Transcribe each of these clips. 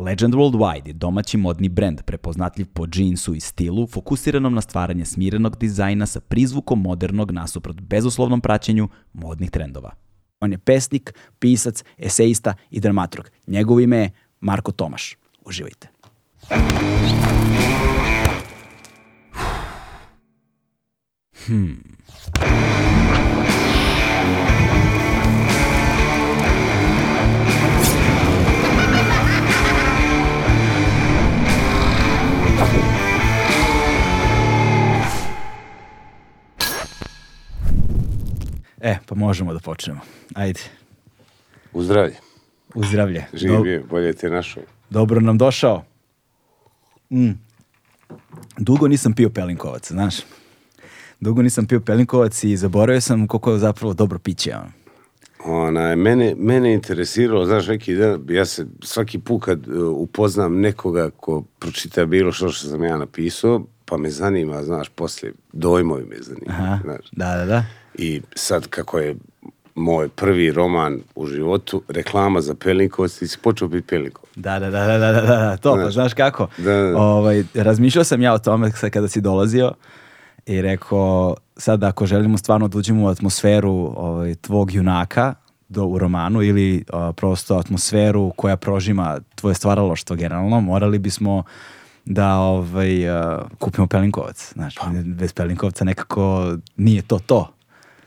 Legend Worldwide je domaći modni brend prepoznatljiv po džinsu i stilu, fokusiranom na stvaranje smirenog dizajna sa prizvukom modernog nasuprot bezuslovnom praćenju modnih trendova. On je pesnik, pisac, eseista i dramaturg. Njegovo ime je Marko Tomaš. Uživajte. Hmm. E, pa možemo da počnemo. Ajde. Uzdravlje. Uzdravlje. Živi, Dob... bolje te našao. Dobro nam došao. Mm. Dugo nisam pio pelinkovac, znaš. Dugo nisam pio pelinkovac i zaboravio sam koliko je zapravo dobro piće. Ono. Ona, mene, mene interesiralo, znaš, neki dan, ja se svaki put kad e, upoznam nekoga ko pročita bilo što što sam ja napisao, pa me zanima, znaš, posle dojmovi me zanima. Aha, znaš. Da, da, da. I sad kako je moj prvi roman u životu, reklama za Pelinkovac i si počeo biti Pelinkovac. Da, da, da, da, da, da, da, to, pa znaš, pa znaš kako. Da, da, da. Ovaj, razmišljao sam ja o tome kada si dolazio i rekao, sad ako želimo stvarno da uđemo u atmosferu ovaj, tvog junaka, do, u romanu ili a, prosto atmosferu koja prožima tvoje stvaralo što generalno, morali bismo da ovaj, uh, kupimo pelinkovac. Znaš, pa. bez pelinkovca nekako nije to to.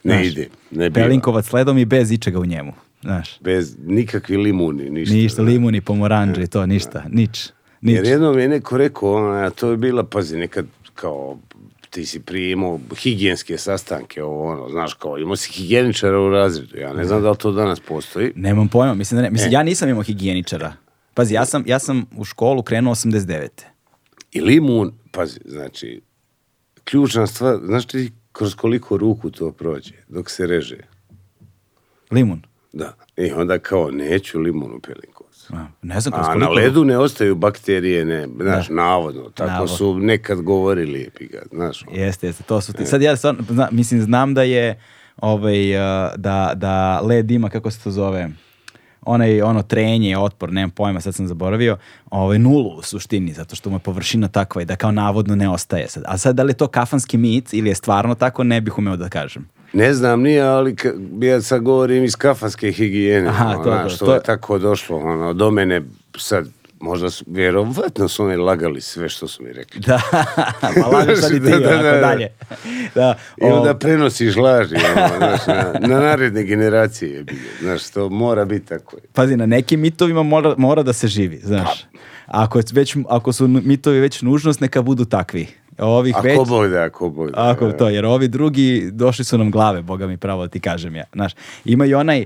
Znaš, ne ide. Ne biva. pelinkovac ledom i bez ičega u njemu. Znaš. Bez nikakvi limuni, ništa. Ništa, da. limuni, pomoranđe i to, ništa, nič. nič. Jer jednom je neko rekao, ona, to je bila, pazi, nekad kao ti si prije higijenske sastanke, ovo ono, znaš, kao imao si higijeničara u razredu, ja ne znam da li to danas postoji. Nemam pojma, mislim da ne, mislim, e. ja nisam imao higijeničara. Pazi, ja sam, ja sam u školu krenuo 89. I limun, pazi, znači, ključna stvar, znaš ti kroz koliko ruku to prođe, dok se reže? Limun? Da. I onda kao, neću limun u pelinkovcu. ne znam kroz koliko... A na ledu ne ostaju bakterije, ne, znaš, da. navodno, tako Navod. su nekad govorili, epiga, znaš. On. Jeste, jeste, to su ti. E. Sad ja sam, zna, mislim, znam da je, ovaj, da, da led ima, kako se to zove, onaj ono trenje, otpor, nemam pojma, sad sam zaboravio, ovaj nulu u suštini zato što mu je površina takva i da kao navodno ne ostaje sad. A sad da li je to kafanski mit ili je stvarno tako, ne bih umeo da kažem. Ne znam, nije, ali ja sad govorim iz kafanske higijene, Aha, ona, to, to, što to... je tako došlo, ono, do mene sad možda, vjerovatno su oni lagali sve što su mi rekli. Da, pa lažu sad i ti, da, da, da, da, da, dalje. Da, I onda prenosiš laži ono, znaš, na, na naredne generacije je bilo, znaš, to mora biti tako. Pazi, na nekim mitovima mora, mora da se živi, znaš. Pa. Ako, je već, ako su mitovi već nužnost, neka budu takvi. Ovih ako već, bog da, ako bog da. Ako da. to, jer ovi drugi došli su nam glave, boga mi pravo ti kažem ja. Znaš, ima i onaj,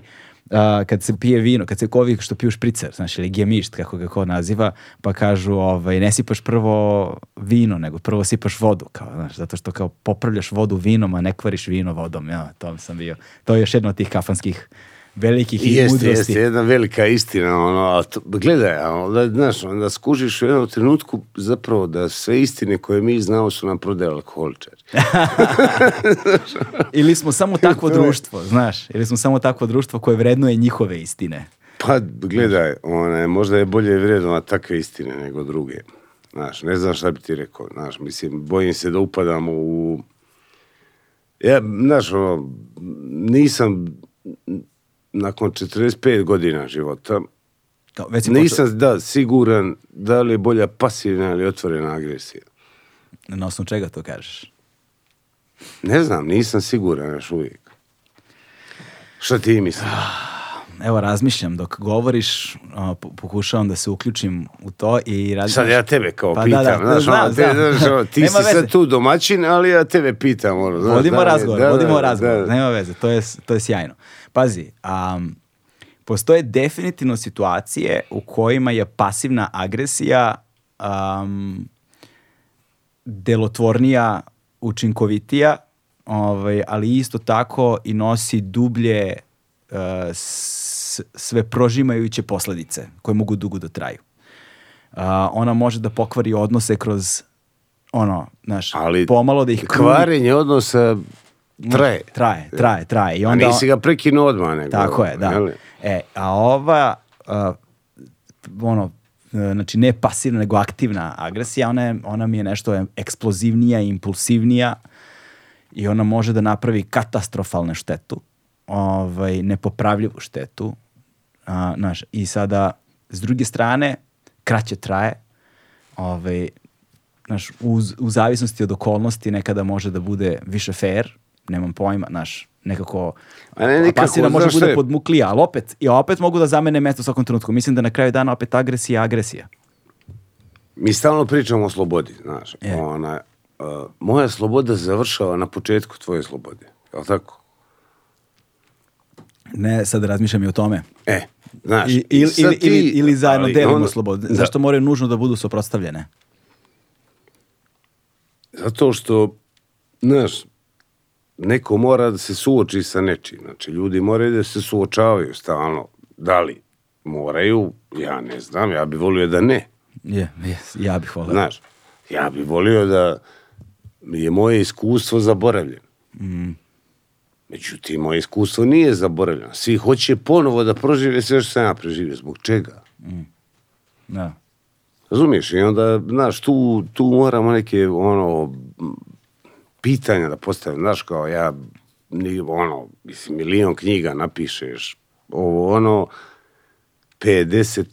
a, kad se pije vino, kad se ovi što piju špricer, znaš, ili gemišt, kako ga ko naziva, pa kažu, ovaj, ne sipaš prvo vino, nego prvo sipaš vodu, kao, znaš, zato što kao popravljaš vodu vinom, a ne kvariš vino vodom, ja, to sam bio. To je još jedna od tih kafanskih velikih i jest, mudrosti. Jeste, jedna velika istina, ono, a to, gledaj, onda, znaš, onda skužiš u jednom trenutku zapravo da sve istine koje mi znamo su nam prodali alkoholičari. ili smo samo takvo društvo, znaš, ili smo samo takvo društvo koje vrednuje njihove istine. Pa, gledaj, one, možda je bolje vrednova takve istine nego druge. Znaš, ne znam šta bi ti rekao, znaš, mislim, bojim se da upadamo u... Ja, znaš, ono, nisam nakon 45 godina života, da, već nisam počeo... da, siguran da li je bolja pasivna ili otvorena agresija. Na osnovu čega to kažeš? Ne znam, nisam siguran još uvijek. Šta ti misliš? Ah, evo, razmišljam dok govoriš, pokušavam da se uključim u to i razmišljam. Sad ja tebe kao pa, da, pitam, da, da, znaš, znam, ono, te, znam. znaš ono, ti nema si veze. sad tu domaćin, ali ja tebe pitam. Ono, znaš, vodimo da, razgovor, da, vodimo da, razgovor, da. nema veze, to je, to je sjajno. Uh, Pazi, um, postoje definitivno situacije u kojima je pasivna agresija um, delotvornija, učinkovitija, ovaj, ali isto tako i nosi dublje uh, sve prožimajuće posledice koje mogu dugo da traju. Uh, ona može da pokvari odnose kroz ono, znaš, ali pomalo da ih kvari. Kvarenje odnosa Traje. Traje, traje, traje. I onda, a nisi ga prekinuo odmah nego. Tako je, da. E, a ova, uh, ono, znači ne pasivna, nego aktivna agresija, ona, je, ona mi je nešto eksplozivnija, impulsivnija i ona može da napravi katastrofalne štetu, ovaj, nepopravljivu štetu. A, znaš, I sada, s druge strane, kraće traje, ovaj, znaš, uz, u zavisnosti od okolnosti nekada može da bude više fair, nemam pojma, znaš, nekako A ne, nikako, može bude je... podmuklija, ali opet, i opet mogu da zamene mesto u svakom trenutku. Mislim da na kraju dana opet agresija, agresija. Mi stalno pričamo o slobodi, znaš. Je. Ona, uh, moja sloboda završava na početku tvoje slobode, je li tako? Ne, sad razmišljam i o tome. E, znaš. I, ili, sad ili, ti, ili, ili zajedno delimo onda, slobodu. Zašto moraju nužno da budu soprotstavljene? Zato što, znaš, neko mora da se suoči sa nečim. Znači, ljudi moraju da se suočavaju stalno. Da li moraju? Ja ne znam, ja bih volio da ne. Je, yeah, ja bih volio. Znaš, ja bih volio da je moje iskustvo zaboravljeno. Mm. Međutim, moje iskustvo nije zaboravljeno. Svi hoće ponovo da prožive sve što sam ja preživio. Zbog čega? Mm. Da. Razumiješ? I onda, znaš, tu, tu moramo neke, ono, pitanja da postavim, znaš, kao ja, ono, mislim, milion knjiga napišeš, ovo, ono, 50,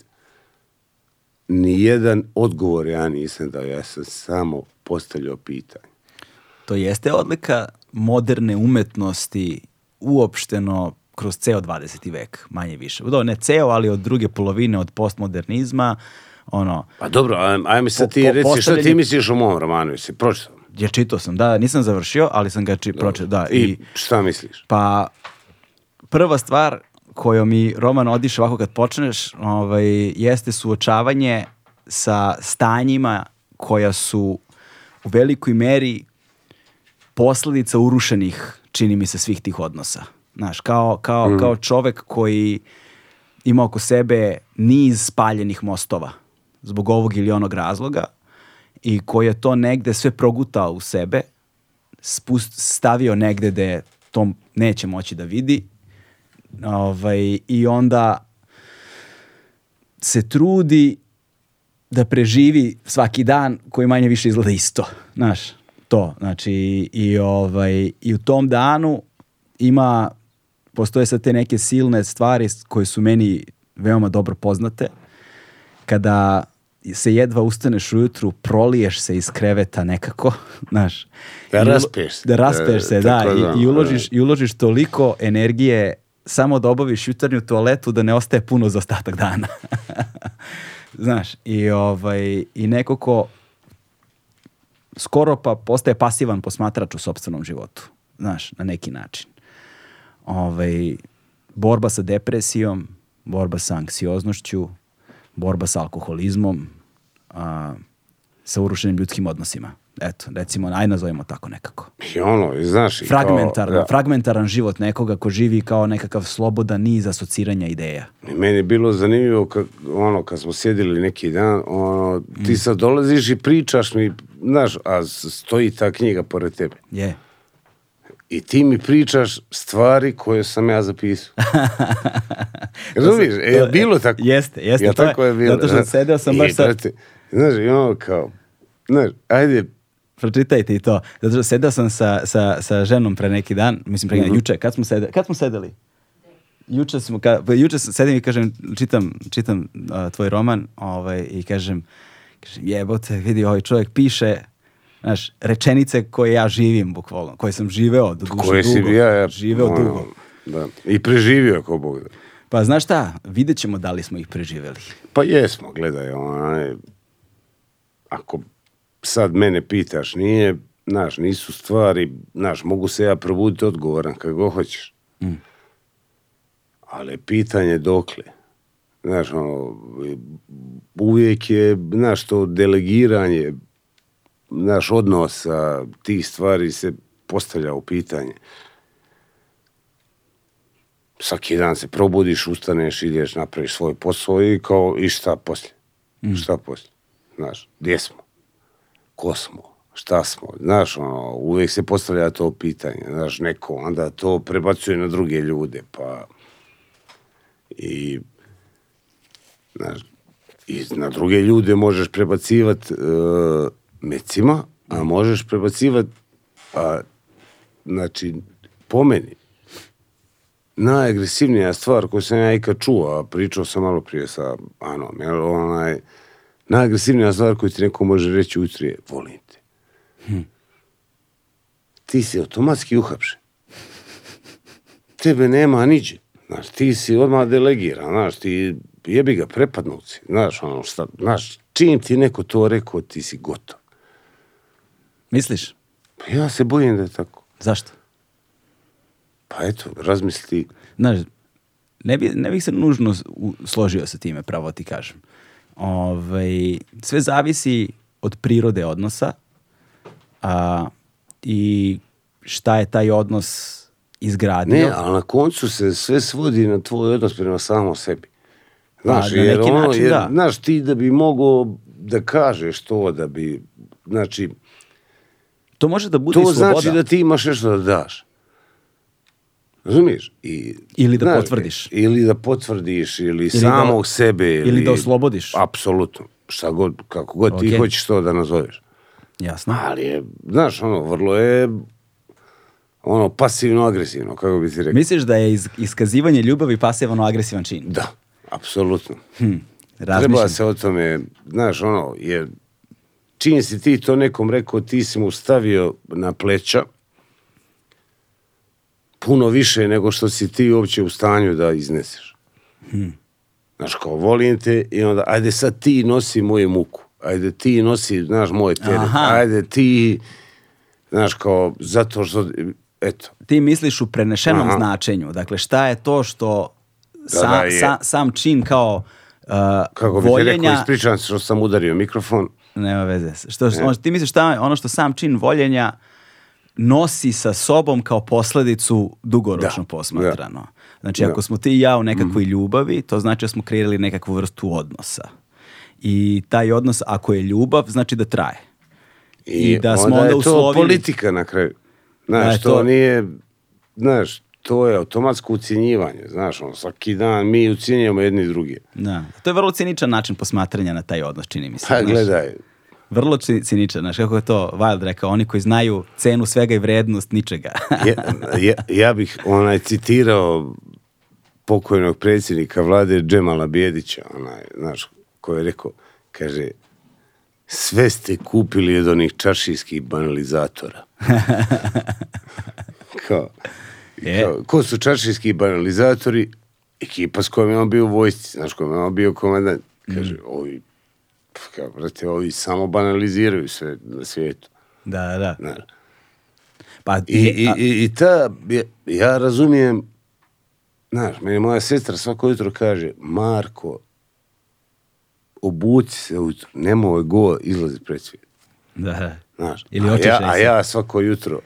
nijedan odgovor ja nisam dao, ja sam samo postavljao pitanje. To jeste odlika moderne umetnosti uopšteno kroz ceo 20. vek, manje više. Do, ne ceo, ali od druge polovine, od postmodernizma, ono... Pa dobro, ajme sad po, po, ti reci, postavljeni... šta ti misliš o mom romanu, jesi pročitao? Ja čitao sam, da, nisam završio, ali sam ga či, pročeo, da. I, I šta misliš? Pa, prva stvar kojom mi roman odiše ovako kad počneš, ovaj, jeste suočavanje sa stanjima koja su u velikoj meri posledica urušenih, čini mi se, svih tih odnosa. Znaš, kao, kao, mm. kao čovek koji ima oko sebe niz spaljenih mostova zbog ovog ili onog razloga, i koji je to negde sve progutao u sebe, spust, stavio negde gde to neće moći da vidi ovaj, i onda se trudi da preživi svaki dan koji manje više izgleda isto, znaš, to, znači i, ovaj, i u tom danu ima, postoje sad te neke silne stvari koje su meni veoma dobro poznate, kada se jedva ustaneš ujutru, proliješ se iz kreveta nekako, znaš. Da raspeš se. Da raspeš se, e, da. da i, i, uložiš, da. I uložiš toliko energije samo da obaviš jutarnju toaletu da ne ostaje puno za ostatak dana. znaš, i, ovaj, i neko ko skoro pa postaje pasivan posmatrač u sobstvenom životu. Znaš, na neki način. Ovaj, borba sa depresijom, borba sa anksioznošću, borba sa alkoholizmom, a, sa urušenim ljudskim odnosima. Eto, recimo, aj nazovimo tako nekako. I ono, i znaš... Fragmentarno, kao, da. fragmentaran život nekoga ko živi kao nekakav slobodan niz asociranja ideja. I meni je bilo zanimljivo, kad, ono, kad smo sjedili neki dan, ono, ti mm. sad dolaziš i pričaš mi, znaš, a stoji ta knjiga pored tebe. Je. I ti mi pričaš stvari koje sam ja zapisao. Razumiješ? E, bilo tako? Jeste, jeste. Ja to tako je, je bilo. Zato što da. sedeo sam baš I, sa... Te, Znaš, i ono kao, znaš, ajde, pročitaj ti to. Zato što sedao sam sa, sa, sa ženom pre neki dan, mislim pre neki mhm. dan, juče, kad smo, sede, kad smo sedeli? Juče smo, ka, juče sedim i kažem, čitam, čitam uh, tvoj roman ovaj, i kažem, kažem, jebote, vidi, ovaj čovjek piše, znaš, rečenice koje ja živim, bukvalno, koje sam živeo do duše pa koje dugo. si ja, ja, živeo ono, dugo. Da. I preživio, ako Bog da. Pa znaš šta, vidjet ćemo da li smo ih preživeli. Pa jesmo, gledaj, onaj, ako sad mene pitaš, nije, znaš, nisu stvari, znaš, mogu se ja probuditi odgovoran kako hoćeš. Mm. Ali pitanje dokle. Znaš, ono, uvijek je, znaš, to delegiranje, naš odnosa, tih stvari se postavlja u pitanje. Svaki dan se probudiš, ustaneš, ideš, napraviš svoj posao i kao, i šta poslije? Mm. Šta poslije? znaš, gdje smo, ko smo, šta smo, znaš, ono, uvek se postavlja to pitanje, znaš, neko onda to prebacuje na druge ljude, pa i, znaš, i na druge ljude možeš prebacivati e, mecima, a možeš prebacivati, a, znači, po meni, najagresivnija stvar koju sam ja ikad čuo, a pričao sam malo prije sa Anom, jer onaj, najagresivnija stvar koju ti neko može reći ujutro je volim te. Hm. Ti si automatski uhapšen. Tebe nema niđe. Znaš, ti si odmah delegiran, znaš, ti jebi ga prepadnuci. Znaš, ono šta, znaš, čim ti neko to rekao, ti si gotov. Misliš? Pa ja se bojim da je tako. Zašto? Pa eto, razmisli. Znaš, ne, bi, ne bih se nužno složio sa time, pravo ti kažem. Ovaj, sve zavisi od prirode odnosa a, i šta je taj odnos izgradio. Ne, ali na koncu se sve svodi na tvoj odnos prema samom sebi. Znaš, a, jer neki ono, način, jer, da. znaš, ti da bi mogao da kažeš to, da bi, znači... To može da bude to znači sloboda. To znači da ti imaš nešto da daš. Razumiješ? I, ili da znaš, potvrdiš. Ili da potvrdiš, ili, ili da samog da, sebe. Ili, da ili da oslobodiš. Apsolutno. Šta god, kako god okay. ti hoćeš to da nazoveš. Jasno. Ali je, znaš, ono, vrlo je ono, pasivno-agresivno, kako bi ti rekao. Misliš da je iz, iskazivanje ljubavi pasivno-agresivan čin? Da, apsolutno. Hm, Treba se o tome, znaš, ono, je, čim si ti to nekom rekao, ti si mu stavio na pleća, puno više nego što si ti uopće u stanju da izneseš. Hmm. Znaš, kao, volim te i onda, ajde sad ti nosi moju muku. Ajde ti nosi, znaš, moj teret. Ajde ti, znaš, kao, zato što, eto. Ti misliš u prenešenom Aha. značenju. Dakle, šta je to što sam, da, da, je. Sa, sam čin kao uh, Kako bi voljenja... ti rekao, ispričavam se što sam udario mikrofon. Nema veze. Što, ne. ti misliš šta, je ono što sam čin voljenja nosi sa sobom kao posledicu dugoročno da. da. posmatrano. Znači, da. Znači, ako smo ti i ja u nekakvoj mm -hmm. ljubavi, to znači da smo kreirali nekakvu vrstu odnosa. I taj odnos, ako je ljubav, znači da traje. I, I da onda smo onda je to politika na kraju. Znaš, da, to... to nije... Znaš, to je automatsko ucijenjivanje, znaš, ono, svaki dan mi ucijenjamo jedni i drugi. Da, to je vrlo ciničan način posmatranja na taj odnos, čini mi se. Pa znaš. gledaj, vrlo ciničan, znaš kako je to Wild rekao, oni koji znaju cenu svega i vrednost ničega. ja, ja, ja bih onaj citirao pokojnog predsjednika vlade Džemala Bijedića, onaj, znaš, koji je rekao, kaže, sve ste kupili od onih čašijskih banalizatora. kao, je. kao, ko su čašijski banalizatori? Ekipa s kojom je on bio u vojsci, znaš, kojom je on bio komandant. Mm. Kaže, mm. ovi kao, brate, ovi samo banaliziraju sve na svijetu. Da, da. Na. Pa, I, i, a... i, i ta, ja, ja razumijem, znaš, meni moja sestra svako jutro kaže, Marko, obuci se ujutro, nemoj go, izlazi pred svijet. Da, da. Znaš, Ili a, ja, a ja svako jutro,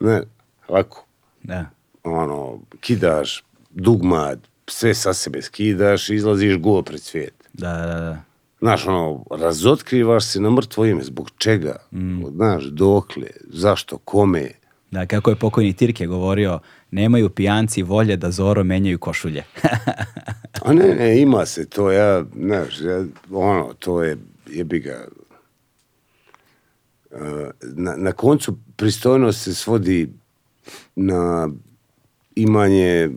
ne, lako, da. ono, kidaš, dugmad, sve sa sebe skidaš, izlaziš go pred svijet. Da, da, da. Znaš, ono, razotkrivaš se na mrtvo ime, zbog čega, mm. znaš, dokle, zašto, kome. Da, kako je pokojni Tirke govorio, nemaju pijanci volje da zoro menjaju košulje. A ne, ne, ima se to, ja, znaš, ja, ono, to je, jebi ga, e, na, na koncu pristojnost se svodi na imanje,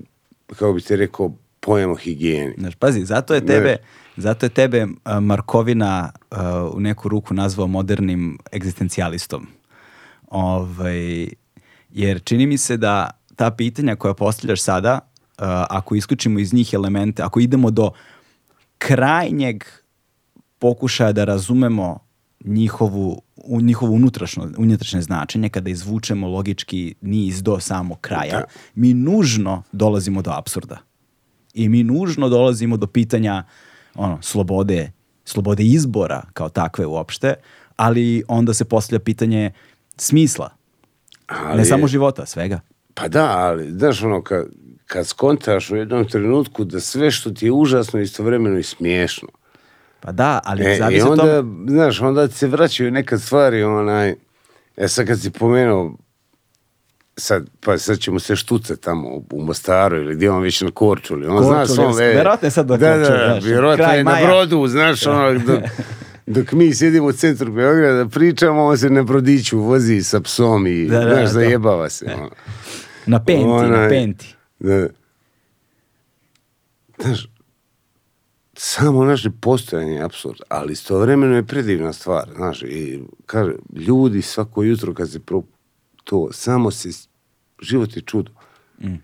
kako bih te rekao, pojama higijeni. Znaš, pazi, zato je tebe... Ne, Zato je tebe eh, Markovina eh, u neku ruku nazvao modernim egzistencijalistom. Ovaj, jer čini mi se da ta pitanja koja postavljaš sada, eh, ako isključimo iz njih elemente, ako idemo do krajnjeg pokušaja da razumemo njihovu, u, njihovo unutrašno, unutrašnje značenje, kada izvučemo logički niz do samog kraja, da. mi nužno dolazimo do absurda. I mi nužno dolazimo do pitanja uh, ono, slobode, slobode izbora kao takve uopšte, ali onda se postavlja pitanje smisla. Ali, ne samo života, svega. Pa da, ali, znaš, ono, kad, kad skontaš u jednom trenutku da sve što ti je užasno istovremeno i smiješno. Pa da, ali e, zavisi I onda, tom... znaš, onda se vraćaju neke stvari, onaj, e sad kad si pomenuo sad, pa sad ćemo se štuca tamo u Mostaru ili gdje on već na Korčuli. On Korčuli, zna svom... Vjerojatno je sad da, da, da, vjerojatno je na brodu, znaš, ono, dok, dok mi sjedimo u centru Beograda, pričamo, on se na brodiću vozi sa psom i, da, da, znaš, da. zajebava se. Ono. Na penti, Ona, na penti. Da, znaš, samo naše postojanje je absurd, ali istovremeno je predivna stvar, znaš, i kaže, ljudi svako jutro kad se pro, to samo se život je čudo. Mm.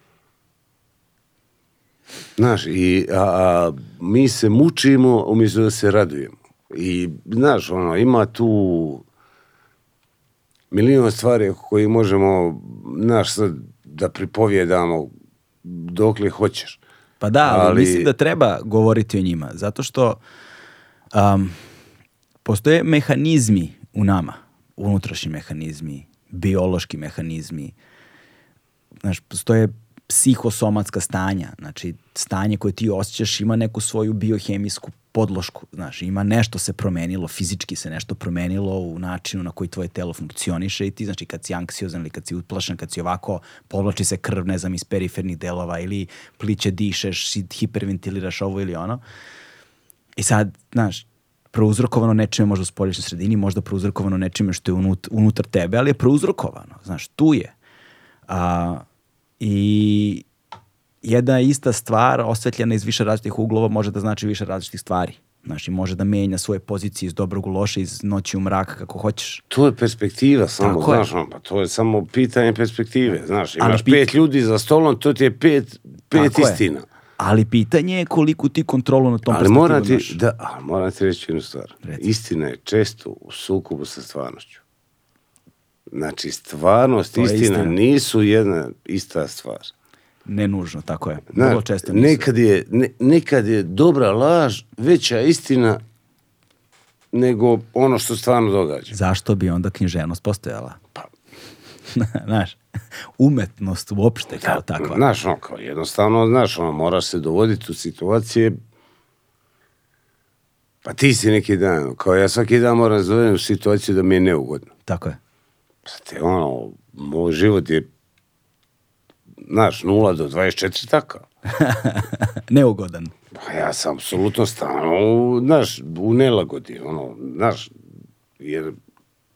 Znaš, i, a, a, mi se mučimo umjesto da se radujemo. I, znaš, ono, ima tu milion stvari koje možemo, znaš, sad da pripovjedamo dokle hoćeš. Pa da, ali, ali mislim da treba govoriti o njima, zato što um, postoje mehanizmi u nama, unutrašnji mehanizmi, biološki mehanizmi, znaš, postoje psihosomatska stanja, znači stanje koje ti osjećaš ima neku svoju biohemijsku podlošku, znaš, ima nešto se promenilo, fizički se nešto promenilo u načinu na koji tvoje telo funkcioniše i ti, znači, kad si anksiozan ili kad si utplašen, kad si ovako, povlači se krv, ne znam, iz perifernih delova ili pliće dišeš, hiperventiliraš ovo ili ono. I sad, znaš, prouzrokovano nečime možda u spolješnoj sredini, možda prouzrokovano nečime što je unut, unutar tebe, ali je prouzrokovano, znaš, tu je. A, I jedna ista stvar osvetljena iz više različitih uglova može da znači više različitih stvari. Znači, može da menja svoje pozicije iz dobrog u loše, iz noći u mrak, kako hoćeš. To je perspektiva samo, Tako znaš, je. pa to je samo pitanje perspektive, znaš, imaš Ali pet ljudi za stolom, to ti je pet, pet Tako istina. Je. Ali pitanje je koliko ti kontrolu na tom ali moram ti, imaš. Da, ali moram ti reći jednu stvar. Reci. Istina je često u sukobu sa stvarnošću. Znači, stvarnost, istina, istina, nisu jedna ista stvar. Ne nužno, tako je. Vrlo često nisu. Nekad je, ne, nekad je dobra laž veća istina nego ono što stvarno događa. Zašto bi onda književnost postojala? Pa. znaš, umetnost uopšte kao da, takva. Znaš, ono, kao jednostavno, znaš, ono, moraš se dovoditi u situacije Pa ti si neki dan, kao ja svaki dan moram da zovem u situaciju da mi je neugodno. Tako je. Znate, ono, moj život je, znaš, 0 do 24 taka. Neugodan. Pa ja sam apsolutno stano, znaš, u nelagodi, ono, znaš, jer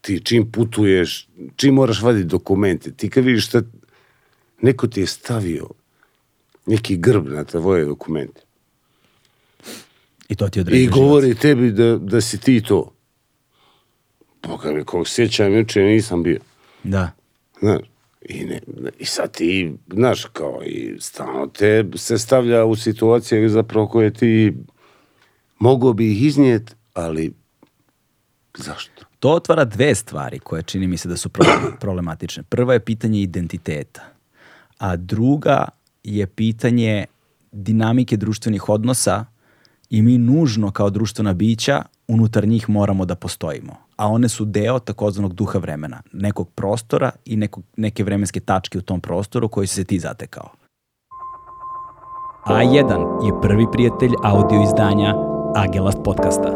ti čim putuješ, čim moraš vaditi dokumente, ti kad vidiš šta, neko ti je stavio neki grb na tvoje dokumente. I to ti određuje I govori život. tebi da, da si ti to. Boga mi, kog sjećam, juče nisam bio. Da. Znaš, i, ne, i sad ti, znaš, kao i stano te se stavlja u situacije zapravo koje ti mogo bi ih iznijeti, ali zašto? To otvara dve stvari koje čini mi se da su problematične. Prva je pitanje identiteta, a druga je pitanje dinamike društvenih odnosa i mi nužno kao društvena bića unutar njih moramo da postojimo a one su deo takozvanog duha vremena, nekog prostora i nekog, neke vremenske tačke u tom prostoru koji se ti zatekao. A1 je prvi prijatelj audio izdanja Agelast podcasta.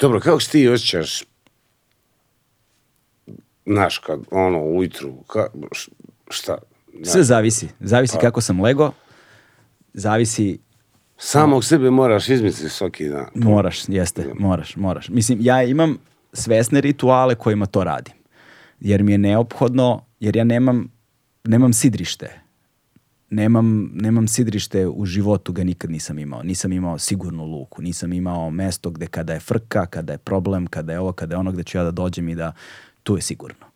Dobro, kako se ti osjećaš? Znaš, kad ono, ujutru, ka, šta? Znaš, Sve zavisi. Zavisi pa. kako sam lego, zavisi Samog sebe moraš izmisliti svaki dan. Moraš, jeste, da. moraš, moraš. Mislim, ja imam svesne rituale kojima to radim. Jer mi je neophodno, jer ja nemam, nemam sidrište. Nemam, nemam sidrište u životu ga nikad nisam imao. Nisam imao sigurnu luku, nisam imao mesto gde kada je frka, kada je problem, kada je ovo, kada je ono gde ću ja da dođem i da tu je sigurno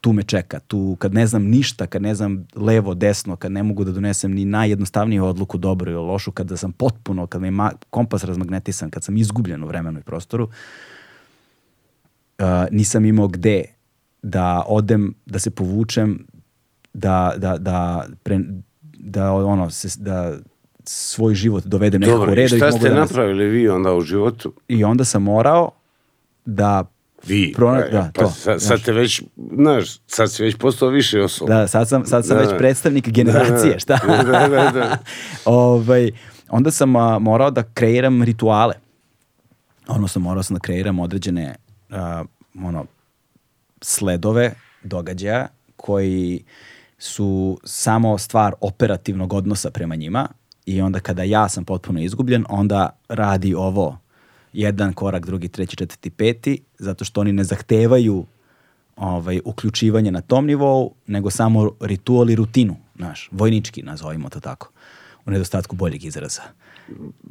tu me čeka, tu kad ne znam ništa, kad ne znam levo, desno, kad ne mogu da donesem ni najjednostavniju odluku dobro ili lošu, kada sam potpuno, kad mi kompas razmagnetisan, kad sam izgubljen u vremenu i prostoru, uh, nisam imao gde da odem, da se povučem, da, da, da, pre, da ono, se, da svoj život dovedem nekako u redu. Dobro, šta ste da napravili vi onda u životu? I onda sam morao da Vi, Prona, da, da, pa to, sad, sad te već, znaš, sad si već postao više osoba. Da, sad sam, sad sam da, već da. predstavnik da, generacije, da, šta? Da, da, da. ovaj, onda sam a, morao da kreiram rituale. Odnosno, morao sam da kreiram određene a, ono, sledove događaja koji su samo stvar operativnog odnosa prema njima i onda kada ja sam potpuno izgubljen, onda radi ovo jedan korak, drugi, treći, četvrti, peti, zato što oni ne zahtevaju ovaj, uključivanje na tom nivou, nego samo ritual i rutinu, znaš, vojnički nazovimo to tako, u nedostatku boljeg izraza.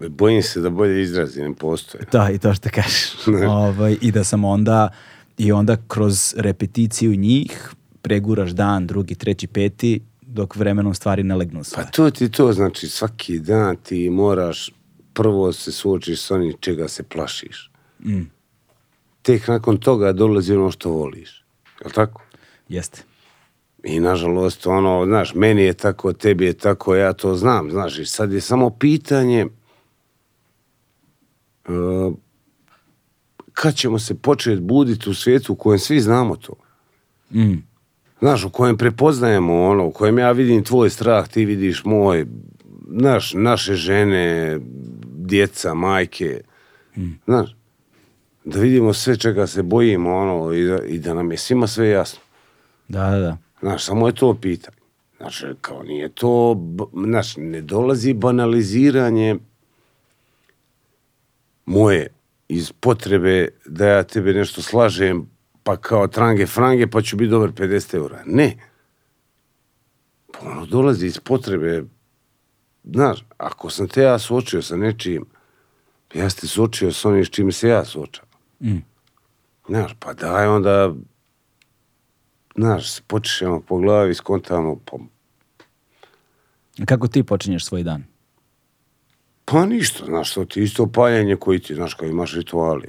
Bojim se da bolje izrazi ne postoje. Da, i to što kažeš. ovaj, I da sam onda, i onda kroz repeticiju njih preguraš dan, drugi, treći, peti, dok vremenom stvari ne legnu sve. Pa to ti to, znači svaki dan ti moraš prvo se suočiš s onim čega se plašiš. Mm. Tek nakon toga dolazi ono što voliš. Je li tako? Jeste. I nažalost, ono, znaš, meni je tako, tebi je tako, ja to znam, znaš, i sad je samo pitanje uh, kad ćemo se početi buditi u svijetu u kojem svi znamo to. Mm. Znaš, u kojem prepoznajemo ono, u kojem ja vidim tvoj strah, ti vidiš moj, naš, naše žene, djeca, majke, mm. znaš, da vidimo sve čega se bojimo, ono, i da, i da nam je svima sve jasno. Da, da, da. Znaš, samo je to pitanje. Znaš, kao nije to, znaš, ne dolazi banaliziranje moje iz potrebe da ja tebe nešto slažem, pa kao trange frange, pa ću biti dobar 50 eura. Ne. Pa ono dolazi iz potrebe znaš, ako sam te ja suočio sa nečim, ja ste suočio sa onim s čime se ja suočam. Mm. Znaš, pa daj onda, znaš, se počešemo po glavi, skontamo, pa... Kako ti počinješ svoj dan? Pa ništa, znaš, to ti isto paljanje koji ti, znaš, kao imaš rituale,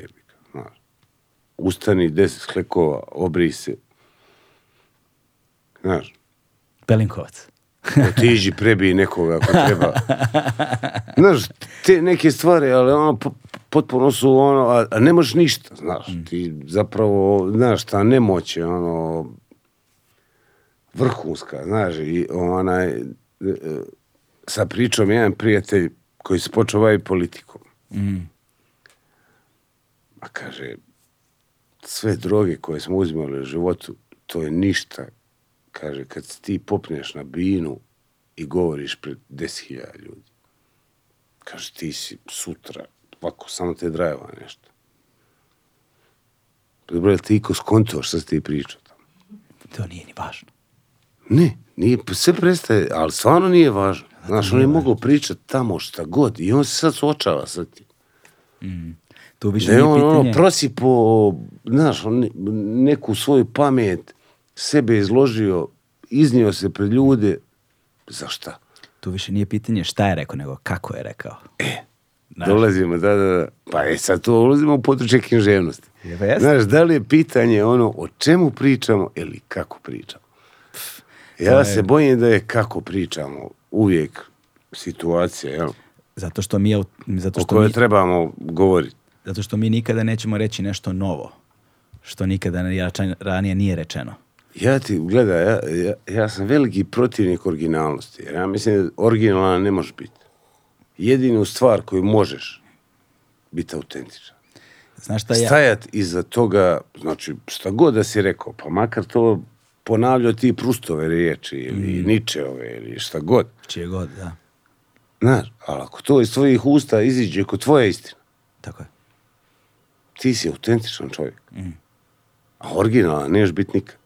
znaš. Ustani, deset sklekova, obri se. Znaš. Pelinkovac. Otiđi, da prebij nekoga ako treba. Znaš, te neke stvari, ali ono, potpuno su ono, a, a ne možeš ništa, znaš, mm. ti zapravo, znaš, ta nemoć je ono, vrhunska, znaš, i onaj, e, e, sa pričom jedan prijatelj koji se počeo baviti politikom. Mm. A kaže, sve droge koje smo uzimali u životu, to je ništa Kaže, kad se ti popneš na binu i govoriš pred 10.000 ljudi, kaže, ti si sutra, ovako, samo te drajeva nešto. Pa dobro, ti iko skontao šta si ti pričao tamo? To nije ni važno. Ne, nije, pa sve prestaje, ali stvarno nije važno. Da, Znaš, on je mogao pričati tamo šta god i on se sad suočava sa tim. Mm. To više da je on pitanje... ono prosipo, znaš, on, neku svoju pamet sebe izložio, iznio se pred ljude, za šta? Tu više nije pitanje šta je rekao, nego kako je rekao. E, Znaš. dolazimo, da, da, da. Pa je sad to ulazimo u područje književnosti. Jeste. Znaš, da li je pitanje ono o čemu pričamo ili kako pričamo? Pff, ja je... se bojim da je kako pričamo uvijek situacija, jel? Zato što mi... Zato što o kojoj mi, trebamo govoriti. Zato što mi nikada nećemo reći nešto novo, što nikada ranije nije rečeno. Ja ti, gleda, ja, ja, ja sam veliki protivnik originalnosti. Jer ja mislim da originalan ne može biti. Jedinu stvar koju možeš biti autentičan. Znaš šta ja... Stajat iza toga, znači, šta god da si rekao, pa makar to ponavljao ti Prustove riječi ili mm. Ničeove ili šta god. Čije god, da. Znaš, ali ako to iz tvojih usta iziđe kod tvoja istina. Tako je. Ti si autentičan čovjek. Mm. A ne neš biti nikad.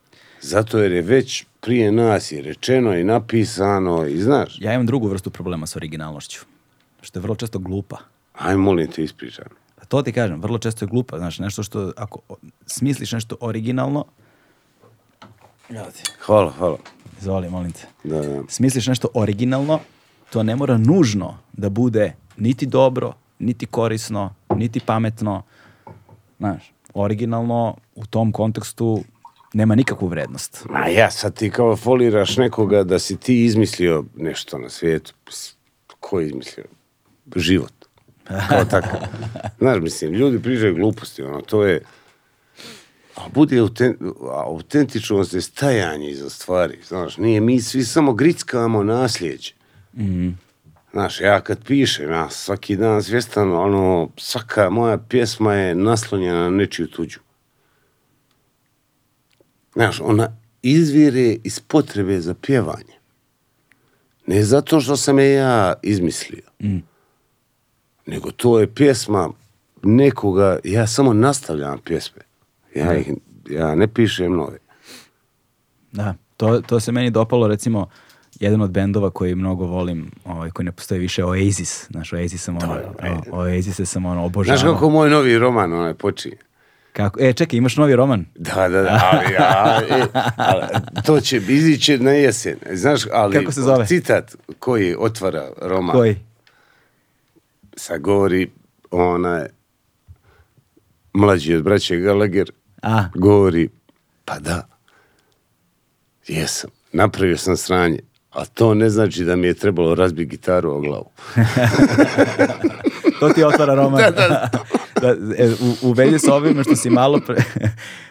Zato jer je već prije nas i rečeno i napisano i znaš. Ja imam drugu vrstu problema s originalnošću, što je vrlo često glupa. Aj, molim te, ispričaj. To ti kažem, vrlo često je glupa. Znaš, nešto što, ako smisliš nešto originalno... Ja Hvala, hvala. Izvoli, molim te. Da, da. Smisliš nešto originalno, to ne mora nužno da bude niti dobro, niti korisno, niti pametno. Znaš, originalno u tom kontekstu nema nikakvu vrednost. A ja, sad ti kao foliraš nekoga da si ti izmislio nešto na svijetu. Ko je izmislio? Život. Kao tako. Znaš, mislim, ljudi prižaju gluposti, ono, to je... A bude autent, autentičnost je stajanje iza stvari, znaš, nije mi svi samo grickamo nasljeđe. Mm. Znaš, ja kad pišem, ja svaki dan svjestan, ono, svaka moja pjesma je naslonjena na nečiju tuđu. Znaš, ona izvire iz potrebe za pjevanje. Ne zato što sam je ja izmislio. Mm. Nego to je pjesma nekoga, ja samo nastavljam pjesme. Ja, da. ih, ja ne pišem nove. Da, to, to se meni dopalo recimo jedan od bendova koji mnogo volim, ovaj, koji ne postoji više, Oasis. Znaš, Oasis sam da, ono, da, Oasis sam ono obožavao. Znaš kako moj novi roman onaj počinje? Kako? E, čekaj, imaš novi roman? Da, da, da. Ali, ali, e, ali, to će, iziće na jesen. Znaš, ali... Kako se zove? Citat koji otvara roman. Koji? Sa govori onaj mlađi od braće Gallagher A. govori, pa da, jesam, napravio sam sranje, a to ne znači da mi je trebalo razbiti gitaru o glavu. to ti otvara roman. da, da. da, da e, u, u vezi sa ovime što si malo pre,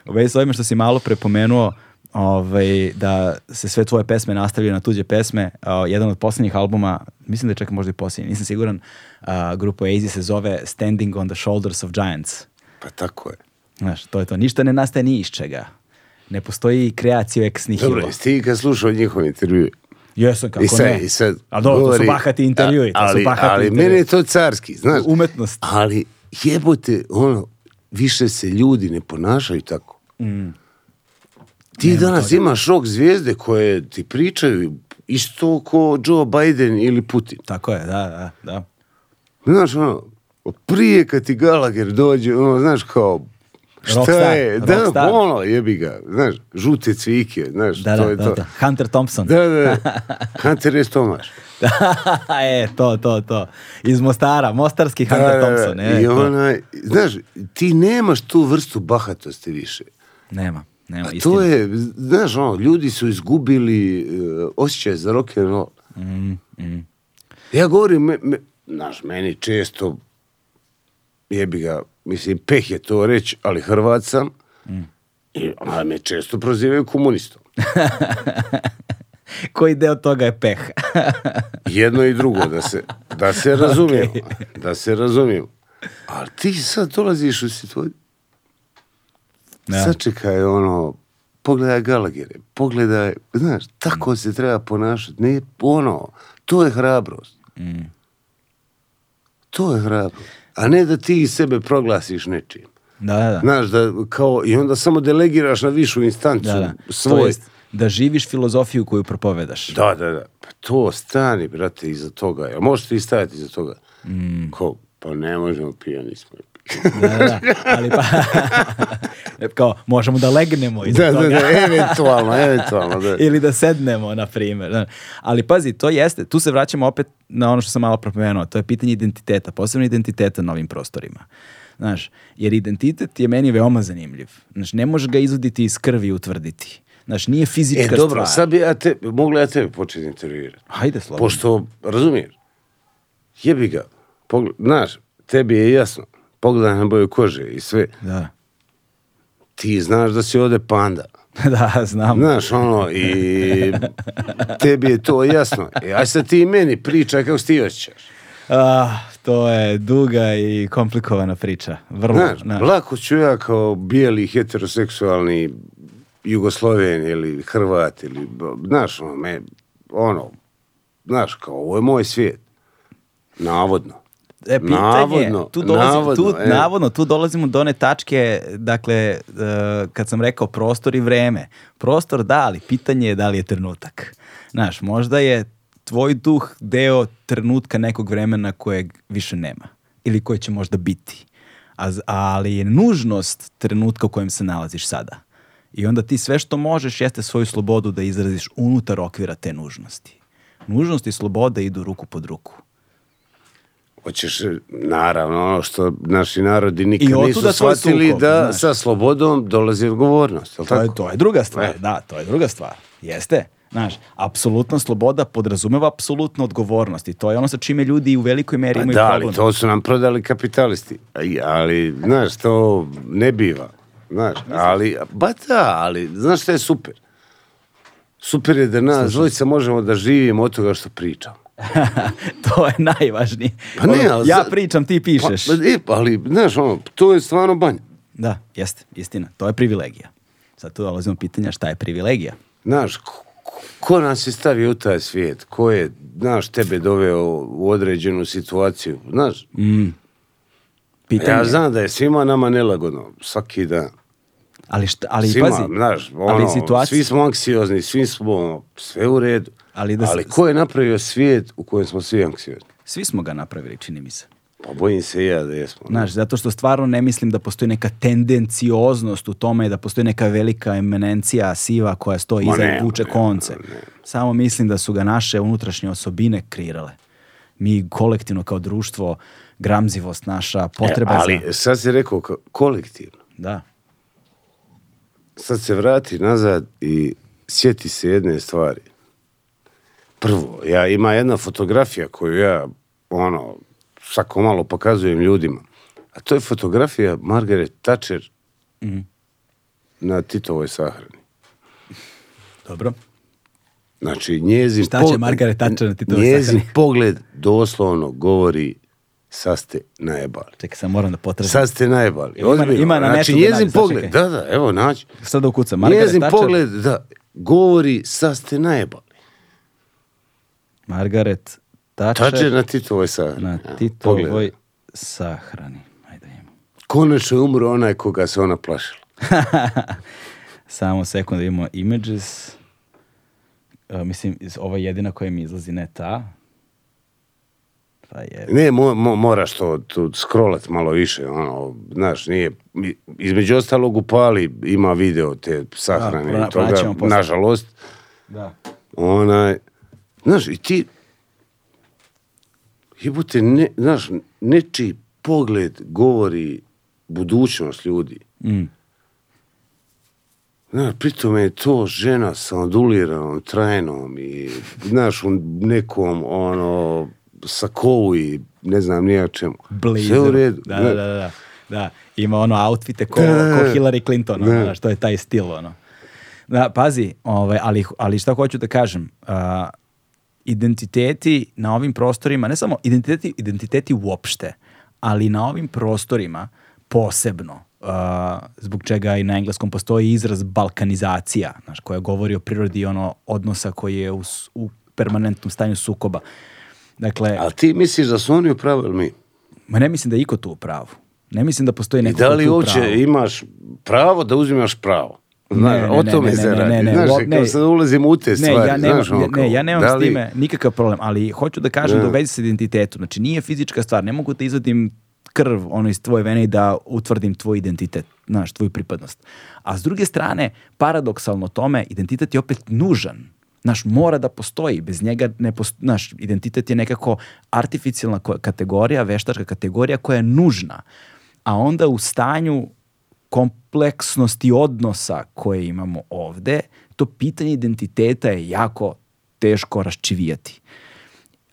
u vezi sa ovime što si malo pre pomenuo, ovaj, da se sve tvoje pesme nastavljaju na tuđe pesme. O, jedan od poslednjih albuma, mislim da je čak možda i poslednji, nisam siguran, a, grupa Easy se zove Standing on the Shoulders of Giants. Pa tako je. Znaš, to je to. Ništa ne nastaje ni iz čega. Ne postoji kreacija ex nihilo. Dobro, jesi ti kad slušao njihov intervju, Jesu, kako I sad, ne. I sad, a dobro, govori, to su bahati intervjui. Ali, bahati ali intervjui. meni je to carski, znaš. Umetnost. Ali jebote, ono, više se ljudi ne ponašaju tako. Mm. Ti Nema danas toga. imaš šok zvijezde koje ti pričaju isto ko Joe Biden ili Putin. Tako je, da, da, da. Znaš, ono, prije kad ti Gallagher dođe, ono, znaš, kao, Rockstar, je? Da, Rockstar. Pa ono, jebi ga. Znaš, žute cvike, znaš, da, to da, je da, to. Da. Hunter Thompson. Da, da, da. Hunter je Tomaš. e, to, to, to. Iz Mostara, mostarski da, Hunter da, da. Thompson. E, I ona, znaš, ti nemaš tu vrstu bahatosti više. Nema, nema, A istina. to je, znaš, ono, ljudi su izgubili uh, osjećaj za rock and roll. Mm, mm. Ja govorim, me, me, znaš, meni često jebi ga, mislim, peh je to reći, ali Hrvat sam, mm. i ona me često prozivaju komunistom. Koji deo toga je peh? Jedno i drugo, da se, da se razumijemo. Okay. Da se razumijemo. Ali ti sad dolaziš u situaciju... Ja. Da. Sačekaj, ono, pogledaj Galagere, pogledaj, znaš, tako mm. se treba ponašati, ne, ono, to je hrabrost. Mm. To je hrabrost a ne da ti sebe proglasiš nečim. Da, da, da. Znaš, da kao, i onda samo delegiraš na višu instancu da, da. svoj. To jest, da živiš filozofiju koju propovedaš. Da, da, da. Pa to stani, brate, iza toga. Jel možeš ti stajati iza toga? Mm. Ko, pa ne možemo, pijani smo. Da, da, da, ali pa, kao, možemo da legnemo iz da, da, toga. Da, da, eventualno, eventualno. Da. Ili da sednemo, na primjer. Da. Ali pazi, to jeste, tu se vraćamo opet na ono što sam malo propomenuo, to je pitanje identiteta, posebno identiteta na ovim prostorima. Znaš, jer identitet je meni veoma zanimljiv. Znaš, ne možeš ga izuditi iz krvi i utvrditi. Znaš, nije fizička stvar. E, dobro, stvar. sad bi ja te, mogla ja tebe početi intervjuirati. Hajde, slobodno. Pošto, razumiješ, jebi ga. Pogled, znaš, tebi je jasno pogledaj na boju kože i sve. Da. Ti znaš da si ovde panda. da, znam. Znaš, ono, i tebi je to jasno. E, aj sad ti meni pričaj kako ti osjećaš. Ah, to je duga i komplikovana priča. Vrlo, znaš, znaš. lako ću ja kao bijeli heteroseksualni Jugosloven ili Hrvat ili, znaš, ono, me, ono, znaš, kao, ovo je moj svijet. Navodno. E, pitanje, navodno, tu dolazi, navodno, tu, e. navodno, tu dolazimo do one tačke, dakle, uh, kad sam rekao prostor i vreme. Prostor da, ali pitanje je da li je trenutak. Znaš, možda je tvoj duh deo trenutka nekog vremena kojeg više nema ili koje će možda biti. A, ali je nužnost trenutka u kojem se nalaziš sada. I onda ti sve što možeš jeste svoju slobodu da izraziš unutar okvira te nužnosti. Nužnost i sloboda idu ruku pod ruku hoćeš, naravno, ono što naši narodi nikad nisu shvatili sukob, da znaš. sa slobodom dolazi odgovornost. Je to, tako? Je, to je druga stvar, ne. da, to je druga stvar. Jeste. Znaš, apsolutna sloboda podrazumeva apsolutnu odgovornost i to je ono sa čime ljudi u velikoj meri pa imaju problem. Da, ali to su nam prodali kapitalisti, ali, znaš, to ne biva. Znaš, ali, ba da, ali, znaš što je super? Super je da nas dvojica možemo da živimo od toga što pričamo. to je najvažnije. Pa ne, ali, ja pričam, ti pa, pišeš. Pa, e, pa, ali, znaš, ono, to je stvarno banja. Da, jeste, istina. To je privilegija. Sad tu dolazimo pitanja šta je privilegija. Znaš, ko nas je stavio u taj svijet? Ko je, znaš, tebe doveo u određenu situaciju? Znaš? Mm. Pitanje. Ja znam da je svima nama nelagodno, svaki dan. Ali, šta, ali Svima, pazi, znaš, ono, ali situacija... svi smo anksiozni, svi smo ono, sve u redu, ali, da ali ko je napravio svijet u kojem smo svi anksiozni? Svi smo ga napravili, čini mi se. Pa bojim se i ja da jesmo. Znaš, zato što stvarno ne mislim da postoji neka tendencioznost u tome da postoji neka velika eminencija siva koja stoji iza i vuče konce. Ne, ne. Samo mislim da su ga naše unutrašnje osobine kreirale. Mi kolektivno kao društvo, gramzivost naša, potreba e, ali, za... sad si rekao kolektivno. Da sad se vrati nazad i sjeti se jedne stvari. Prvo, ja ima jedna fotografija koju ja, ono, svako malo pokazujem ljudima. A to je fotografija Margaret Thatcher mm. na Titovoj sahrani. Dobro. Znači, njezin... Šta će Margaret Thatcher na Titovoj njezin sahrani? pogled doslovno govori sad ste najebali. Čekaj, sam moram da potražim. Sad ste najebali. Ima, ima na znači, njezin nađe, pogled, da, da, evo naći. Sad da ukucam. Margaret njezin Thatcher. pogled, da, govori sad ste najebali. Margaret Thatcher. Thatcher na Titovoj sahrani. Na ja, Titovoj sahrani. Ajde, imamo. Konačno je umro onaj koga se ona plašila. Samo sekund da imamo images. Uh, mislim, ova jedina koja mi izlazi, ne ta pa je... Ne, mo, mo, moraš to, tu skrolat malo više, ono, znaš, nije... Između ostalog u Pali ima video te sahrane da, i toga, nažalost. Da. Onaj, znaš, i ti... Jebote, ne, znaš, nečiji pogled govori budućnost ljudi. Mm. Znaš, pritom je to žena sa onduliranom trajnom i, znaš, u nekom, ono, sakou i ne znam nija čemu. Blazer. Sve u redu. Da, da, da, da. da. Ima ono outfite ko, da, ko da, da. Hillary Clinton, da. Ono, što je taj stil, ono. Da, pazi, ovaj, ali, ali šta hoću da kažem, uh, identiteti na ovim prostorima, ne samo identiteti, identiteti uopšte, ali na ovim prostorima posebno, uh, zbog čega i na engleskom postoji izraz balkanizacija, znaš, koja govori o prirodi ono odnosa koji je u, u permanentnom stanju sukoba. Dakle, Ali ti misliš da su oni u pravu ili mi? Ma ne mislim da je iko tu u pravu. Ne mislim da postoji neko I da li uopće imaš pravo da uzimaš pravo? Znaš, ne, ne, o tome se radi. Ne, ne, znaš, ne, ne, sad ulazim u te stvari. Ja nemam, znaš, ono, ne, ja nemam da li... s time nikakav problem, ali hoću da kažem ne. da, da vezi s identitetom. Znači, nije fizička stvar. Ne mogu da izvadim krv ono iz tvoje vene i da utvrdim tvoj identitet, znaš, tvoju pripadnost. A s druge strane, paradoksalno tome, identitet je opet nužan Naš mora da postoji, bez njega ne posto, naš identitet je nekako artificijalna kategorija, veštačka kategorija koja je nužna. A onda u stanju kompleksnosti odnosa koje imamo ovde, to pitanje identiteta je jako teško raščivijati.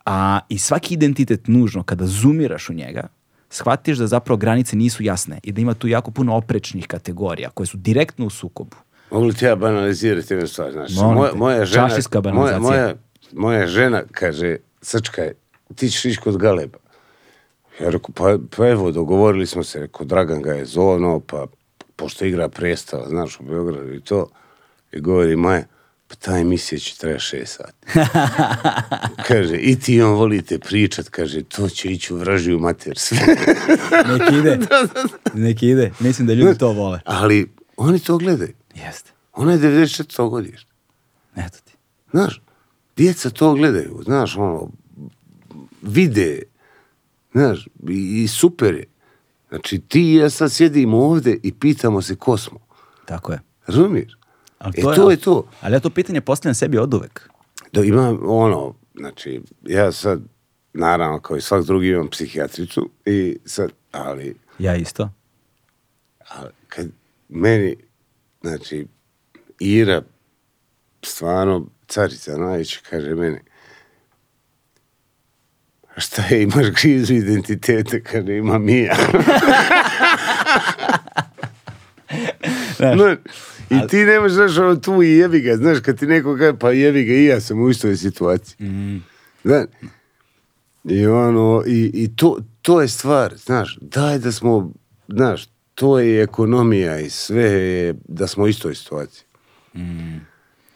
A, I svaki identitet nužno, kada zumiraš u njega, shvatiš da zapravo granice nisu jasne i da ima tu jako puno oprečnih kategorija koje su direktno u sukobu. Mogu li ti ja banalizirati jednu stvar? Znači, moja, moja žena, Čašijska banalizacija. Moja, moja, moja žena kaže, srčkaj, ti ćeš ići kod Galeba. Ja rekao, pa, pa evo, dogovorili smo se, rekao, Dragan ga je zovno, pa pošto igra prestala, znaš, u Beogradu i to, i govori Maja, pa ta emisija će traja šest sati. kaže, i ti on volite pričat, kaže, to će ići u vražiju mater nek ide, da, da, da. nek ide, mislim da ljudi to vole. Ali oni to gledaju. Jeste. Ona je 94. godište. Eto ti. Znaš, djeca to gledaju, znaš, ono, vide, znaš, i, i super je. Znači, ti i ja sad sjedimo ovde i pitamo se ko smo. Tako je. Razumiješ? Ali to, e, to je, je to. Ali ja to pitanje postavljam sebi od uvek. Da, imam ono, znači, ja sad, naravno, kao i svak drugi imam psihijatricu i sad, ali... Ja isto. Ali, kad meni znači, Ira, stvarno, carica najveća, kaže meni, a šta je, imaš krizu identiteta, kaže, ima Mija. znaš, I ti nemaš, možeš, znaš, ono, tu i jebi ga, znaš, kad ti neko kaže, pa jebi ga, i ja sam u istoj situaciji. Mm. Znaš, i ono, i, i to, to je stvar, znaš, daj da smo, znaš, to je ekonomija i sve je da smo u istoj situaciji. Mm.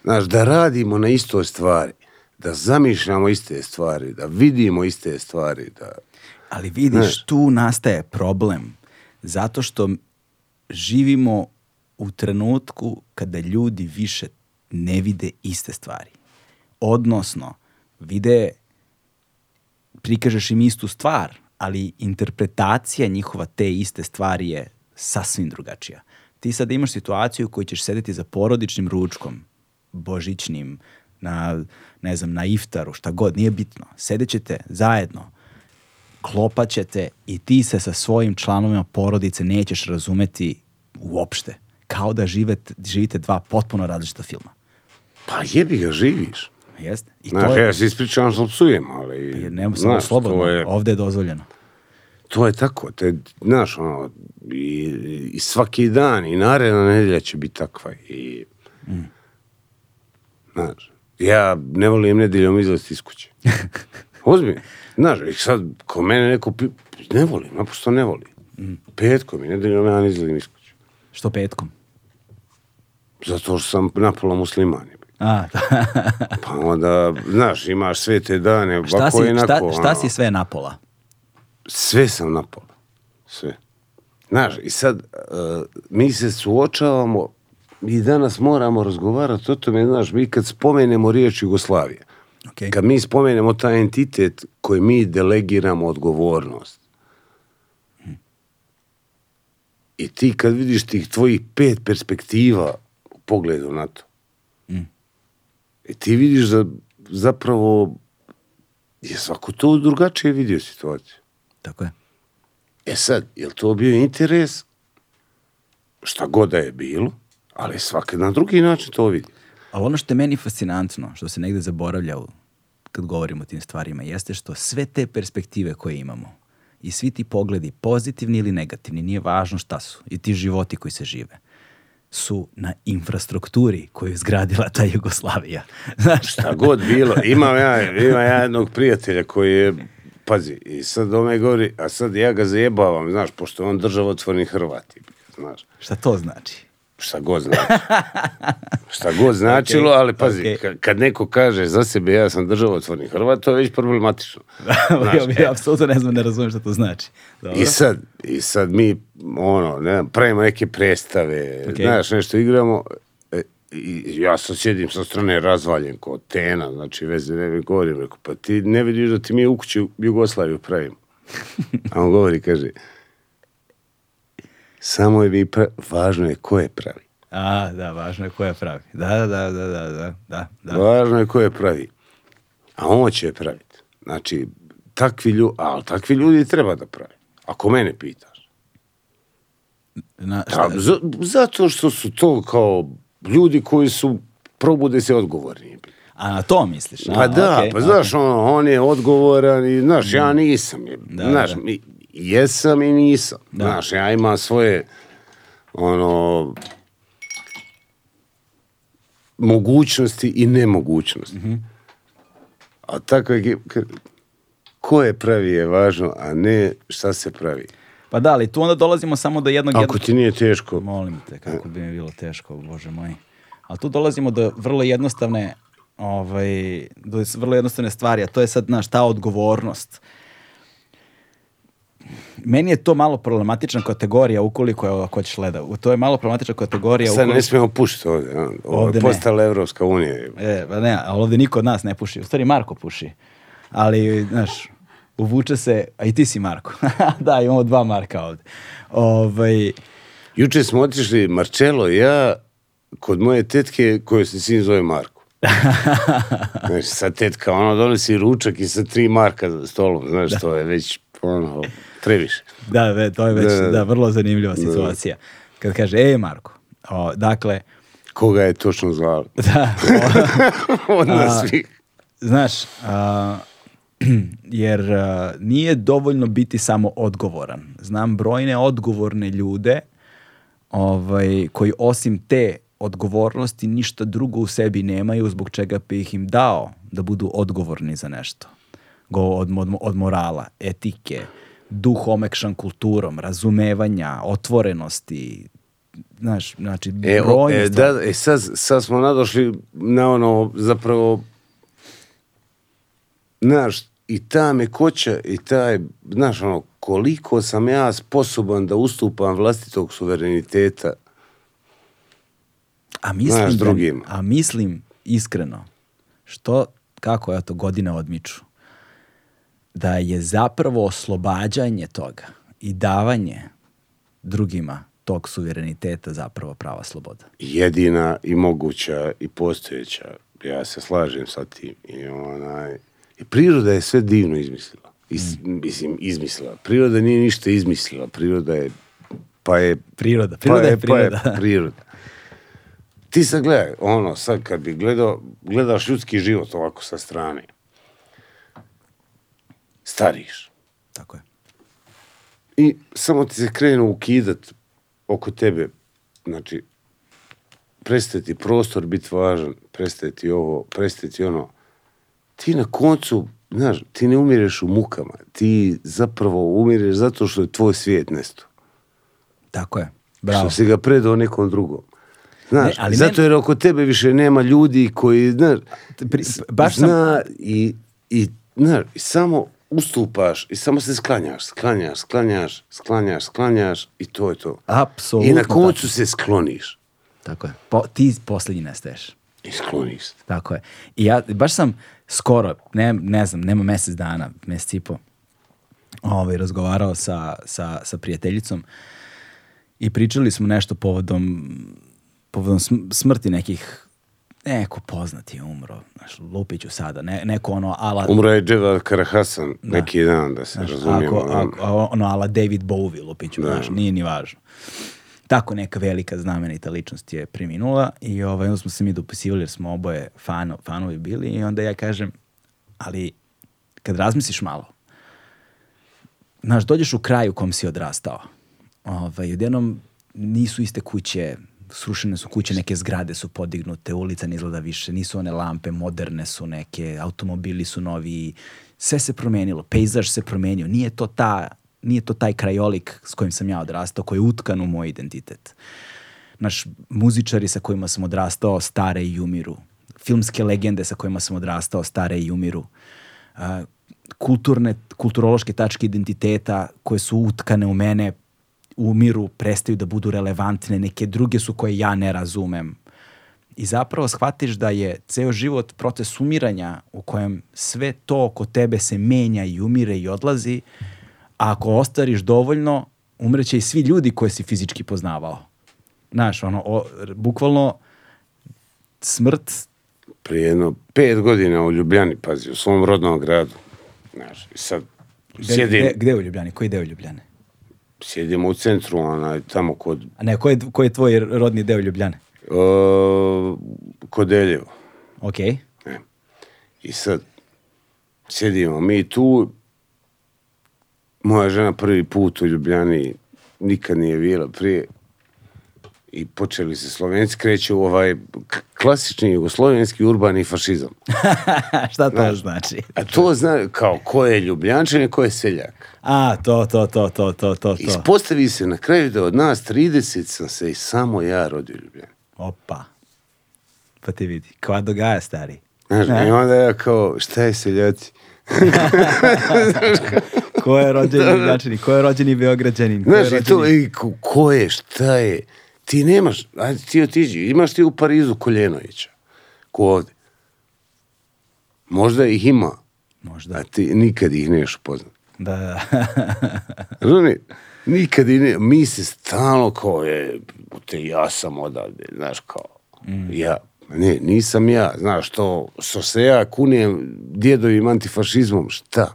Znaš, da radimo na istoj stvari, da zamišljamo iste stvari, da vidimo iste stvari. Da... Ali vidiš, znaš, tu nastaje problem. Zato što živimo u trenutku kada ljudi više ne vide iste stvari. Odnosno, vide, prikažeš im istu stvar, ali interpretacija njihova te iste stvari je sasvim drugačija. Ti sad imaš situaciju koju ćeš sedeti za porodičnim ručkom, božićnim, na, ne znam, na iftaru, šta god, nije bitno. Sedećete zajedno, klopaćete i ti se sa svojim članovima porodice nećeš razumeti uopšte. Kao da živete, živite dva potpuno različita filma. Pa jebi ga, živiš. Jeste. I znaš, to je... ja se ispričavam što psujem, ali... Pa ne, samo slobodno, je... ovde je dozvoljeno to je tako, te, znaš, ono, i, i svaki dan, i naredna nedelja će biti takva, i, mm. znaš, ja ne volim nedeljom izlaziti iz kuće. Ozbiljno. Znaš, i sad, ko mene neko, ne volim, naprosto ne volim. Mm. Petkom i nedeljom ja ne izlazim iz kuće. Što petkom? Zato što sam napola musliman. A, da. pa onda, znaš, imaš sve te dane, šta ovako si, inako, Šta, šta ono. si sve napola? sve sam napao. Sve. Znaš, i sad, uh, mi se suočavamo i danas moramo razgovarati o tome, znaš, mi kad spomenemo riječ Jugoslavije, okay. kad mi spomenemo taj entitet koji mi delegiramo odgovornost, hmm. i ti kad vidiš tih tvojih pet perspektiva u pogledu na to, hmm. i ti vidiš da zapravo je svako to drugačije vidio situaciju. Tako je. E sad, je li to bio interes? Šta god da je bilo, ali svake na drugi način to vidi. Ali ono što je meni fascinantno, što se negde zaboravlja kad govorimo o tim stvarima, jeste što sve te perspektive koje imamo i svi ti pogledi, pozitivni ili negativni, nije važno šta su, i ti životi koji se žive, su na infrastrukturi koju je zgradila ta Jugoslavija. Znaš? Šta god bilo. Imam ja, imam ja jednog prijatelja koji je pazi, i sad on govori, a sad ja ga zajebavam, znaš, pošto on državotvorni Hrvati, znaš. Šta to znači? Šta god znači. šta god značilo, okay, ali pazi, okay. kad neko kaže za sebe ja sam državotvorni Hrvat, to je već problematično. znaš, ja, ja e. apsolutno ne znam, ne razumem šta to znači. Dobro. I sad, i sad mi, ono, ne znam, pravimo neke predstave, okay. znaš, nešto igramo i ja sam sjedim sa strane razvaljen ko tena, znači veze ne govorim, rekao, pa ti ne vidiš da ti mi u kući Jugoslaviju pravimo. A on govori, kaže, samo je vi pravi, važno je ko je pravi. A, da, važno je ko je pravi. Da, da, da, da, da, da, da. Važno je ko je pravi. A on će je praviti. Znači, takvi ljudi, ali takvi ljudi treba da pravi. Ako mene pitaš. Na, šta? Da, zato što su to kao ljudi koji su probude se odgovorni. A na to misliš? Pa da, okay, pa okay. znaš, ono, on je odgovoran i, znaš, ja mm. nisam. Je, da, znaš, da. Mi, jesam i nisam. Da. Znaš, ja imam svoje, ono, mogućnosti i nemogućnosti. Mm -hmm. A tako je, ko je pravi je važno, a ne šta se pravi. Pa da, ali tu onda dolazimo samo do jednog... Ako ti nije teško. Molim te, kako bi mi bilo teško, bože moj. Ali tu dolazimo do vrlo jednostavne ovaj, do vrlo jednostavne stvari, a to je sad, znaš, ta odgovornost. Meni je to malo problematična kategorija ukoliko je, ako ćeš leda, to je malo problematična kategorija Sad ukoliko... ne smijemo pušiti ovde. ovdje, ovdje je postala Evropska unija. E, pa ne, ali ovde niko od nas ne puši, u stvari Marko puši. Ali, znaš, uvuče se, a i ti si Marko. da, imamo dva Marka ovde. Ovaj... Juče smo otišli, Marcelo i ja, kod moje tetke, koju se sin zove Marko. znaš, sad tetka, ono, donesi ručak i sa tri Marka za stolom, znaš, da. to je već, ono, previše. Da, ve, to je već, da, da, da. da vrlo zanimljiva da. situacija. Da. Kad kaže, e, Marko, o, dakle... Koga je točno zvao? Da. O, Od nas svih. Znaš, a, jer uh, nije dovoljno biti samo odgovoran. Znam brojne odgovorne ljude ovaj, koji osim te odgovornosti ništa drugo u sebi nemaju zbog čega bi ih im dao da budu odgovorni za nešto. Go od, od, od morala, etike, duh omekšan kulturom, razumevanja, otvorenosti, znaš, znači e, o, e, da, e sad, sad smo nadošli na ono, zapravo, znaš, i ta mekoća i taj, znaš ono, koliko sam ja sposoban da ustupam vlastitog suvereniteta a mislim znaš, da- drugim. a mislim iskreno, što, kako ja to godine odmiču, da je zapravo oslobađanje toga i davanje drugima tog suvereniteta zapravo prava sloboda. Jedina i moguća i postojeća, ja se slažem sa tim i onaj I priroda je sve divno izmislila. Is, mislim, izmislila. Priroda nije ništa izmislila. Priroda je... Pa je... Priroda. Pa priroda pa je, priroda. Pa je priroda. Ti sad gledaj, ono, sad kad bi gledao, gledaš ljudski život ovako sa strane. Stariš. Tako je. I samo ti se krenu ukidat oko tebe, znači, prestaje ti prostor biti važan, prestaje ti ovo, prestaje ti ono ti na koncu, znaš, ti ne umireš u mukama, ti zapravo umireš zato što je tvoj svijet nesto. Tako je, bravo. Što si ga predao nekom drugom. Znaš, ne, ali zato jer oko tebe više nema ljudi koji, znaš, Pri, baš zna sam... i, i, znaš, i samo ustupaš i samo se sklanjaš, sklanjaš, sklanjaš, sklanjaš, sklanjaš i to je to. Apsolutno. I na koncu se skloniš. Tako je. Po, ti posljednji nestaješ. I skloniš. Tako je. I ja baš sam skoro, ne, ne znam, nema mesec dana, mesec i po, ovaj, razgovarao sa, sa, sa prijateljicom i pričali smo nešto povodom, povodom smrti nekih Neko poznati je umro, znaš, lupiću sada, ne, neko ono ala... Umro je Džedad Karahasan da. neki dan, da se znaš, razumijemo. Ako, ako, ono ala David Bowie lupiću, da. znaš, nije ni važno. Uh, tako neka velika znamenita ličnost je preminula i ovaj, onda smo se mi dopisivali jer smo oboje fano, fanovi bili i onda ja kažem, ali kad razmisliš malo, znaš, dođeš u kraj u kom si odrastao, ovaj, odjednom nisu iste kuće, srušene su kuće, neke zgrade su podignute, ulica ne izgleda više, nisu one lampe, moderne su neke, automobili su novi, sve se promenilo, pejzaž se promenio, nije to ta nije to taj krajolik s kojim sam ja odrastao, koji je utkan u moj identitet. Naš muzičari sa kojima sam odrastao stare i umiru. Filmske legende sa kojima sam odrastao stare i umiru. Uh, kulturne, kulturološke tačke identiteta koje su utkane u mene umiru, prestaju da budu relevantne, neke druge su koje ja ne razumem. I zapravo shvatiš da je ceo život proces umiranja u kojem sve to oko tebe se menja i umire i odlazi, uh, a ako ostariš dovoljno, umreće i svi ljudi koje si fizički poznavao. Znaš, ono, o, bukvalno smrt... Prije jedno pet godina u Ljubljani, pazi, u svom rodnom gradu. Znaš, i sad gde, sjedim... Gde, gde u Ljubljani? Koji deo Ljubljane? Sjedim u centru, onaj, tamo kod... A ne, koji je, ko je tvoj rodni deo Ljubljane? O, kod Eljevo. Okej. Okay. E, I sad, sjedimo mi tu, moja žena prvi put u Ljubljani nikad nije bila prije i počeli se Slovenci kreću ovaj klasični jugoslovenski urbani fašizam. Šta to znači? znači? A to zna kao ko je ljubljančan i ko je seljak. A, to, to, to, to, to, to. Ispostavi se na kraju da od nas 30 sam se i samo ja rodio Ljubljan. Opa. Pa ti vidi, kva dogaja stari. Znaš, i onda ja kao, šta je seljaci? ko je rođeni načini, da, da. ko je rođeni Beograđanin? Ko Znaš, rođeni... i to, i ko, je, šta je, ti nemaš, ajde ti otiđi, imaš ti u Parizu Koljenovića, ko ovde. Možda ih ima, Možda. a ti nikad ih neš upoznat. Da, da. Razumije, nikad i ne, mi se stalno kao je, te ja sam odavde, znaš kao, mm. ja, Ne, nisam ja, znaš, to, što se ja kunijem djedovim antifašizmom, šta?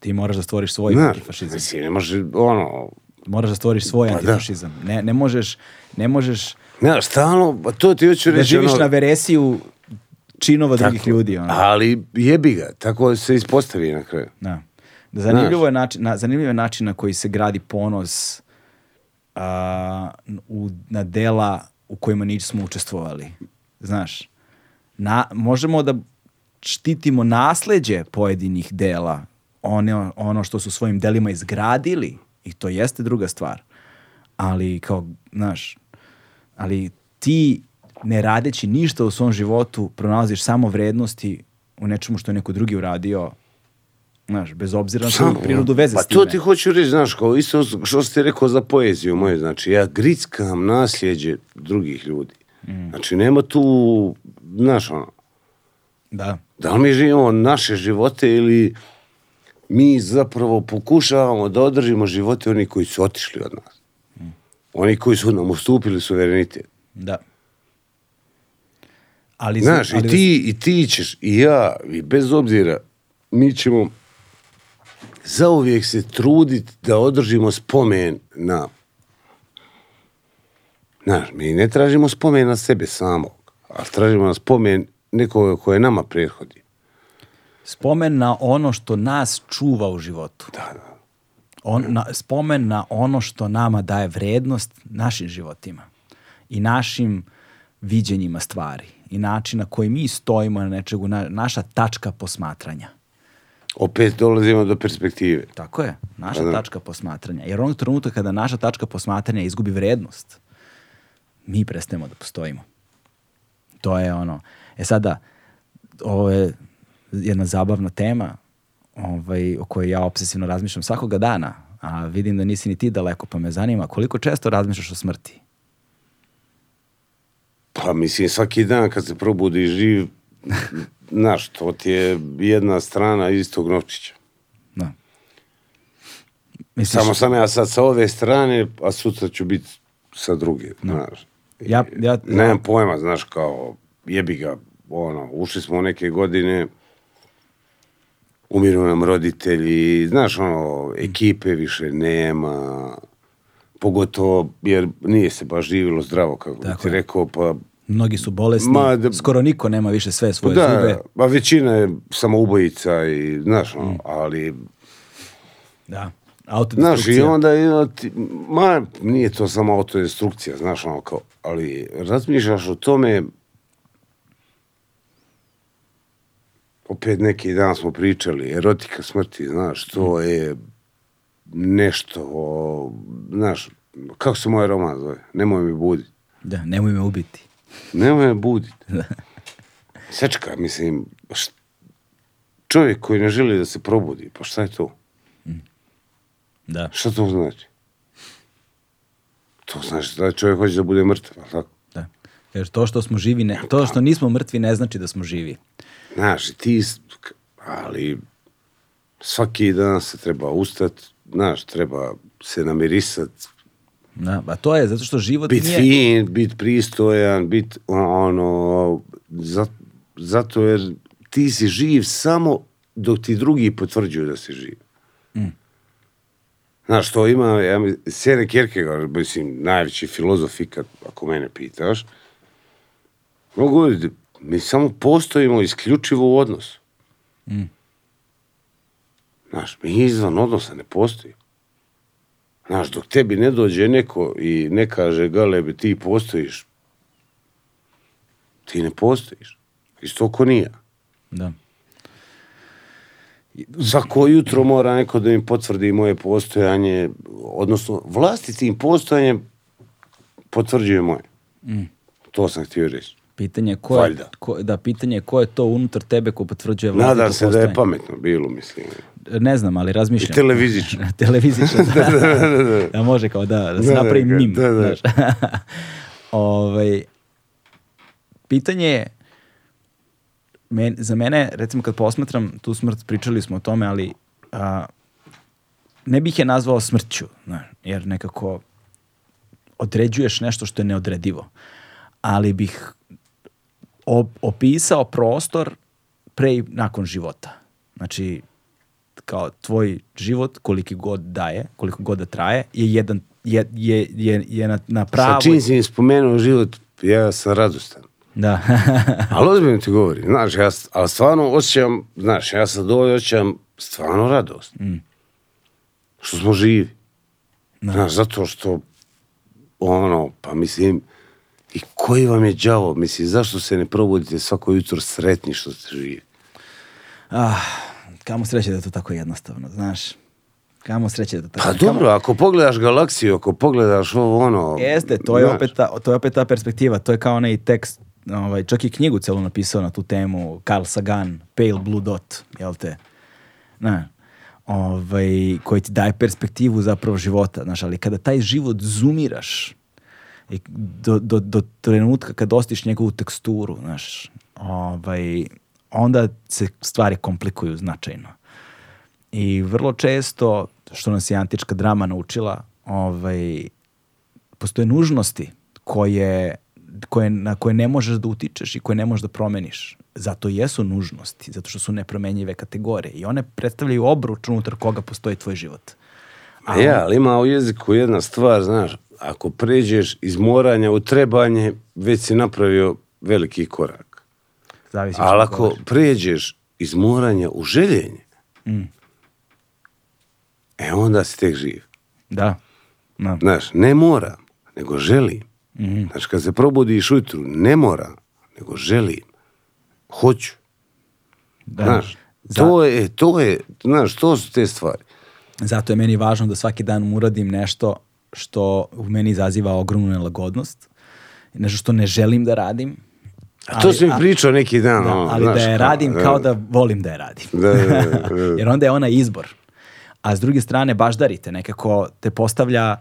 Ti moraš da stvoriš svoj znaš, antifašizam. Znači, ne može, ono... Moraš da stvoriš svoj pa da. antifašizam. Da. Ne, ne možeš, ne možeš... Ne, stalno, pa to ti hoću da reći... Da živiš na veresiju činova tako, drugih ljudi. Ono. Ali jebi ga, tako se ispostavi na kraju. Da. da zanimljivo, je način, na, zanimljivo je način na koji se gradi ponos a, u, na dela u kojima nismo učestvovali. Znaš, na, možemo da štitimo nasleđe pojedinih dela, one, ono što su svojim delima izgradili, i to jeste druga stvar. Ali kao, znaš, ali ti ne radeći ništa u svom životu pronalaziš samo vrednosti u nečemu što je neko drugi uradio Znaš, bez obzira na svoju prirodu veze pa, s time. Pa to ti hoću reći, znaš, kao isto što ste rekao za poeziju moju, znači ja grickam nasljeđe drugih ljudi. Mm. Znači nema tu, znaš, ono, da. da li mi živimo naše živote ili mi zapravo pokušavamo da održimo živote oni koji su otišli od nas. Mm. Oni koji su nam ustupili suverenitet. Da. Ali, Znaš, ali... i, ti, i ti ćeš, i ja, i bez obzira, mi ćemo zauvijek se truditi da održimo spomen na... Znaš, mi ne tražimo spomen na sebe samog, ali tražimo na spomen nekoga koje nama prethodi. Spomen na ono što nas čuva u životu. Da, da. On, na, spomen na ono što nama daje vrednost našim životima i našim viđenjima stvari i način na koji mi stojimo na nečegu, na, naša tačka posmatranja opet dolazimo do perspektive. Tako je, naša Adam. Da. tačka posmatranja. Jer onog trenutka kada naša tačka posmatranja izgubi vrednost, mi prestajemo da postojimo. To je ono. E sada, ovo je jedna zabavna tema ovaj, o kojoj ja obsesivno razmišljam svakoga dana, a vidim da nisi ni ti daleko, pa me zanima koliko često razmišljaš o smrti? Pa mislim, svaki dan kad se probudi živ, znaš, to ti je jedna strana istog novčića. Da. Misliš... Samo sam ja sad sa ove strane, a sutra ću biti sa druge, da. znaš. Ja, ja, Nemam pojma, znaš, kao, jebi ga, ono, ušli smo u neke godine, umiru nam roditelji, znaš, ono, ekipe više nema, pogotovo jer nije se baš živilo zdravo, kako Tako ti je. rekao, pa mnogi su bolesni, Ma, da, skoro niko nema više sve svoje da, zube. Da, većina je samoubojica i, znaš, mm. ali... Da. Znaš, i onda, i ti, ma, nije to samo autodestrukcija, znaš, ono kao, ali razmišljaš o tome, opet neki dan smo pričali, erotika smrti, znaš, to mm. je nešto, o, znaš, kako se moj roman zove, nemoj me buditi. Da, nemoj me ubiti. Nema je buditi. Da. Sečka, mislim, št... čovjek koji ne želi da se probudi, pa šta je to? Mm. Da. Šta to znači? To znači da čovjek hoće da bude mrtav, ali tako? Da. Jer to što smo živi, ne, to što nismo mrtvi ne znači da smo živi. Znaš, ti, ali svaki dan se treba ustat, znaš, treba se namirisati, Da, pa to je, zato što život bit nije... Bit fin, bit pristojan, bit ono... Zato, jer ti si živ samo dok ti drugi potvrđuju da si živ. Mm. Znaš, to ima, ja, Sere Kierkegaard, mislim, najveći filozof ikad, ako mene pitaš, mnogo ljudi, da- mi samo postojimo isključivo u odnosu. Mm. Znaš, mi izvan odnosa ne postojimo. Znaš, dok tebi ne dođe neko i ne kaže, galebe, ti postojiš, ti ne postojiš. Isto ko nije. Da. Svako jutro mora neko da mi potvrdi moje postojanje, odnosno vlastitim postojanjem potvrđuje moje. Mm. To sam htio reći. Pitanje ko je, ko, da, pitanje je ko je to unutar tebe ko potvrđuje vlastito Nadam se postojanje. da je pametno bilo, mislim ne znam, ali razmišljam. I televizično. televizično, da. Da, da, da. da, da, da. može kao da, da se napravi mim. Da, da. Ove, ovaj, pitanje je, men, za mene, recimo kad posmatram tu smrt, pričali smo o tome, ali a, ne bih je nazvao smrću, ne, jer nekako određuješ nešto što je neodredivo. Ali bih op, opisao prostor pre i nakon života. Znači, kao tvoj život, koliki god daje, koliko god da traje, je jedan je, je, je, je na, na pravo... Sa čim si mi spomenuo život, ja sam radostan. Da. ali ozbiljno ti govori, znaš, ja, ali stvarno osjećam, znaš, ja sad ovdje osjećam stvarno radost. Mm. Što smo živi. Da. Znaš, zato što, ono, pa mislim, i koji vam je đavo, mislim, zašto se ne probudite svako jutro sretni što ste živi? Ah, kamo sreće da je to tako jednostavno, znaš. Kamo sreće da je to tako. Pa kamo... dobro, ako pogledaš galaksiju, ako pogledaš ovo ono... Jeste, to je, opet ta, to je opet ta perspektiva, to je kao onaj tekst, ovaj, čak i knjigu celu napisao na tu temu, Carl Sagan, Pale Blue Dot, jel te? Na, ovaj, koji ti daje perspektivu zapravo života, znaš, ali kada taj život zoomiraš do, do, do trenutka kad ostiš njegovu teksturu, znaš, ovaj, onda se stvari komplikuju značajno. I vrlo često, što nas je antička drama naučila, ovaj, postoje nužnosti koje, koje, na koje ne možeš da utičeš i koje ne možeš da promeniš. Zato jesu nužnosti, zato što su nepromenjive kategorije i one predstavljaju obruč unutar koga postoji tvoj život. A... Ja, ali ima u jeziku jedna stvar, znaš, ako pređeš iz moranja u trebanje, već si napravio veliki korak. Zavisi Ali ako govoriš. pređeš iz moranja u željenje, mm. e onda si tek živ. Da. No. Da. Znaš, ne mora, nego želi. Mm. Znaš, kad se probudiš ujutru, ne mora, nego želi. Hoću. Da. Znaš, to je, to je, znaš, to su te stvari. Zato je meni važno da svaki dan uradim nešto što u meni izaziva ogromnu nelagodnost, nešto što ne želim da radim, A to si mi pričao neki dan. Da, ali da znaš, da je radim kao da. da volim da je radim. Da, da, da, Jer onda je ona izbor. A s druge strane baždarite, nekako te postavlja,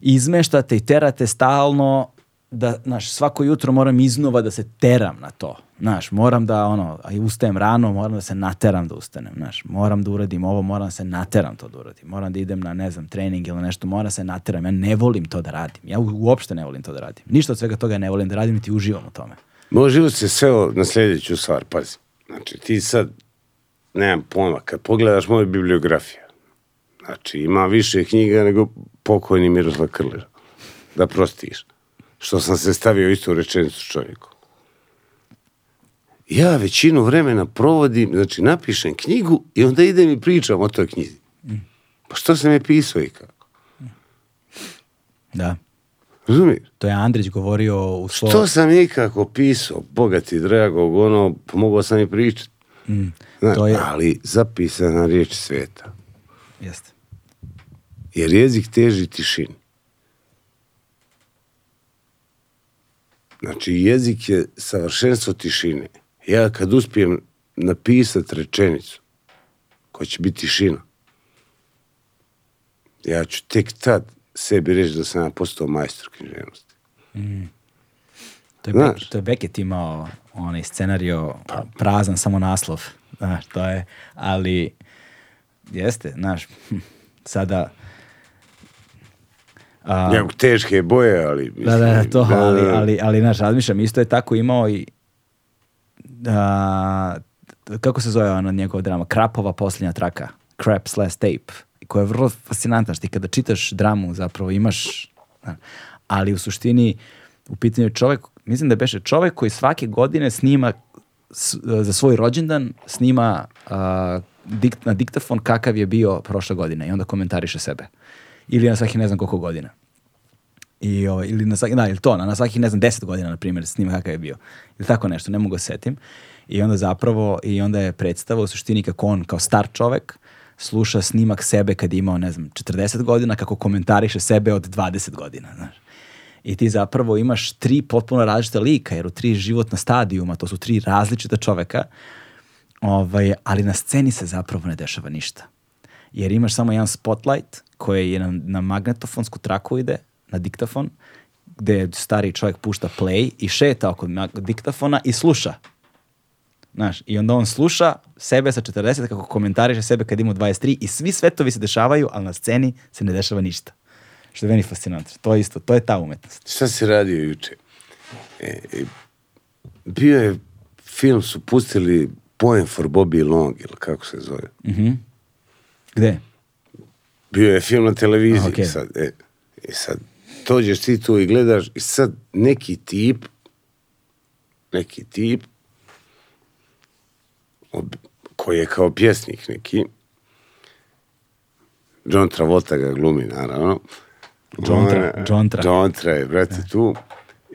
izmeštate i terate stalno da, znaš, svako jutro moram iznova da se teram na to. Znaš, moram da, ono, a ustajem rano, moram da se nateram da ustanem, znaš, moram da uradim ovo, moram da se nateram to da uradim, moram da idem na, ne znam, trening ili nešto, moram da se nateram, ja ne volim to da radim, ja uopšte ne volim to da radim, ništa od svega toga ne volim da radim, niti uživam u tome. Moj život se sveo na sljedeću stvar, pazi. Znači, ti sad, nemam pojma, kad pogledaš moju bibliografiju, znači, ima više knjiga nego pokojni Miroslav Krlera. Da prostiš. Što sam se stavio istu rečenicu čovjeku. Ja većinu vremena provodim, znači, napišem knjigu i onda idem i pričam o toj knjizi. Pa što sam je pisao i kako? Da. Razumiješ? To je Andrić govorio u svoj... Što sam nikako pisao, boga ti dragog, ono, pomogao sam i pričati. Mm, to je... Ali zapisana riječ sveta. Jeste. Jer jezik teži tišini. Znači, jezik je savršenstvo tišine. Ja kad uspijem napisati rečenicu koja će biti tišina, ja ću tek tad sebi reći da sam ja postao majstor književnosti. Mm. To je, Znaš? Be, to je Beckett imao onaj scenario pa. prazan samo naslov. Znaš, to je, ali jeste, znaš, hm, sada... A, Nekog teške boje, ali... Mislim, da, da, da to, da, da ali, da. ali, ali, znaš, razmišljam, isto je tako imao i a, kako se zove ona njegov drama? Krapova posljednja traka. Crap's Last Tape koja je vrlo fascinantna, što ti kada čitaš dramu zapravo imaš, ali u suštini u pitanju je čovek, mislim da beše čovek koji svake godine snima za svoj rođendan, snima a, dikt, na diktafon kakav je bio prošle godine i onda komentariše sebe. Ili na svaki ne znam koliko godina. I, o, ovaj, ili na svaki, da, ili to, na, na svaki ne znam deset godina, na primjer, snima kakav je bio. Ili tako nešto, ne mogu da setim. I onda zapravo, i onda je predstava u suštini kako on kao star čovek, uh, sluša snimak sebe kad je imao, ne znam, 40 godina, kako komentariše sebe od 20 godina, znaš. I ti zapravo imaš tri potpuno različita lika, jer u tri životna stadijuma, to su tri različita čoveka, ovaj, ali na sceni se zapravo ne dešava ništa. Jer imaš samo jedan spotlight koji je na, na magnetofonsku traku ide, na diktafon, gde stari čovjek pušta play i šeta oko diktafona i sluša Znaš, i onda on sluša sebe sa 40 kako komentariše sebe kad ima 23 i svi svetovi se dešavaju, ali na sceni se ne dešava ništa. Što je meni fascinantno. To je isto, to je ta umetnost. Šta si radio juče? E, e bio je film su pustili Poem for Bobby Long ili kako se zove. Mm -hmm. Gde? Bio je film na televiziji. okay. sad, e, e, sad, dođeš ti tu i gledaš i sad neki tip neki tip koji je kao pjesnik neki, John Travolta ga glumi, naravno. John, Tra, John, Tra. John Tra je, brate, da. tu.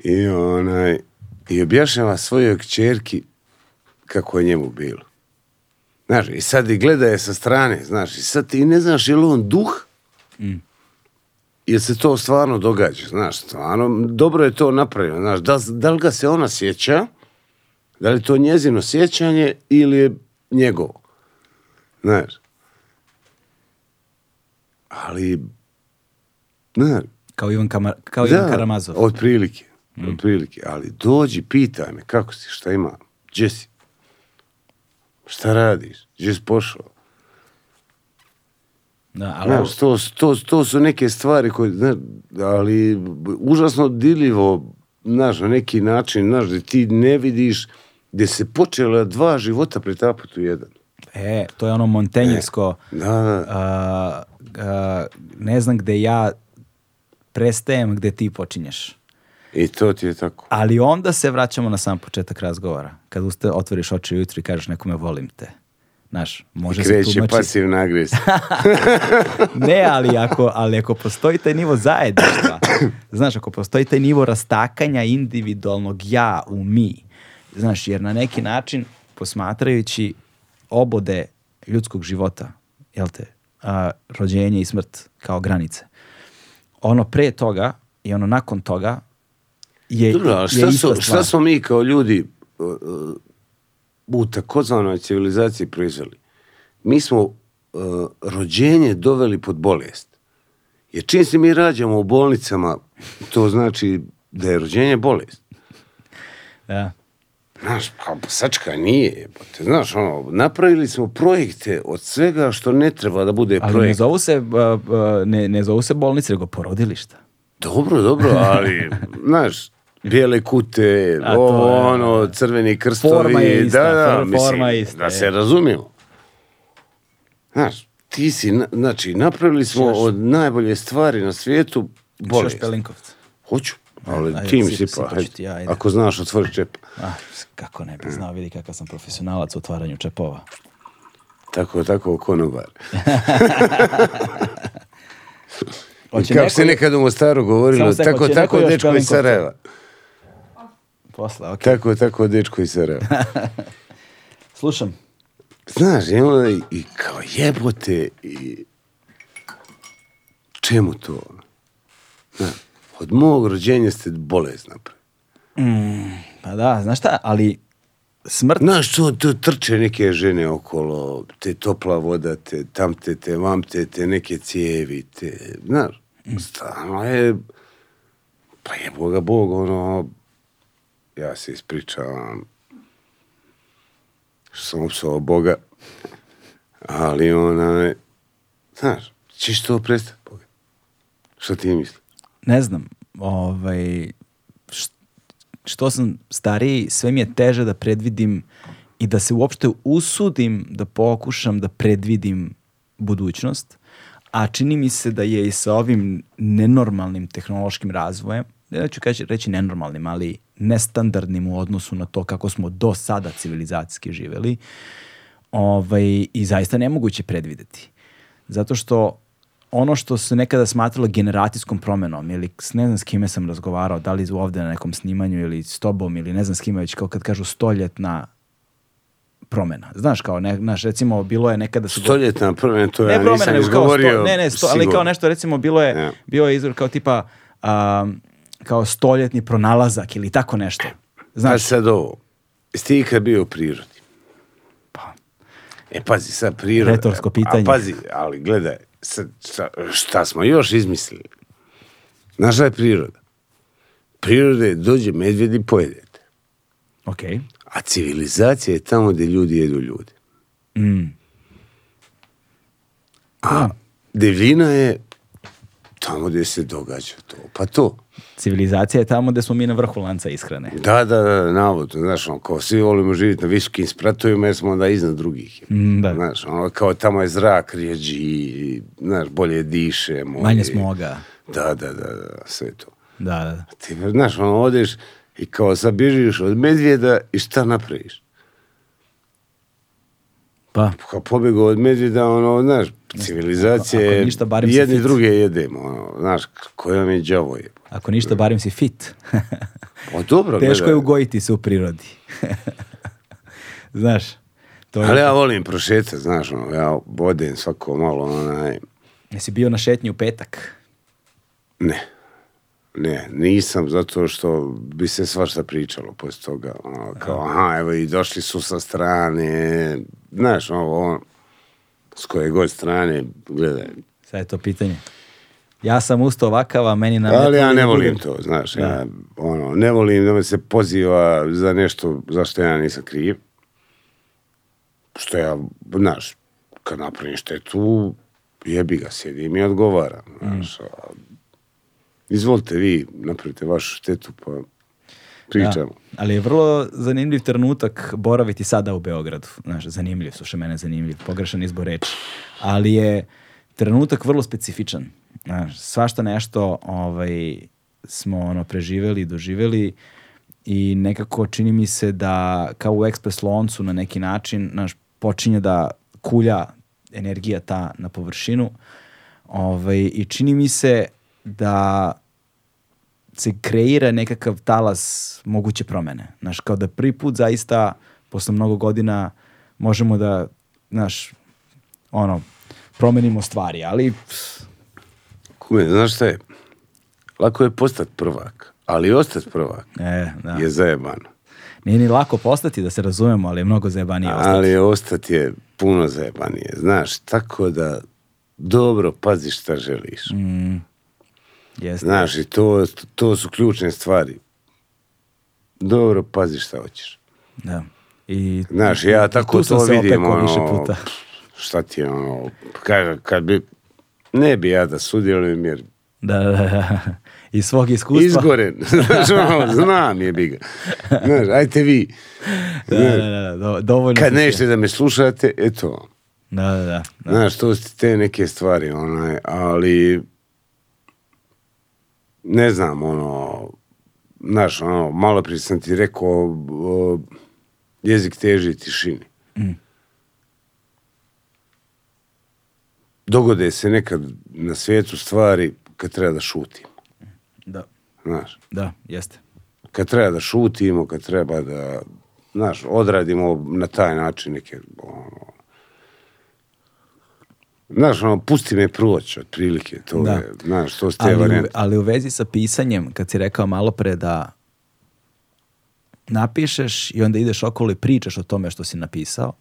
I onaj, i objašnjava svojoj kćerki kako je njemu bilo. Znaš, i sad i gleda je sa strane, znaš, i sad ti ne znaš je li on duh, mm. jer se to stvarno događa, znaš, stvarno, dobro je to napravljeno, znaš, da, da li ga se ona sjeća, Da li to njezino sjećanje ili je njegovo? Znaš. Ali, znaš. Kao Ivan, Kamar, kao da, Ivan Karamazov. otprilike. Mm. Otprilike. Ali dođi, pitaj me kako si, šta ima, gdje si, šta radiš, gdje si pošao. Da, ali... Znaš, to, to, to, su neke stvari koje, znaš, ali užasno diljivo, znaš, na neki način, znaš, da ti ne vidiš gde se počela dva života pretapati u jedan. E, to je ono montenjersko, e, da, da. A, a, ne znam gde ja prestajem, gde ti počinješ. I to ti je tako. Ali onda se vraćamo na sam početak razgovora. Kad usta, otvoriš oči ujutru i kažeš nekome volim te. Znaš, može se se tumači... pasivna agresija. ne, ali ako, ali ako postoji taj nivo zajedništva, znaš, ako postoji taj nivo rastakanja individualnog ja u mi, Znaš, jer na neki način, posmatrajući obode ljudskog života, jel te, a, rođenje i smrt kao granice, ono pre toga i ono nakon toga je, Dobro, šta, je ista su, šta smo mi kao ljudi uh, u takozvanoj civilizaciji proizveli? Mi smo uh, rođenje doveli pod bolest. Jer čim se mi rađamo u bolnicama, to znači da je rođenje bolest. Da. Znaš, kao pa, sačka nije, te, znaš, ono, napravili smo projekte od svega što ne treba da bude ali projekt. Ali ne zovu se, ne, ne zovu se bolnice, nego porodilišta. Dobro, dobro, ali, znaš, bijele kute, A ovo, je, ono, da, da. crveni krstovi. Forma je da, ista, da, da, forma mislim, ista. Da se razumijemo. Znaš, ti si, na, znači, napravili smo Češ, od najbolje stvari na svijetu bolest. Češ Pelinkovca? Hoću. Ali ajde, ti mi sipa, si ja, pa, ajde. ako znaš otvori čep. Ah, kako ne bi znao, vidi kakav sam profesionalac u otvaranju čepova. Tako, tako, konobar. Oće kako neko... se nekad u Mostaru govorilo, stekao, tako, tako, dečko iz Sarajeva. Posla, okay. Tako, tako, dečko iz Sarajeva. Slušam. Znaš, i i kao jebote i čemu to? Znaš, od mog rođenja ste bolest napravili. Mm, pa da, znaš šta, ali smrt... Znaš, to, to trče neke žene okolo, te topla voda, te tamte, te vamte, te neke cijevi, te, znaš, mm. stano je, pa je Boga Bog, ono, ja se ispričavam, što sam opsao Boga, ali ona, znaš, ćeš to prestati, Boga. Što ti misliš? ne znam, ovaj, što sam stariji, sve mi je teže da predvidim i da se uopšte usudim da pokušam da predvidim budućnost, a čini mi se da je i sa ovim nenormalnim tehnološkim razvojem, da ću kaži, reći nenormalnim, ali nestandardnim u odnosu na to kako smo do sada civilizacijski živeli, ovaj, i zaista nemoguće predvideti. Zato što ono što se nekada smatralo generacijskom promenom ili ne znam s kime sam razgovarao, da li ovde na nekom snimanju ili s tobom ili ne znam s kime već kao kad kažu stoljetna promena. Znaš kao, ne, naš, recimo, bilo je nekada... Su Stoljetna promena, to ne, ja promena, nisam izgovorio. Sto, ne, ne, sto, ali kao nešto, recimo, bilo je, ja. bio je izvor kao tipa um, kao stoljetni pronalazak ili tako nešto. Znaš? Pa sad ovo, jeste ikad bio u prirodi? Pa. E, pazi, sad priroda... Retorsko pitanje. A, pazi, ali gledaj, sad, šta, šta smo još izmislili? Znaš šta je priroda? Priroda je dođe medvjed i pojedete. Ok. A civilizacija je tamo gdje ljudi jedu ljude. Mm. A divljina je tamo gde se događa to. Pa to. Civilizacija je tamo gdje smo mi na vrhu lanca ishrane. Da, da, da, da, navodno, znaš, ono, kao svi volimo živjeti na visokim spratovima jer smo onda iznad drugih. Mm, da. Znaš, ono, kao tamo je zrak rijeđi, znaš, bolje dišemo. Manje smoga. Da, da, da, da, da, sve to. Da, da. Ti, znaš, ono, odeš i kao zabježiš od medvjeda i šta napraviš? Pa. Kao pa pobjegao od medvjeda, ono, znaš, civilizacije, ništa, barem jedni fit. druge jedemo, ono, znaš, koja mi je džavo je. Ako ništa, barem si fit. o, pa dobro. Teško gledam. je ugojiti se u prirodi. znaš. To je... Ali ja volim prošetati, znaš, ono, ja bodem svako malo, onaj... Jesi bio na šetnji u petak? Ne. Ne, nisam, zato što bi se svašta pričalo posle toga. Ono, kao, aha, evo i došli su sa strane, znaš, ovo, ono, s koje god strane, gledaj. Sad je to pitanje. Ja sam usto ovakava, meni na... Ali ja ne volim to, znaš, da. ja ono, ne volim da me se poziva za nešto za što ja nisam kriv. Što ja, znaš, kad napravim štetu, jebi ga, sjedim i odgovaram, znaš, mm izvolite vi, napravite vašu štetu, pa pričamo. Da, ali je vrlo zanimljiv trenutak boraviti sada u Beogradu. Znaš, zanimljiv, slušaj mene zanimljiv, pogrešan izbor reči. Ali je trenutak vrlo specifičan. Znaš, svašta nešto ovaj, smo ono, preživeli, doživeli i nekako čini mi se da kao u Express loncu na neki način znaš, počinje da kulja energija ta na površinu ovaj, i čini mi se da se kreira nekakav talas moguće promene. Znaš, kao da prvi put zaista posle mnogo godina možemo da, znaš, ono, promenimo stvari, ali... Kume, znaš šta je? Lako je postati prvak, ali ostati prvak e, da. je zajebano. Nije ni lako postati, da se razumemo, ali je mnogo zajebanije ostati. Ali ostati je puno zajebanije, znaš, tako da dobro pazi šta želiš. Mm. Jeste. Znaš, i to, to su ključne stvari. Dobro, pazi šta hoćeš. Da. I, Znaš, ja tako to vidim. ono, puta. Šta ti je ono, kad, kad bi, ne bi ja da sudjelujem jer da, da, da. Iz svog iskustva. Izgoren. Znaš, znam je biga. Znaš, ajte vi. Da, da, znaš, da, da, da, dovoljno. Kad nešto da me slušate, eto. Da, da, da. Znaš, to su te neke stvari, onaj, ali ne znam, ono, znaš, ono, malo prije sam ti rekao, o, jezik teži tišini. Mm. Dogode se nekad na svijetu stvari kad treba da šutim. Da. Znaš? Da, jeste. Kad treba da šutimo, kad treba da, znaš, odradimo na taj način neke, ono, Znaš, ono, pusti me proć, otprilike, to da. je, znaš, to ste ali, variant. ali u vezi sa pisanjem, kad si rekao malo pre da napišeš i onda ideš okolo i pričaš o tome što si napisao,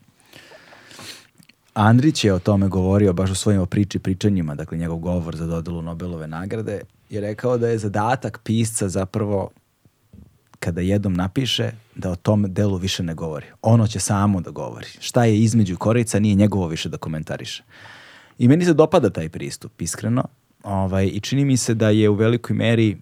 Andrić je o tome govorio baš o svojim priči pričanjima, dakle njegov govor za dodelu Nobelove nagrade, je rekao da je zadatak pisca zapravo kada jednom napiše da o tom delu više ne govori. Ono će samo da govori. Šta je između korica nije njegovo više da komentariše. I meni se dopada taj pristup, iskreno. Ovaj, I čini mi se da je u velikoj meri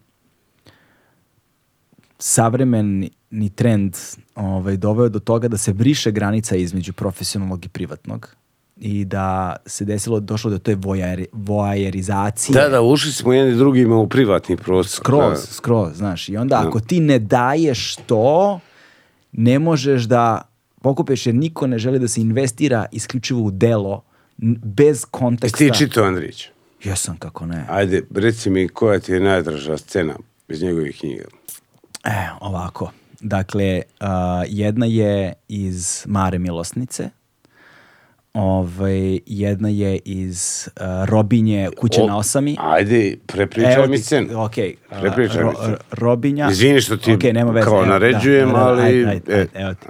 savremeni trend ovaj, doveo do toga da se briše granica između profesionalnog i privatnog i da se desilo, došlo do toj vojer, vojerizacije. Da, da, ušli smo jedni drugima u privatni prostor. Skroz, da. skroz, znaš. I onda ako da. ti ne daješ to, ne možeš da pokupeš jer niko ne želi da se investira isključivo u delo bez konteksta. Jesi ti čito Andrić? Jesam, kako ne. Ajde, reci mi koja ti je najdraža scena iz njegovih knjiga? E, ovako. Dakle, uh, jedna je iz Mare Milosnice, ovaj, jedna je iz uh, Robinje kuće o, na osami. Ajde, prepričaj Evo, mi scenu. Ok. Uh, ro, mi scenu. Robinja. Izvini što ti okay, nema veze, kao evo, da, naređujem, da, ali... Ajde, ajde, e. ajde, evo ti.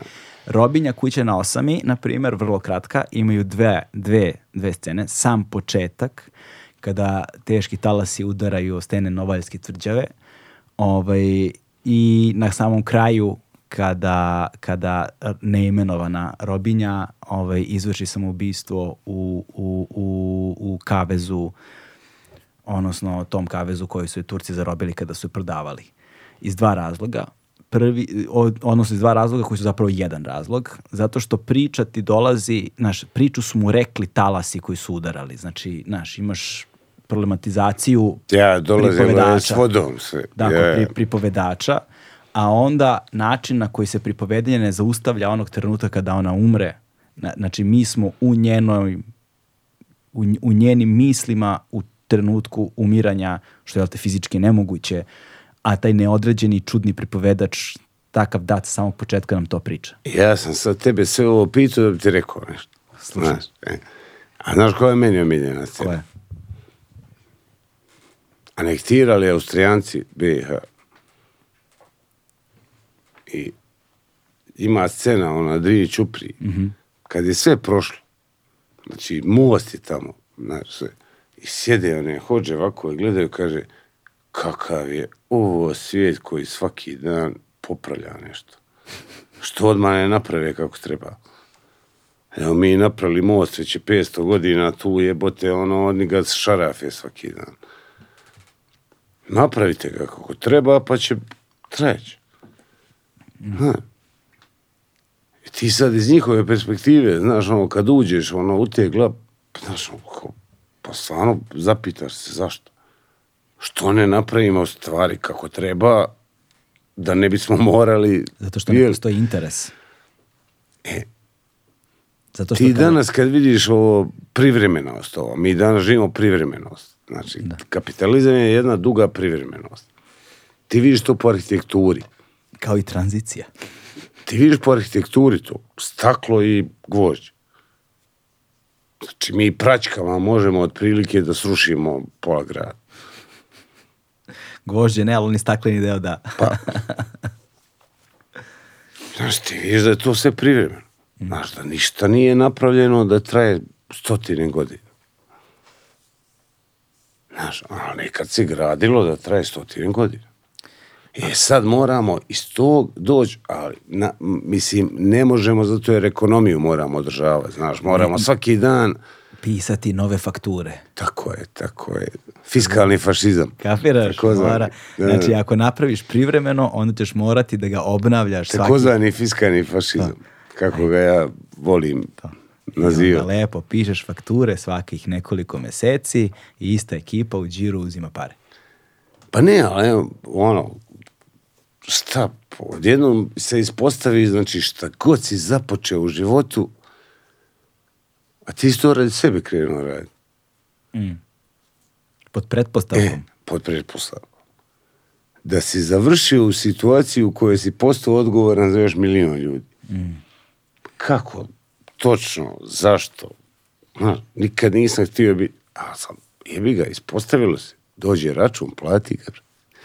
Robinja kuće na osami, na primjer, vrlo kratka, imaju dve, dve, dve scene. Sam početak, kada teški talasi udaraju o stene Novaljske tvrđave. Ovaj, I na samom kraju, kada, kada neimenovana robinja ovaj, izvrši samoubistvo u, u, u, u kavezu, odnosno tom kavezu koji su i Turci zarobili kada su prodavali. Iz dva razloga prvi, odnosno iz dva razloga koji su zapravo jedan razlog, zato što priča ti dolazi, znaš, priču su mu rekli talasi koji su udarali, znači, znaš, imaš problematizaciju ja, pripovedača. vodom se. Dakle, yeah. pri, pripovedača, a onda način na koji se pripovedanje ne zaustavlja onog trenutka kada ona umre, na, znači mi smo u njenoj, u, u njenim mislima u trenutku umiranja, što je te, fizički nemoguće, uh, a taj neodređeni čudni pripovedač takav dat samog početka nam to priča. Ja sam sad tebe sve ovo pitao da bi ti rekao nešto. Slušaj. e. a znaš ko je meni omiljena scena? je? Anektirali Austrijanci BiH. I ima scena ona Driji Čupri, mm -hmm. kad je sve prošlo. Znači, most je tamo, znaš, sve. I sjede one, hođe ovako i gledaju, kaže, kakav je ovo svijet koji svaki dan popravlja nešto. Što odmah ne naprave kako treba. Evo mi napravili most već 500 godina, tu je bote ono od šarafe svaki dan. Napravite ga kako treba, pa će treći. Ha. I ti sad iz njihove perspektive, znaš, ono, kad uđeš ono, u te glav, pa znaš, ono, pa stvarno zapitaš se zašto što ne napravimo stvari kako treba, da ne bismo morali... Zato što ne postoji interes. E, Zato što ti kao... danas kad vidiš ovo privremenost, ovo, mi danas živimo privremenost. Znači, da. kapitalizam je jedna duga privremenost. Ti vidiš to po arhitekturi. Kao i tranzicija. Ti vidiš po arhitekturi to, staklo i gvožđe. Znači, mi praćkama možemo otprilike da srušimo pola grada gvožđe, ne, ali oni stakleni deo da. pa. Znaš, ti vidiš da je to sve privremeno. Znaš, da ništa nije napravljeno da traje stotine godina. Znaš, ali nekad se gradilo da traje stotine godina. E sad moramo iz tog doći, ali na, mislim, ne možemo zato jer ekonomiju moramo održavati, znaš, moramo svaki dan pisati nove fakture. Tako je, tako je. Fiskalni fašizam. Kapiraš? Takozvani. Da, znači, da. ako napraviš privremeno, onda ćeš morati da ga obnavljaš svaki... Takozvani fiskalni fašizam. To. Da. Kako Ajde. ga ja volim. To. Da lepo pišeš fakture svakih nekoliko meseci i ista ekipa u džiru uzima pare. Pa ne, ali ono, šta, odjednom se ispostavi, znači šta god si započeo u životu, A ti si to radi sebe krenuo raditi. Mm. Pod pretpostavkom. E, pod pretpostavkom. Da si završio u situaciji u kojoj si postao odgovoran za još milion ljudi. Mm. Kako? Točno? Zašto? Na, nikad nisam htio bi... A sam, jebi ga, ispostavilo se. Dođe račun, plati ga.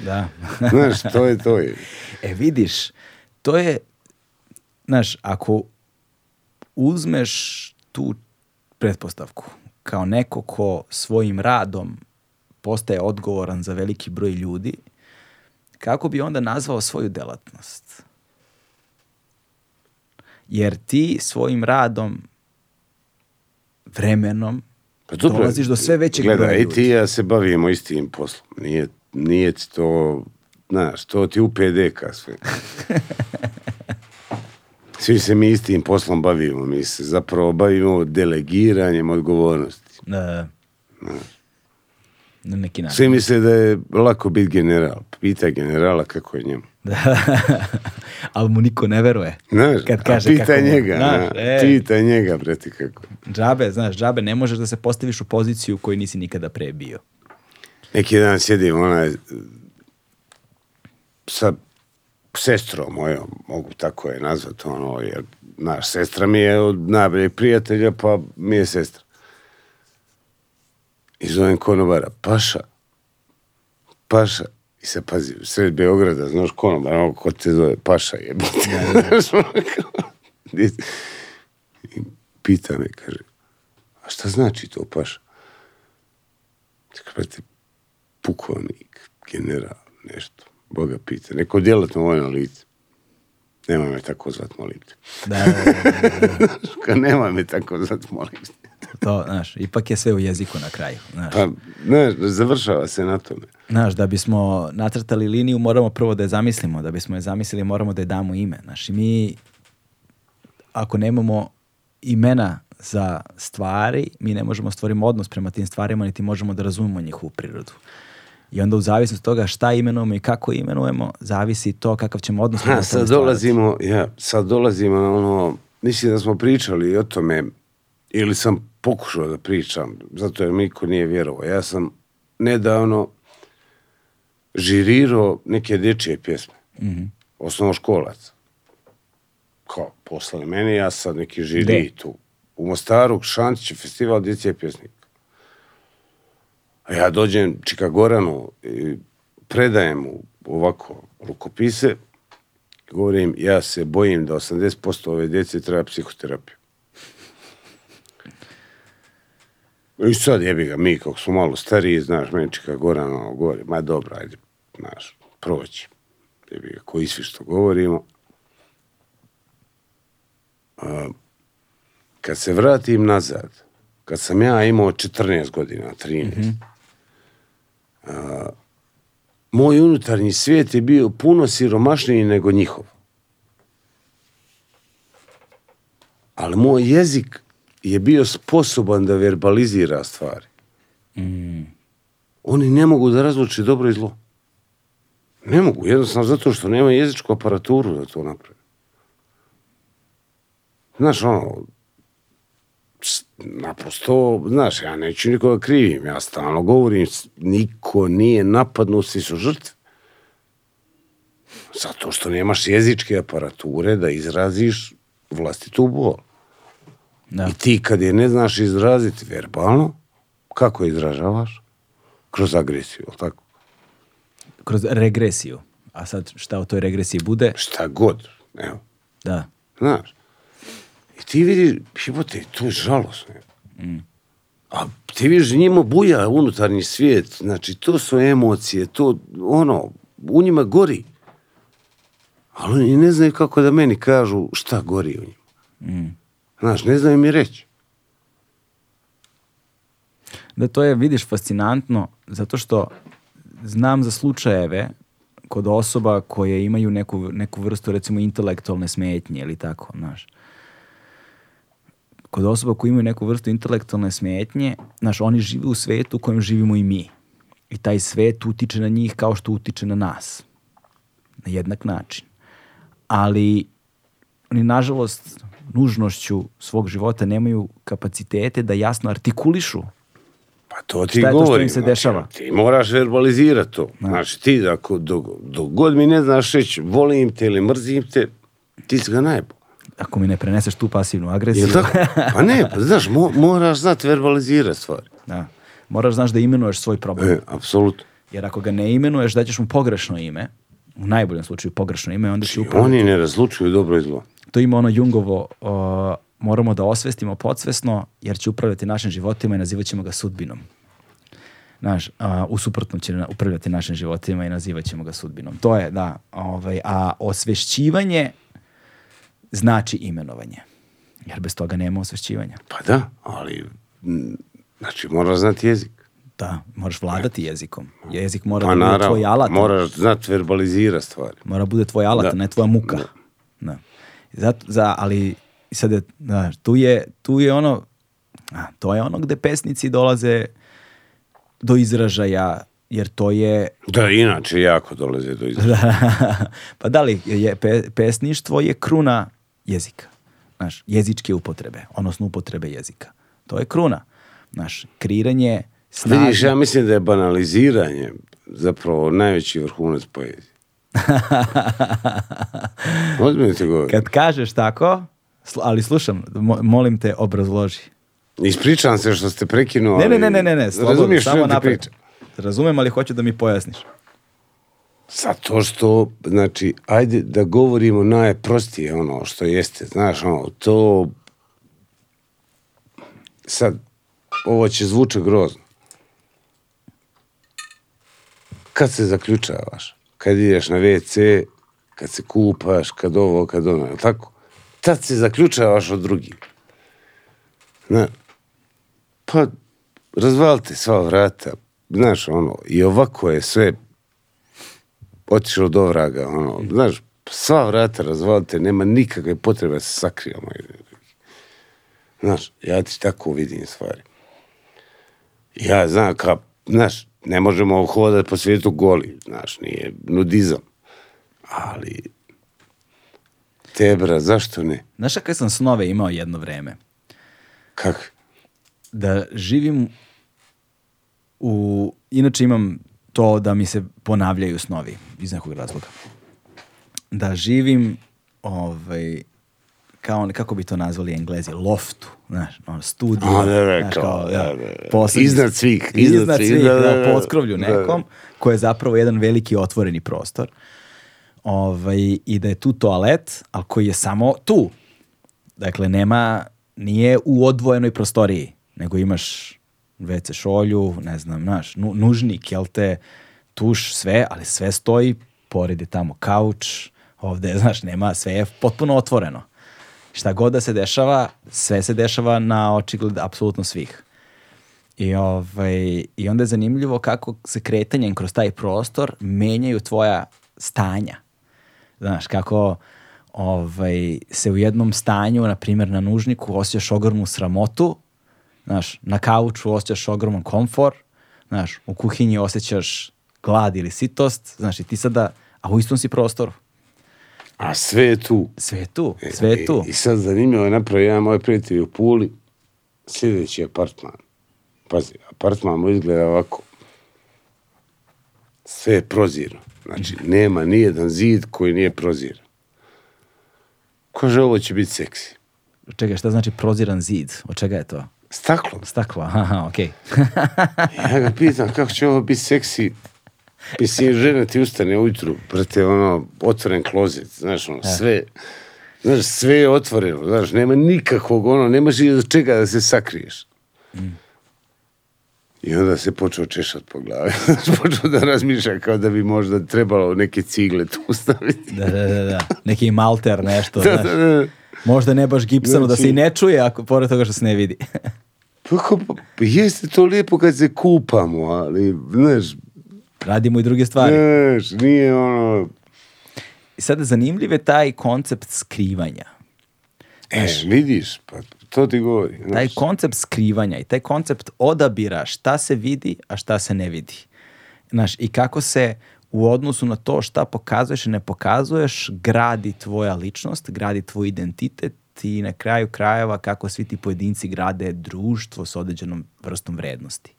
Da. znaš, to je to. Je. E vidiš, to je, znaš, ako uzmeš tu pretpostavku. Kao neko ko svojim radom postaje odgovoran za veliki broj ljudi, kako bi onda nazvao svoju delatnost? Jer ti svojim radom, vremenom, pa dobro, dolaziš do sve većeg gledaj, broja ljudi. i ti ja se bavimo istim poslom. Nije, nije to, znaš, to ti u upede kasve. Svi se mi istim poslom bavimo, mi se zapravo bavimo delegiranjem odgovornosti. Da, da. da. Na neki način. Svi misle da je lako biti general. Pita generala kako je njemu. Da. ali mu niko ne veruje. Znaš, kad kaže a pita kako njega. Mu, znaš, da. e. pita njega, breti, kako. Džabe, znaš, džabe, ne možeš da se postaviš u poziciju koju nisi nikada pre bio. Neki dan sjedim, onaj, sa sestro mojo, mogu tako je nazvati, ono, jer naš sestra mi je od najboljih prijatelja, pa mi je sestra. I zovem konobara, paša, paša, i se pazi, u sred Beograda, znaš konobar, ono ko te zove, paša jebate. I pita me, kaže, a šta znači to paša? Tako, brate, pa pukovnik, general, nešto. Boga pita, neko djelatno vojno lice. Nema me tako zvat, molim te. Da, da, da, da. Nema me tako zvat, molim to, znaš, ipak je sve u jeziku na kraju. Znaš. Pa, znaš, završava se na tome. Znaš, da bismo natrtali liniju, moramo prvo da je zamislimo. Da bismo je zamislili, moramo da je damo ime. Znaš, mi, ako nemamo imena za stvari, mi ne možemo stvoriti odnos prema tim stvarima, niti možemo da razumemo njihovu prirodu. I onda u zavisnosti toga šta imenujemo i kako imenujemo, zavisi to kakav ćemo odnos. Ha, sad dolazimo, ja, sad dolazimo na ono, mislim da smo pričali o tome, ili sam pokušao da pričam, zato jer mi niko nije vjerovao. Ja sam nedavno žirirao neke dječje pjesme. Mm -hmm. školac. Kao, poslali mene, ja sam neki žiri De. tu. U Mostaru, Šantić, festival dječje pjesnika. A ja dođem Čikagoranu i predajem mu ovako rukopise, govorim, ja se bojim da 80% ove djece treba psihoterapiju. I sad jebi ga, mi kako smo malo stariji, znaš, meni čeka Goran ono govori, ma dobro, ajde, znaš, proći. Jebi ga, koji svi što govorimo. A, kad se vratim nazad, kad sam ja imao 14 godina, 13, mm -hmm a, moj unutarnji svijet je bio puno siromašniji nego njihov. Ali moj jezik je bio sposoban da verbalizira stvari. Mm. Oni ne mogu da razluči dobro i zlo. Ne mogu, jednostavno zato što nema jezičku aparaturu da to napravi. Znaš, ono, naprosto, znaš, ja neću nikoga da krivim, ja stalno govorim, niko nije napadnut, svi su žrtve. Zato što nemaš jezičke aparature da izraziš vlastitu bol. Da. I ti kad je ne znaš izraziti verbalno, kako izražavaš? Kroz agresiju, ali tako? Kroz regresiju. A sad šta u toj regresiji bude? Šta god, evo. Da. Znaš, I ti vidi, hibote, to je žalosno. Mm. A ti vidiš, njima buja unutarnji svijet, znači to su emocije, to ono, u njima gori. Ali oni ne znaju kako da meni kažu šta gori u njima. Mm. Znaš, ne znaju mi reći. Da to je, vidiš, fascinantno, zato što znam za slučajeve kod osoba koje imaju neku, neku vrstu, recimo, intelektualne smetnje ili tako, znaš kod osoba koji imaju neku vrstu intelektualne smetnje, znaš, oni žive u svetu u kojem živimo i mi. I taj svet utiče na njih kao što utiče na nas. Na jednak način. Ali oni, nažalost, nužnošću svog života nemaju kapacitete da jasno artikulišu Pa to ti Šta govorim. to što im se znači, dešava? ti moraš verbalizirati to. Da. Znači ti, da ako dok, dok god mi ne znaš reći volim te ili mrzim te, ti si ga najbolj ako mi ne preneseš tu pasivnu agresiju... Jel tako? Pa ne, pa znaš, mo, moraš znati verbalizirati stvari. Da. Moraš znaš da imenuješ svoj problem. E, apsolutno. Jer ako ga ne imenuješ, daćeš mu pogrešno ime, u najboljem slučaju pogrešno ime, onda će znači, upravo... Oni ne razlučuju dobro i zlo. To ima ono Jungovo, uh, moramo da osvestimo podsvesno, jer će upravljati našim životima i nazivat ćemo ga sudbinom. Znaš, u suprotnom će upravljati našim životima i nazivat ćemo ga sudbinom. To je, da, ovaj, a osvešćivanje znači imenovanje. Jer bez toga nema osvešćivanja. Pa da, ali znači moraš znati jezik. Da, moraš vladati jezikom. Jezik mora pa, da bude naravno, tvoj alat. Moraš znati verbalizira stvari. Mora bude tvoj alat, da. ne tvoja muka. Da. da. Zato, za, ali sad je, znaš, da, tu je, tu je ono, a, to je ono gde pesnici dolaze do izražaja, jer to je... Da, inače jako dolaze do izražaja. pa da li, je, pe, pesništvo je kruna jezika. Znaš, jezičke upotrebe, odnosno upotrebe jezika. To je kruna. Znaš, kreiranje snažno... Vidiš, ja mislim da je banaliziranje zapravo najveći vrhunac poezije. Ozbiljno ti govorim. Kad kažeš tako, ali slušam, molim te obrazloži. Ispričam se što ste prekinuo. Ne, ne, ne, ne, ne, slobodno, samo napred. Pričam. Razumem, ali hoću da mi pojasniš. Zato što, znači, ajde da govorimo najprostije ono što jeste, znaš, ono, to... Sad, ovo će zvuče grozno. Kad se zaključavaš, kad ideš na WC, kad se kupaš, kad ovo, kad ono, tako? Tad se zaključavaš od drugih. Na, pa, razvalite sva vrata, znaš, ono, i ovako je sve otišao do vraga, ono, znaš, sva vrata razvalite, nema nikakve potrebe da se sakrijamo. Znaš, ja ti tako vidim stvari. Ja znam, ka, znaš, ne možemo hodati po svijetu goli, znaš, nije nudizam. Ali, tebra, zašto ne? Znaš kakve sam snove imao jedno vreme? Kak? Da živim u... Inače imam to da mi se ponavljaju snovi iz nekog razloga. Da živim ovaj, kao, kako bi to nazvali englezi, loftu, znaš, ono, studiju. A, ne, ne, znaš, kao, ja, poslednji, iznad svih. Iznad, iznad svih, da, da, podskrovlju nekom, koji je zapravo jedan veliki otvoreni prostor. Ovaj, I da je tu toalet, ali koji je samo tu. Dakle, nema, nije u odvojenoj prostoriji, nego imaš WC šolju, ne znam, naš, nu, nužnik, jel te, tuš, sve, ali sve stoji, pored je tamo kauč, ovde, znaš, nema, sve je potpuno otvoreno. Šta god da se dešava, sve se dešava na očigled apsolutno svih. I, ovaj, I onda je zanimljivo kako se kretanjem kroz taj prostor menjaju tvoja stanja. Znaš, kako ovaj, se u jednom stanju, na primjer na nužniku, osjećaš ogromnu sramotu, Znaš, na kauču osjećaš ogroman komfor, znaš, u kuhinji osjećaš glad ili sitost, znaš, i ti sada, a u istom si prostoru. A sve je tu. Sve je tu, e, sve je tu. I, e, i sad zanimljivo je napravo jedan moj prijatelj u Puli, sljedeći apartman. Pazi, apartman mu izgleda ovako. Sve je prozirno. Znači, mhm. nema nijedan zid koji nije proziran. Kaže, ovo će biti seksi. Čekaj, šta znači proziran zid? Od čega je to? Staklo. Staklo, aha, okej. Okay. ja ga pitam kako će ovo biti seksi. Mislim, žena ti ustane ujutru, brate, ono, otvoren klozet, znaš, ono, e. sve, znaš, sve je otvoreno, znaš, nema nikakvog, ono, nemaš i od čega da se sakriješ. Mm. I onda se počeo češat po glavi. Znači, počeo da razmišlja kao da bi možda trebalo neke cigle tu staviti. da, da, da, da. Neki malter, nešto. da, da, da, da. Možda ne baš gipsano, znači... da se i znači- ne čuje, ako, pored toga što se ne vidi. Pa, pa, pa, jeste to lijepo kad se kupamo, ali, znaš... Radimo i druge stvari. Znaš, nije ono... I sada zanimljiv je taj koncept skrivanja. E, znaš, vidiš, pa To ti govori. Znači. Taj koncept skrivanja i taj koncept odabira šta se vidi, a šta se ne vidi. Znaš, i kako se u odnosu na to šta pokazuješ i ne pokazuješ, gradi tvoja ličnost, gradi tvoj identitet i na kraju krajeva kako svi ti pojedinci grade društvo s određenom vrstom vrednosti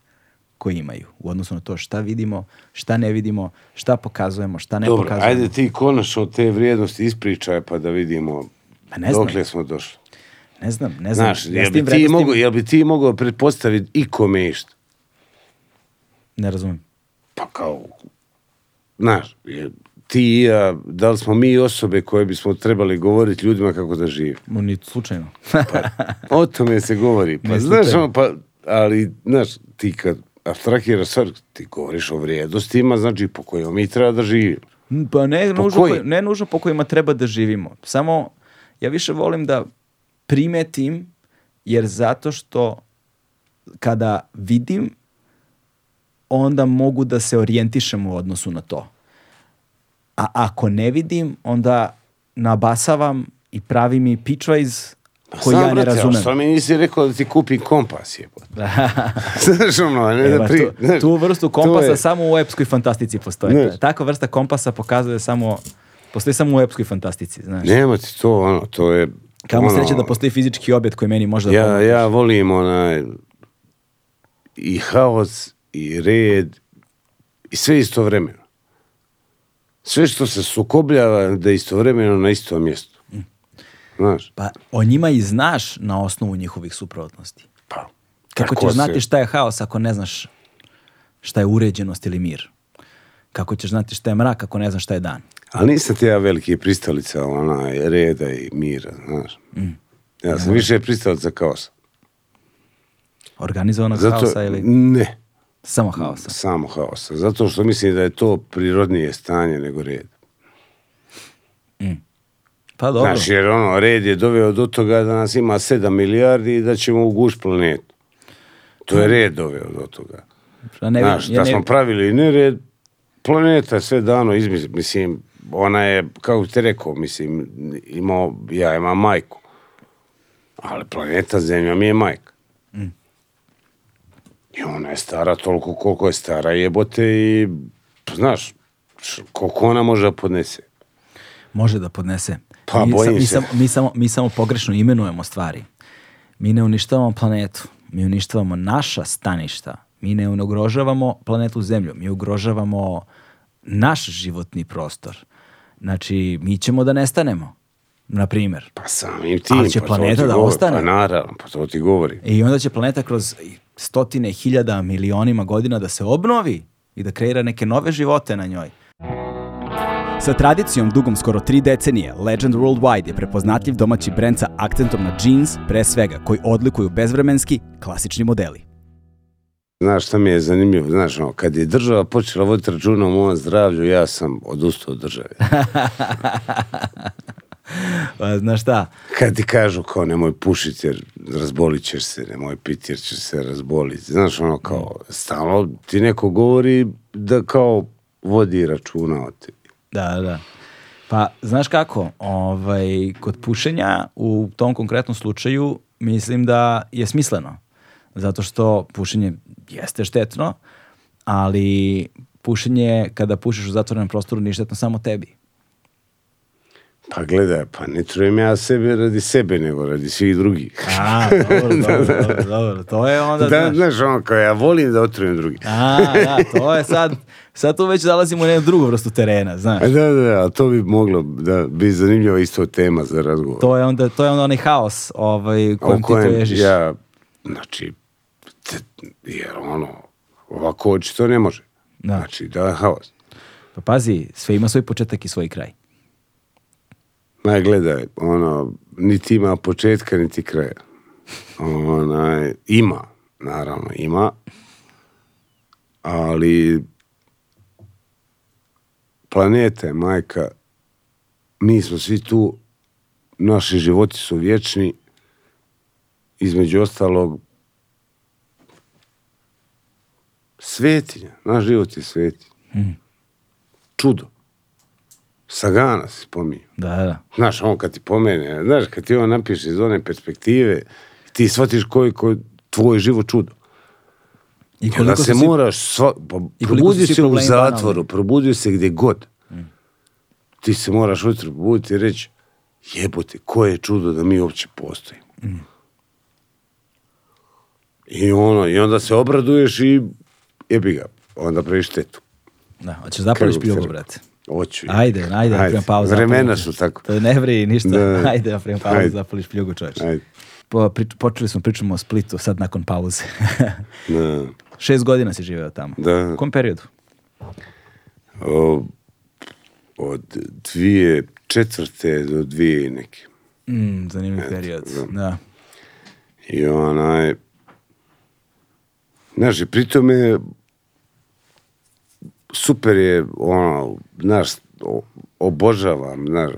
koje imaju u odnosu na to šta vidimo, šta ne vidimo, šta pokazujemo, šta ne Dobro, pokazujemo. Dobro, ajde ti konačno te vrijednosti ispričaj pa da vidimo pa ne dokle smo došli. Ne znam, ne znam. Znaš, jel bi, ti mogo, jel bi ti mogao pretpostaviti ikome išta? Ne razumem. Pa kao, znaš, jel, ti i ja, da li smo mi osobe koje bismo trebali govoriti ljudima kako da žive? Mo, ni slučajno. pa, o tome se govori. Pa, znaš, pa, ali, znaš, ti kad abstrahiraš stvar, ti govoriš o vrijednostima, znači po kojoj mi treba da živimo. Pa ne, po nužno, koji? ne nužno po kojima treba da živimo. Samo ja više volim da primetim jer zato što kada vidim onda mogu da se orijentišem u odnosu na to. A ako ne vidim, onda nabasavam i pravi mi pičvajz koji Sam, ja ne brate, razumem. Sam, mi nisi rekao da ti kupim kompas, jebote. Znaš, ono, ne Eba, da pri... Tu, tu vrstu kompasa samo u epskoj fantastici postoji. Ne. Takva vrsta kompasa pokazuje samo... Postoji samo u epskoj fantastici, znaš. Nema ti to, ono, to je Kamo ono, sreće da postoji fizički objekt koji meni možda ja, pomoći. Ja volim onaj i haos i red i sve istovremeno. Sve što se sukobljava da istovremeno na isto mjesto. Mm. Znaš? Pa o njima i znaš na osnovu njihovih suprotnosti. Pa. Kako ćeš se... znati šta je haos ako ne znaš šta je uređenost ili mir? Kako ćeš znati šta je mrak ako ne znaš šta je dan? Ali nisam ti ja veliki pristalica ona, reda i mira, znaš. Mm. Ja sam ne, da. više pristalica kaosa. Organizovanog Zato, haosa ili? Ne. Samo haosa? Samo haosa. Zato što mislim da je to prirodnije stanje nego red. Mm. Pa dobro. Znaš, jer ono, red je doveo do toga da nas ima 7 milijardi i da ćemo uguš planetu. To je pa- red doveo do toga. Pa ne, Znaš, ja da smo pravili nered, planeta je sve dano izmiz, mislim, ona je, kako ste rekao, mislim, imao, ja imam majku. Ali planeta Zemlja mi je majka. Mm. I ona je stara toliko koliko je stara jebote i, znaš, koliko ona može da podnese. Može da podnese. Pa, mi, bojim sam, mi, se. Sam, mi, samo, mi samo pogrešno imenujemo stvari. Mi ne uništavamo planetu. Mi uništavamo naša staništa. Mi ne ugrožavamo planetu Zemlju. Mi ugrožavamo naš životni prostor. Znači, mi ćemo da nestanemo na primjer. Pa samim tim. Ali će pa planeta da govori, ostane. Pa naravno, pa to ti govori. I onda će planeta kroz stotine, hiljada, milionima godina da se obnovi i da kreira neke nove živote na njoj. Sa tradicijom dugom skoro tri decenije, Legend Worldwide je prepoznatljiv domaći brend sa akcentom na jeans, pre svega, koji odlikuju bezvremenski, klasični modeli. Znaš šta mi je zanimljivo, znaš, ono, kad je država počela voditi računa o mojom zdravlju, ja sam odustao od države. pa, znaš šta? Kad ti kažu kao nemoj pušiti jer razbolit ćeš se, nemoj piti jer ćeš se razboliti. Znaš, ono kao, mm. stalo ti neko govori da kao vodi računa o tebi. Da, da. Pa, znaš kako, ovaj, kod pušenja u tom konkretnom slučaju mislim da je smisleno. Zato što pušenje jeste štetno, ali pušenje, kada pušiš u zatvorenom prostoru, nije štetno samo tebi. Pa gledaj, pa ne trujem ja sebe radi sebe, nego radi svih drugih. A, dobro, dobro, da, dobro, dobro, to je onda... Da, znaš, znaš ono kao ja volim da otrujem drugi. A, da, to je sad, sad tu već zalazimo u jednu drugu vrstu terena, znaš. Da, da, da, to bi moglo da bi zanimljiva isto tema za razgovor. To je onda, to je onda onaj haos ovaj, kojim, o ti to ježiš. Ja, znači, jer ono, ovako očito ne može. Da. Znači, da je haos. Pa pazi, sve ima svoj početak i svoj kraj. Ma gledaj, ono, niti ima početka, niti kraja. Onaj, ima, naravno, ima. Ali planeta je majka, mi smo svi tu, naši životi su vječni, između ostalog, svetinja, naš život je svetinja. Mm. Čudo. Sagana se pominju. Da, da. Znaš, on kad ti pomene, znaš, kad ti on napiše iz one perspektive, ti shvatiš koji je tvoj život čudo. I koliko da se si... moraš, sva, pa, probudio se u zatvoru, probudi se gde god. Mm. Ti se moraš ujutro probuditi i reći, jebote, koje je čudo da mi uopće postojimo. Mm. I ono, i onda se obraduješ i jebi ga, onda praviš štetu. Da, hoćeš zapališ da pivo, brate. Hoću. Ajde, ajde, da ajde. prema pauzu. Vremena su tako. To ne vrije ništa. Da. Ajde, da prema pauza, ajde. zapališ pljugu, čoveče. Ajde. Po, prič, počeli smo pričamo o Splitu sad nakon pauze. da. Šest godina si živeo tamo. Da. U kom periodu? O, od dvije četvrte do dvije i neke. Mm, zanimljiv Eto, period, da. da. I onaj... Znaš, i super je, ono, znaš, obožavam, znaš,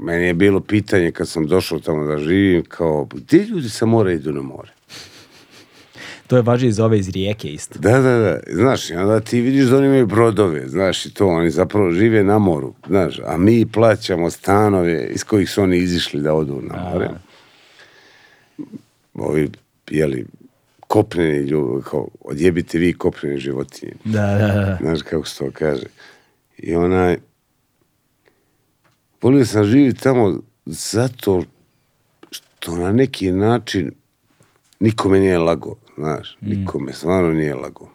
meni je bilo pitanje kad sam došao tamo da živim, kao, gde ljudi sa mora idu na more? To je važno iz ove iz rijeke isto. Da, da, da. Znaš, i onda ti vidiš da oni imaju brodove, znaš, i to, oni zapravo žive na moru, znaš, a mi plaćamo stanove iz kojih su oni izišli da odu na more. A. Ovi, jeli, kopnene ljubavi, kao odjebite vi kopnene životinje. Da, da, da. Znaš kako se to kaže. I onaj, volio sam živjeti tamo zato što na neki način nikome nije lago, znaš, mm. nikome stvarno nije lago.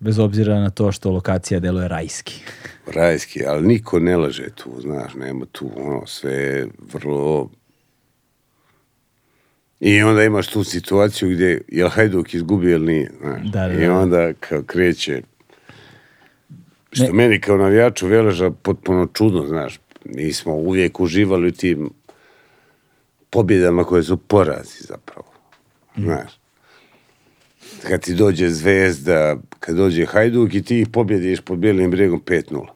Bez obzira na to što lokacija deluje rajski. rajski, ali niko ne laže tu, znaš, nema tu, ono, sve vrlo I onda imaš tu situaciju gdje je Hajduk izgubio ili nije. Da, da, da. I da. onda kao kreće. Što ne. meni kao navijaču Veleža potpuno čudno, znaš. Mi smo uvijek uživali u tim pobjedama koje su porazi zapravo. Mm. Znaš. Kad ti dođe Zvezda, kad dođe Hajduk i ti ih pobjediš pod Bijelim bregom 5-0.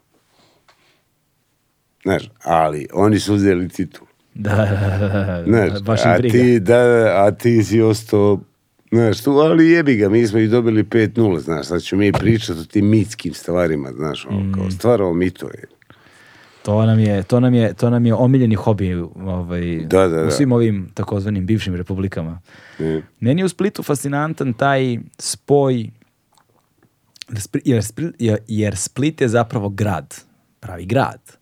Znaš, ali oni su uzeli titul. Da, da, da. da, da, da. baš a briga. ti, da, a ti si ostao Znaš, tu, ali jebi ga, mi smo i dobili 5-0, znaš, sad ćemo mi pričati o tim mitskim stvarima, znaš, ono, mm. kao stvaramo mitove. To nam je, to nam je, to nam je omiljeni hobi ovaj, da, da, da. u svim ovim takozvanim bivšim republikama. Mm. Meni je u Splitu fascinantan taj spoj, jer, jer Split je zapravo grad, pravi grad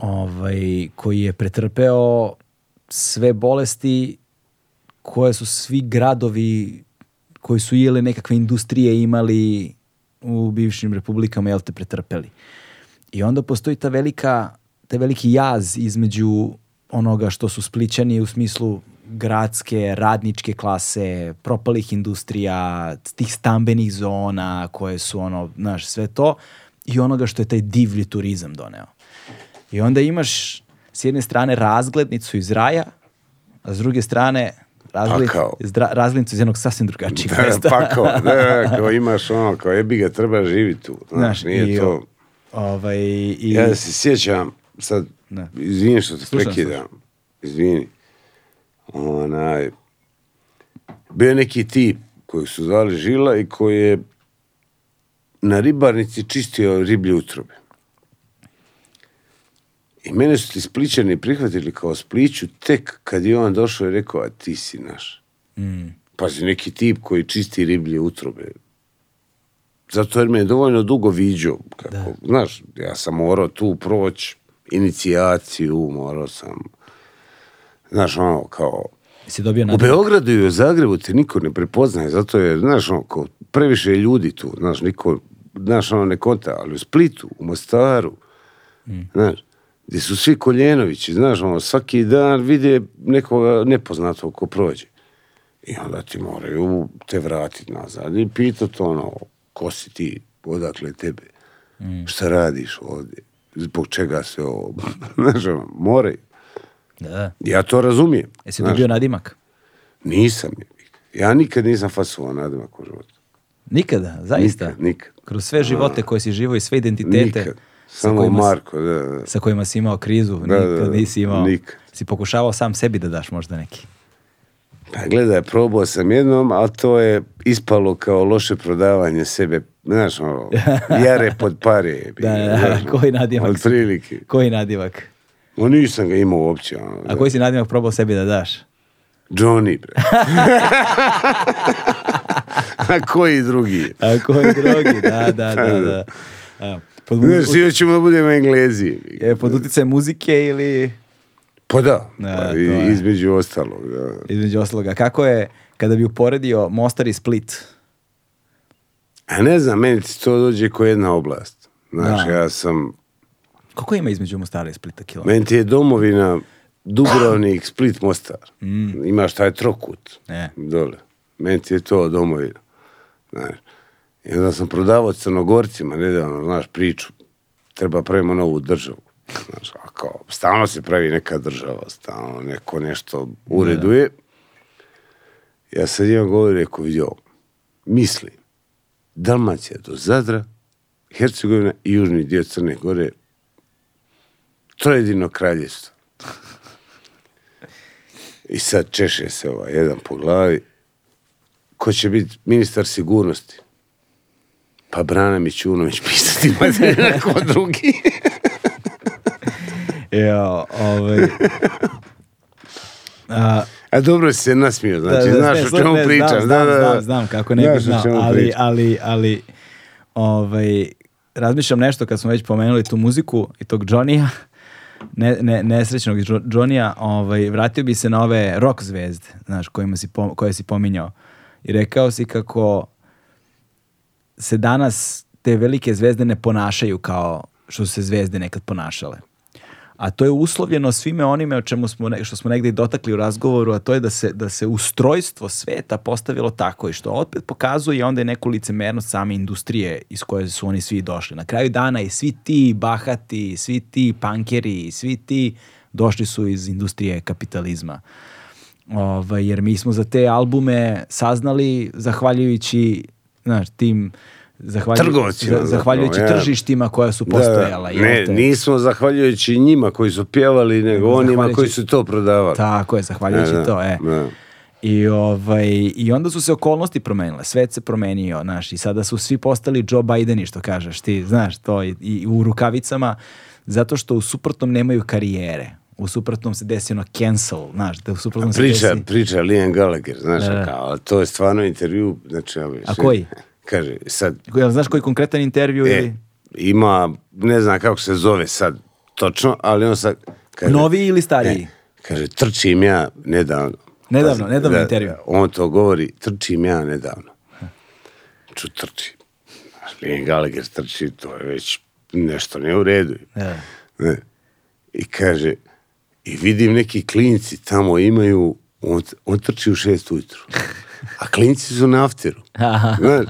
ovaj, koji je pretrpeo sve bolesti koje su svi gradovi koji su ili nekakve industrije imali u bivšim republikama, jel te pretrpeli. I onda postoji ta velika, taj veliki jaz između onoga što su spličani u smislu gradske, radničke klase, propalih industrija, tih stambenih zona koje su ono, znaš, sve to i onoga što je taj divlji turizam doneo. I onda imaš s jedne strane razglednicu iz raja, a s druge strane razlin, iz jednog sasvim drugačijeg da, mesta. Pakao, da, kao imaš ono, kao jebi ga, treba živiti tu. Znaš, nije i, to... Ovaj, i... Ja se sjećam, sad, ne. Da. izvini što te slušam, prekidam, slušam. izvini. Onaj, bio neki tip koji su zvali Žila i koji je na ribarnici čistio riblje utrobe. I mene su ti spličani prihvatili kao spliću tek kad je on došao i rekao, a ti si naš. Mm. Pazi, neki tip koji čisti riblje utrobe. Zato jer me je dovoljno dugo viđao. Kako, da. Znaš, ja sam morao tu proći inicijaciju, morao sam, znaš, ono, kao, si dobio U Beogradu i u Zagrebu te niko ne prepoznaje, zato je, znaš, ono, kao previše ljudi tu, znaš, niko, znaš, ono, ne konta, ali u Splitu, u Mostaru, mm. znaš, gdje su svi Koljenovići, znaš, ono, svaki dan vide nekoga nepoznatog ko prođe. I onda ti moraju te vratiti nazad i pitati ono, ko si ti, odakle tebe, mm. šta radiš ovde, zbog čega se ovo, znaš, ono, moraju. Da. Ja to razumijem. Jesi znaš, dobio nadimak? Nisam. Ja nikad nisam fasovao nadimak u životu. Nikada, zaista? Nikad, nikad. Kroz sve živote koje si živo i sve identitete? Nikad. Samo sa Marko, da, da. Sa kojima si imao krizu, da, da nikad da, da, nisi imao. Nikad. Si pokušavao sam sebi da daš možda neki. Pa gledaj, probao sam jednom, a to je ispalo kao loše prodavanje sebe, znaš, ono, jare pod pare. Da, da, da, znaš, koji nadivak. Od prilike. Koji nadimak? No nisam ga imao uopće. Ono, a da. koji si nadimak probao sebi da daš? Johnny, bre. a koji drugi? a koji drugi, da, da, da. da. da. Pod Znaš, ćemo da budemo englezi. E, pod utjecaj muzike ili... Pa da, da pa između ostalog. Da. Između ostaloga. Kako je, kada bi uporedio Mostar i Split? A ne znam, meni to dođe ko jedna oblast. Znaš, da. ja sam... Kako ima između Mostara i Splita kilometra? Meni ti je domovina Dubrovnik, Split, Mostar. Mm. Imaš taj trokut. Ne. Dole. Meni ti je to domovina. Znaš, I onda sam prodavao crnogorcima, nedavno, znaš, priču, treba pravimo novu državu. Znaš, a stalno se pravi neka država, stalno neko nešto ureduje. Ja sad imam govor rekao, vidio, mislim, Dalmacija do Zadra, Hercegovina i južni dio Crne Gore, trojedino kraljestvo. I sad češe se ovaj jedan po glavi, ko će biti ministar sigurnosti. Pa Brana Mićunović pisati materijal pa da ko drugi. ja, ovaj... A, A dobro si se nasmio, znači, da, da, znaš ne, o čemu ne, pričam. Znam, da, da, znam, da. znam kako ne bih znao, ali, ali, ali, ovaj, razmišljam nešto kad smo već pomenuli tu muziku i tog Johnny-a, ne, ne, nesrećnog Johnny-a, ovaj, vratio bi se na ove rock zvezde, znaš, kojima si, koje si pominjao. I rekao si kako se danas te velike zvezde ne ponašaju kao što su se zvezde nekad ponašale. A to je uslovljeno svime onime o čemu smo što smo negde i dotakli u razgovoru, a to je da se, da se ustrojstvo sveta postavilo tako i što opet pokazuje onda je neku licemernost same industrije iz koje su oni svi došli. Na kraju dana i svi ti bahati, svi ti pankeri, svi ti došli su iz industrije kapitalizma. Ovaj, jer mi smo za te albume saznali zahvaljujući znaš, tim zahvaljujući, zahvaljujući ja. tržištima koja su da, postojala. Da, ne, te... nismo zahvaljujući njima koji su pjevali, nego ne, onima koji su to prodavali. Tako je, zahvaljujući e, da, to, e. Da. I, ovaj, I onda su se okolnosti promenile, svet se promenio, znaš, i sada su svi postali Joe Bideni, što kažeš ti, znaš, to i, i u rukavicama, zato što u suprotnom nemaju karijere. U suprotnom se desi ono cancel, znaš, da u suprotnom priča, se desi... Priča priča, Liam Gallagher, znaš, da, da. kao, to je stvarno intervju, znači... Ovaj, A koji? Kaže, sad... Jel znaš koji konkretan intervju e, ili... Ima, ne znam kako se zove sad točno, ali on sad... Kaže, Novi ili stariji? Ne, kaže, trčim ja nedavno. Nedavno, pa, nedavno da, intervju. Da, on to govori, trčim ja nedavno. Ču trčim. Liam Gallagher trči, to je već nešto ne u redu. Ne. Da. ne. I kaže, i vidim neki klinci tamo imaju, on, on trči u šest ujutru. A klinci su na afteru. Znaš?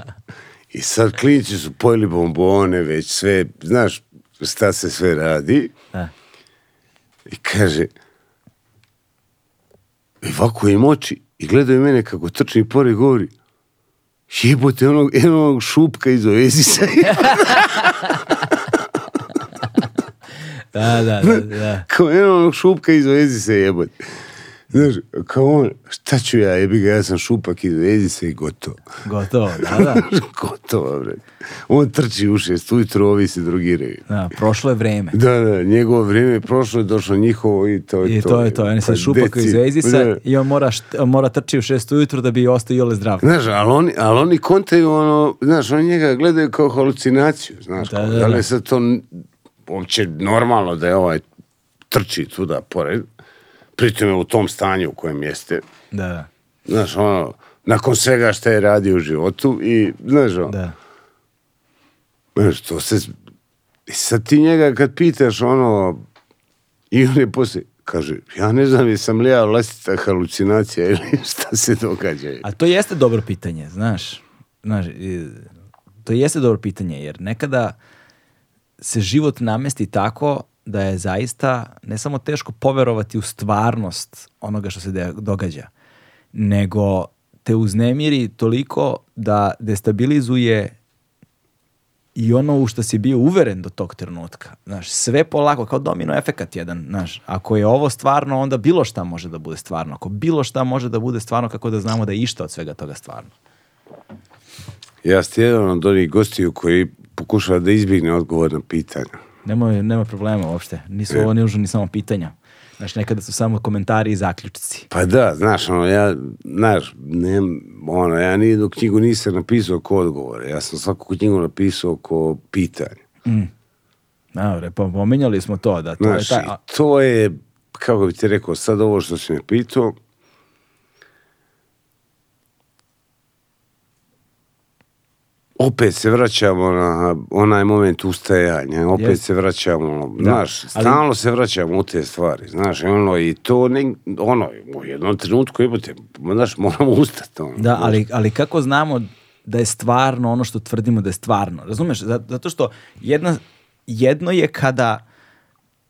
I sad klinci su pojeli bombone, već sve, znaš šta se sve radi. A. E. I kaže, i ovako im oči i gledaju mene kako trči i pored govori, jebote, onog, onog šupka iz Oezisa. Da, da, da. da. Kao eno onog šupka izvezi se jebot. Znaš, kao on, šta ću ja, jebi ga, ja sam šupak, izvezi se i gotovo. Gotovo, da, da. gotovo, bre. On trči u šest, ujutro ovi se drugiraju. Da, prošlo je vreme. Da, da, njegovo vreme je prošlo, je došlo njihovo i to je I to. I to je to, on je sad šupak izvezi se da. i on mora, on mora trči u šest ujutro da bi ostao jole zdrav. Znaš, ali oni, ali oni kontaju ono, znaš, oni njega gledaju kao halucinaciju, znaš, da, kao, da, da. da li je sad to on će normalno da je ovaj trči tuda pored, pritom je u tom stanju u kojem jeste. Da, da. Znaš, ono, nakon svega šta je radio u životu i, znaš, ono, da. znaš, to se, sad ti njega kad pitaš, ono, i on je poslije, kaže, ja ne znam jesam li ja vlastita halucinacija ili šta se događa. A to jeste dobro pitanje, znaš, znaš, to jeste dobro pitanje, jer nekada se život namesti tako da je zaista ne samo teško poverovati u stvarnost onoga što se događa, nego te uznemiri toliko da destabilizuje i ono u što si bio uveren do tog trenutka. Znaš, sve polako, kao domino efekat jedan. Znaš, ako je ovo stvarno, onda bilo šta može da bude stvarno. Ako bilo šta može da bude stvarno, kako da znamo da je išta od svega toga stvarno. Ja ste jedan od onih gostiju koji pokušala da izbjegne odgovor na pitanja. Nema, nema problema uopšte. Nisu ne. ovo ni samo pitanja. Znaš, nekada su samo komentari i zaključci. Pa da, znaš, ono, ja, znaš, ne, ono, ja ni nijednu knjigu nisam napisao ko odgovore. Ja sam svaku knjigu napisao ko pitanje. Mm. Dobre, pa pominjali smo to, da to znaš, je taj... to je, kako bi ti rekao, sad ovo što si me pitao, opet se vraćamo na onaj moment ustajanja, opet yes. se vraćamo, da. znaš, stalno Ali... se vraćamo u te stvari, znaš, ono, i to, ne, ono, u jednom trenutku, imate, znaš, moramo ustati. Ono, da, ali, ali kako znamo da je stvarno ono što tvrdimo da je stvarno, razumeš? Zato što jedna, jedno je kada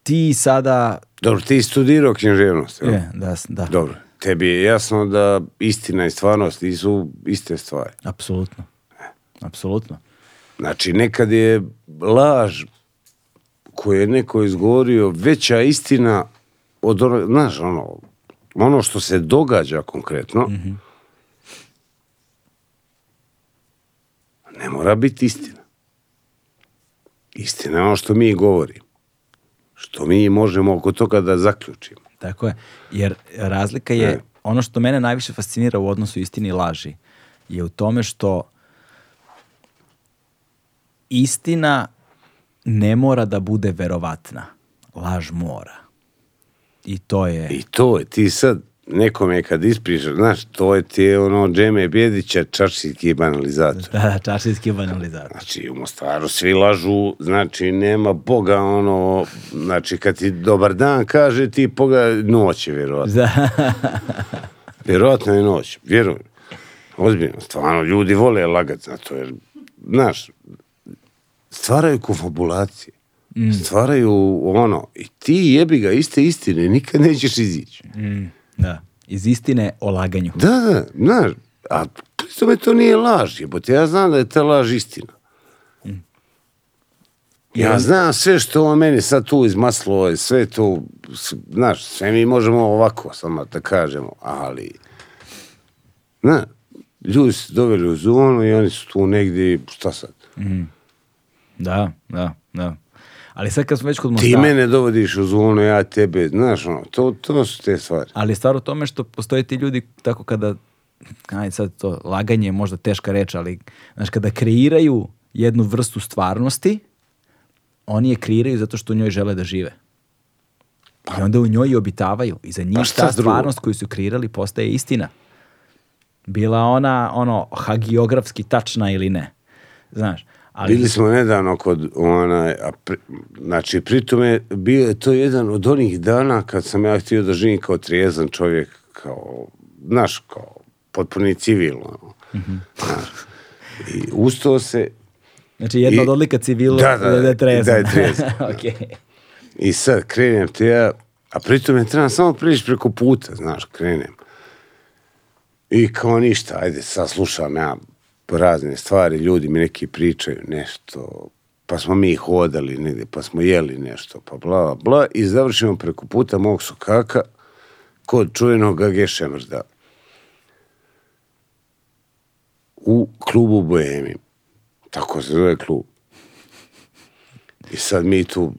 ti sada... Dobro, ti studirao književnost, je, da, da. Dobro, tebi je jasno da istina i stvarnost nisu iste stvari. Apsolutno. Apsolutno. Znači, nekad je laž koju je neko izgovorio veća istina od ono, znaš, ono, ono što se događa konkretno, mm -hmm. ne mora biti istina. Istina je ono što mi govorimo. Što mi možemo oko toga da zaključimo. Tako je. Jer razlika je, ne. ono što mene najviše fascinira u odnosu istini i laži, je u tome što istina ne mora da bude verovatna. Laž mora. I to je... I to je, ti sad nekome kad ispričaš, znaš, to je ti ono Džeme Bjedića, čaršinski banalizator. Da, da čaršinski banalizator. Znači, u Mostaru svi lažu, znači, nema Boga, ono, znači, kad ti dobar dan kaže, ti pogleda, noć je, vjerovatno. Da. vjerovatno je noć, vjerujem. Ozbiljno, stvarno, ljudi vole lagat, zato jer, znaš, stvaraju konfabulacije. Mm. Stvaraju ono, i ti jebi ga iste istine, nikad nećeš izići. Mm. Da, iz istine o laganju. Da, da, znaš, a to, to nije laž, jebote, ja znam da je ta laž istina. Mm. Ja, znam sve što on meni sad tu izmaslo ovaj, je, sve to, znaš, sve mi možemo ovako samo da kažemo, ali, znaš, ljudi su doveli u zonu i oni su tu negdje, šta sad? Mm. Da, da, da. Ali sad kad smo već kod Mostara... Ti mene dovodiš u zonu, ja tebe, znaš, ono, to, to su te stvari. Ali stvar u tome što postoje ti ljudi, tako kada, aj sad to, laganje je možda teška reč, ali, znaš, kada kreiraju jednu vrstu stvarnosti, oni je kreiraju zato što u njoj žele da žive. I onda u njoj i obitavaju. I za njih pa ta stvarnost drugo? koju su kreirali postaje istina. Bila ona, ono, hagiografski tačna ili ne. Znaš, Ali... Bili smo nedavno kod onaj, a pri, znači pritome bio je to jedan od onih dana kad sam ja htio da živim kao trijezan čovjek, kao, znaš, kao potpuni civil. Ono. Mm -hmm. znaš. I ustao se... Znači jedna i, od odlika civila da, da, da, da je trijezan. Da je trijezan. okay. I sad krenem te ja, a pritom je trebam samo prijeći preko puta, znaš, krenem. I kao ništa, ajde, sad slušam ja razne stvari, ljudi mi neki pričaju nešto, pa smo mi hodali negde, pa smo jeli nešto, pa bla, bla, bla, i završimo preko puta mog sokaka kod čuvenog AG Šemrda u klubu Bohemi. Tako se zove klub. I sad mi tu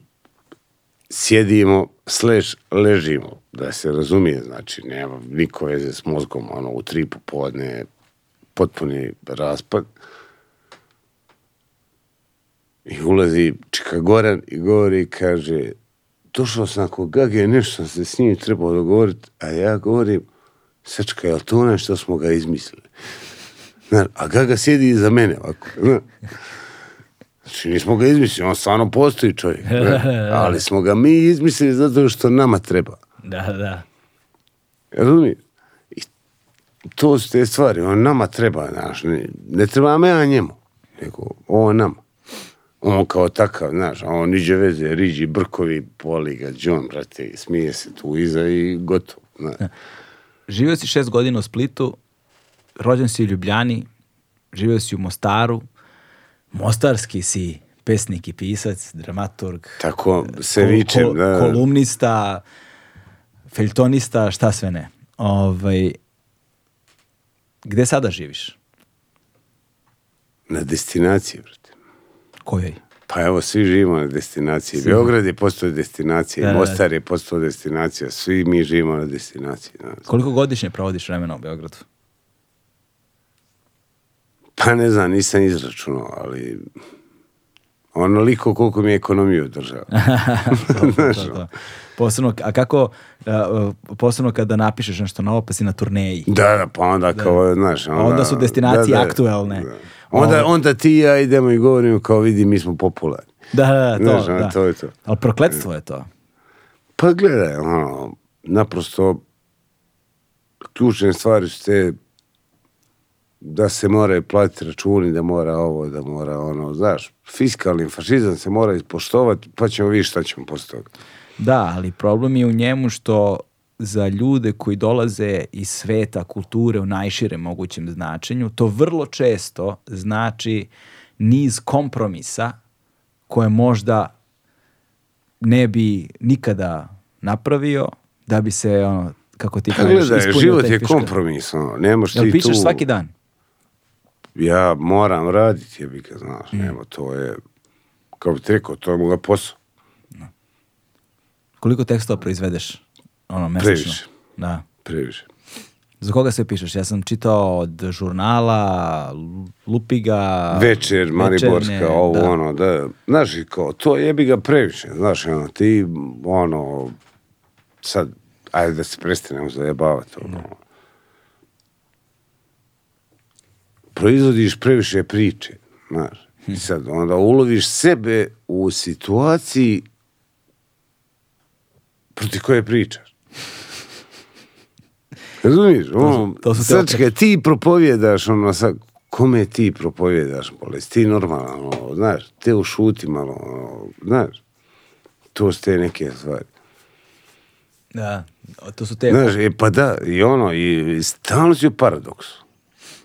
sjedimo, sleš, ležimo, da se razumije, znači, nema niko veze s mozgom, ono, u tri popodne, potpuni raspad. I ulazi Čika Goran i govori i kaže došao sam kod Gage, nešto sam se s njim trebao dogovoriti, a ja govorim Srčka, je to onaj što smo ga izmislili? Znaš, a Gaga sjedi iza mene ovako. Znaš. Znači, nismo ga izmislili, on stvarno postoji čovjek. Znaš. Ali smo ga mi izmislili zato što nama treba. Da, da. Razumiješ? to su te stvari, on nama treba, znaš, ne, ne treba me ja njemu, nego on nama. On kao takav, znaš, on niđe veze, riđi, brkovi, poli ga, džon, brate, smije se tu iza i gotovo. Znaš. Da. Živio si šest godina u Splitu, rođen si u Ljubljani, živio si u Mostaru, mostarski si pesnik i pisac, dramaturg, Tako, e, se vičem, kol, kol, da. kolumnista, feltonista, šta sve ne. Ovaj, Gde sada živiš? Na destinaciji, brate. Kojoj? Pa evo, svi živimo na destinaciji. Svi. Beograd je postao destinacija, da, da, da, Mostar je postao destinacija, svi mi živimo na destinaciji. Da. Koliko godišnje provodiš vremena u Beogradu? Pa ne znam, nisam izračunao, ali onoliko koliko mi je ekonomija održava. to, to, to, to. Posebno, a kako, uh, posebno kada napišeš nešto novo, pa si na turneji. Da, da, pa onda da. kao, znaš. Onda, onda su destinacije da, da, aktuelne. Da. Onda, onda ti ja idemo i govorimo kao vidi, mi smo popularni. Da, da, da to, znaš, da. to je to. Ali prokletstvo je to. Pa gledaj, ono, naprosto ključne stvari su te da se moraju platiti računi, da mora ovo, da mora ono, znaš, fiskalni fašizam se mora ispoštovati, pa ćemo vidjeti šta ćemo postaviti. Da, ali problem je u njemu što za ljude koji dolaze iz sveta kulture u najširem mogućem značenju, to vrlo često znači niz kompromisa koje možda ne bi nikada napravio da bi se ono, kako ti pa kažeš, Gledaj, ispunio život je kompromisno, ono, nemaš Jel pišeš tu... svaki dan? Ja moram raditi, ja bih ga znaš, mm. nema, to je, kao bih rekao, to je moj posao. Koliko tekstova proizvedeš? Ono, mesečno? Previše. Da. Previše. Za koga sve pišeš? Ja sam čitao od žurnala, Lupiga... Večer, Mariborska, večerne, ovo da. ono, da... Znaš, kao, to jebi ga previše, znaš, ono, ti, ono, sad, ajde da se prestanemo zajebavati, ono. Mm. Proizvodiš previše priče, znaš. Hm. I sad, onda uloviš sebe u situaciji proti koje pričaš. Razumiješ? Ono, to su, to srčke, ti propovjedaš, ono, sa, kome ti propovjedaš, bolest, ti normalan, znaš, te ušuti malo, ono, znaš, to su te neke stvari. Da, to su te... Znaš, e, pa da, i ono, i, i stalno si u paradoksu.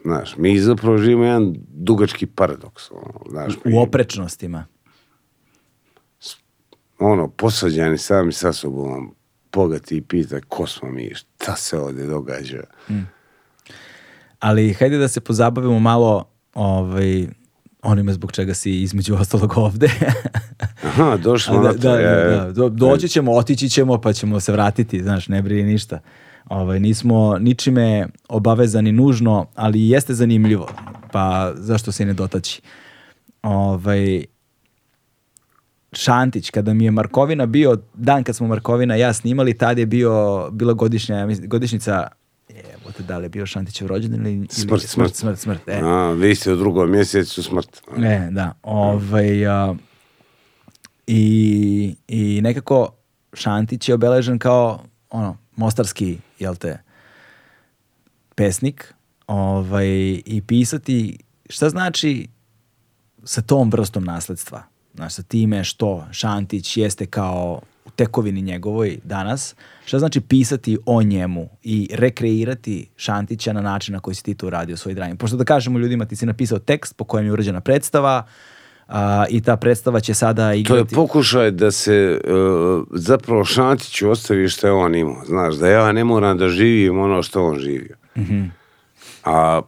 Znaš, mi zapravo živimo jedan dugački paradoks. Ono, znaš, u mi... oprečnostima ono, posađani sami sa sobom, bogati i pita ko smo mi, šta se ovde događa. Mm. Ali hajde da se pozabavimo malo ovaj, onime zbog čega si između ostalog ovde. Aha, došli smo da, na to. Da, e, da, da, da, doći ćemo, otići ćemo, pa ćemo se vratiti, znaš, ne brini ništa. Ovaj, nismo ničime obavezani nužno, ali jeste zanimljivo, pa zašto se ne dotaći. Ovaj, Šantić, kada mi je Markovina bio, dan kad smo Markovina ja snimali, tad je bio, bila godišnja, godišnjica Jebote, da li je bio Šantićev rođendan ili... Smrt, ili, smrt, smrt, smrt. smrt e. A, vi ste u drugom mjesecu smrt. E, da. Ovaj, a, i, I nekako Šantić je obeležen kao ono, mostarski, jel te, pesnik ovaj, i pisati šta znači sa tom vrstom nasledstva znaš, sa time što Šantić jeste kao u tekovini njegovoj danas, šta znači pisati o njemu i rekreirati Šantića na način na koji si ti to uradio svoj drami. Pošto da kažemo ljudima, ti si napisao tekst po kojem je urađena predstava, a, i ta predstava će sada igrati... To je pokušaj da se uh, zapravo Šantiću ostavi što je on imao. Znaš, da ja ne moram da živim ono što on živio. Mm -hmm. A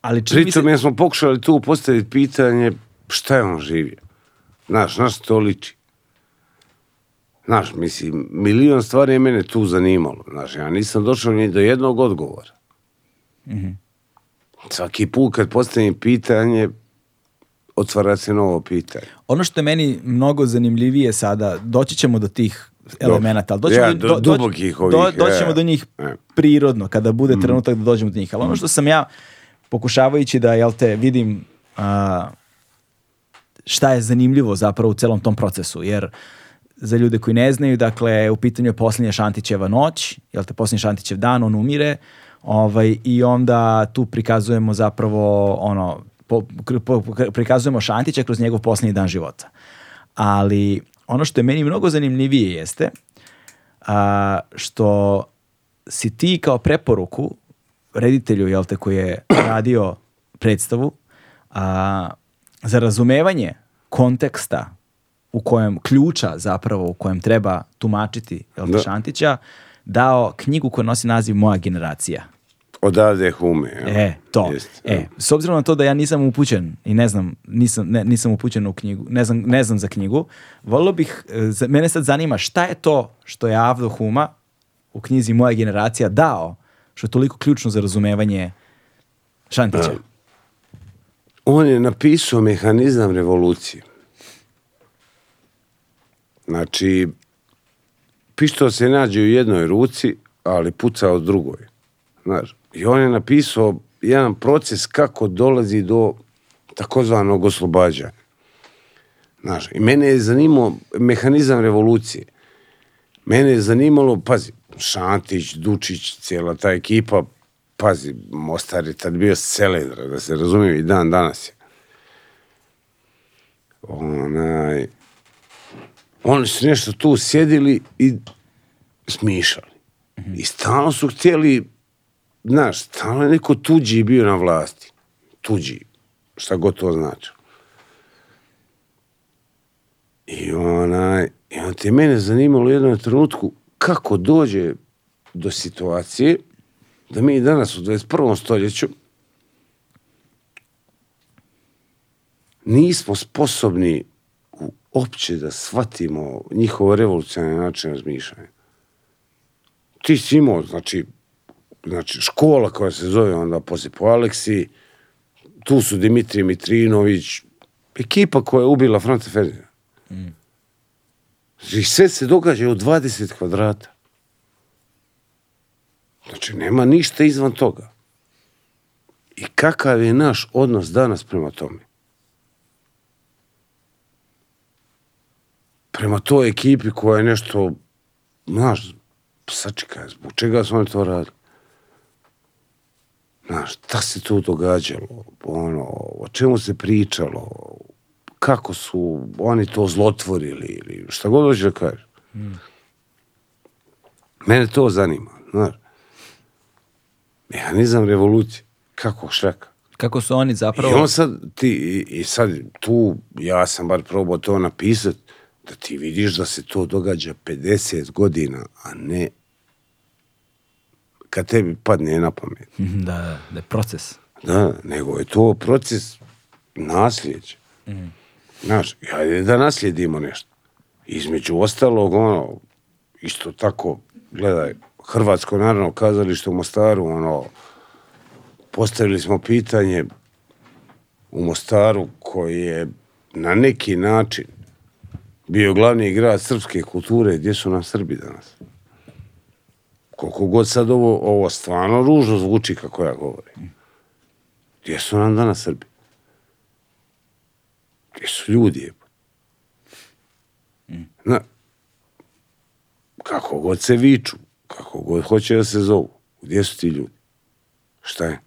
Ali pritom se... ja smo pokušali tu postaviti pitanje šta je on živio. Znaš, znaš to liči. Znaš, mislim, milion stvari je mene tu zanimalo. Znaš, ja nisam došao ni do jednog odgovora. Mm -hmm. Svaki put kad postavim pitanje, otvara se novo pitanje. Ono što je meni mnogo zanimljivije sada, doći ćemo do tih elemenata, ali doćemo, ja, do, do, do, ovih, do, doćemo do njih e. prirodno, kada bude mm. trenutak da dođemo do njih. Ali ono mm. što sam ja, pokušavajući da, jel te, vidim... A, šta je zanimljivo zapravo u celom tom procesu, jer za ljude koji ne znaju, dakle, u pitanju je posljednja Šantićeva noć, jel te, posljednji Šantićev dan, on umire, ovaj, i onda tu prikazujemo zapravo, ono, po, po, prikazujemo Šantića kroz njegov posljednji dan života. Ali ono što je meni mnogo zanimljivije jeste a, što si ti kao preporuku reditelju, jel te, koji je radio predstavu, a, za razumevanje konteksta u kojem ključa zapravo u kojem treba tumačiti Elta da. Šantića dao knjigu koja nosi naziv Moja generacija. Odavde hume. Ja. E, to. Jest, e, da. s obzirom na to da ja nisam upućen i ne znam, nisam, ne, nisam upućen u knjigu, ne znam, ne znam za knjigu, volio bih, e, mene sad zanima šta je to što je Avdo Huma u knjizi Moja generacija dao, što je toliko ključno za razumevanje Šantića. Ja. E, on je napisao mehanizam revolucije. Znači, pištao se nađe u jednoj ruci, ali pucao u drugoj. Znaš, i on je napisao jedan proces kako dolazi do takozvanog oslobađanja. Znaš, i mene je zanimao mehanizam revolucije. Mene je zanimalo, pazi, Šantić, Dučić, cijela ta ekipa, pazi, Mostar je tad bio selendra, da se razumiju, i dan danas je. Onaj, oni su nešto tu sjedili i smišali. I stalno su htjeli, znaš, stalno je neko tuđi bio na vlasti. Tuđi, šta god to znači. I onaj, i on te mene zanimalo u jednom trenutku kako dođe do situacije da mi danas u 21. stoljeću nismo sposobni uopće da shvatimo njihovo revolucionarne načine razmišljanja. Ti si imao, znači, znači, škola koja se zove onda poslije po Aleksi, tu su Dimitrije Mitrinović, ekipa koja je ubila Franta Ferdinanda. Mm. Sve se događa u 20 kvadrata. Znači, nema ništa izvan toga. I kakav je naš odnos danas prema tome? Prema toj ekipi koja je nešto, znaš, sačekaj, zbog čega su oni to radili? Znaš, šta se tu događalo, ono, o čemu se pričalo, kako su oni to zlotvorili ili šta god hoće da kažeš. Mm. Mene to zanima, znaš mehanizam revolucije. Kako šrek? Kako su oni zapravo... I on sad, ti, i sad tu, ja sam bar probao to napisati, da ti vidiš da se to događa 50 godina, a ne kad tebi padne na pamet. Mhm, da, da, da, je proces. Da, nego je to proces nasljeđa. Mm. Znaš, hajde da naslijedimo nešto. Između ostalog, ono, isto tako, gledaj, Hrvatsko narodno kazalište u Mostaru, ono, postavili smo pitanje u Mostaru koji je na neki način bio glavni grad srpske kulture, gdje su nam Srbi danas? Koliko god sad ovo, ovo stvarno ružno zvuči kako ja govorim. Gdje su nam danas Srbi? Gdje su ljudi? Mm. Na, kako god se viču, kako god hoće da se zovu, gdje su ti ljudi? Šta je?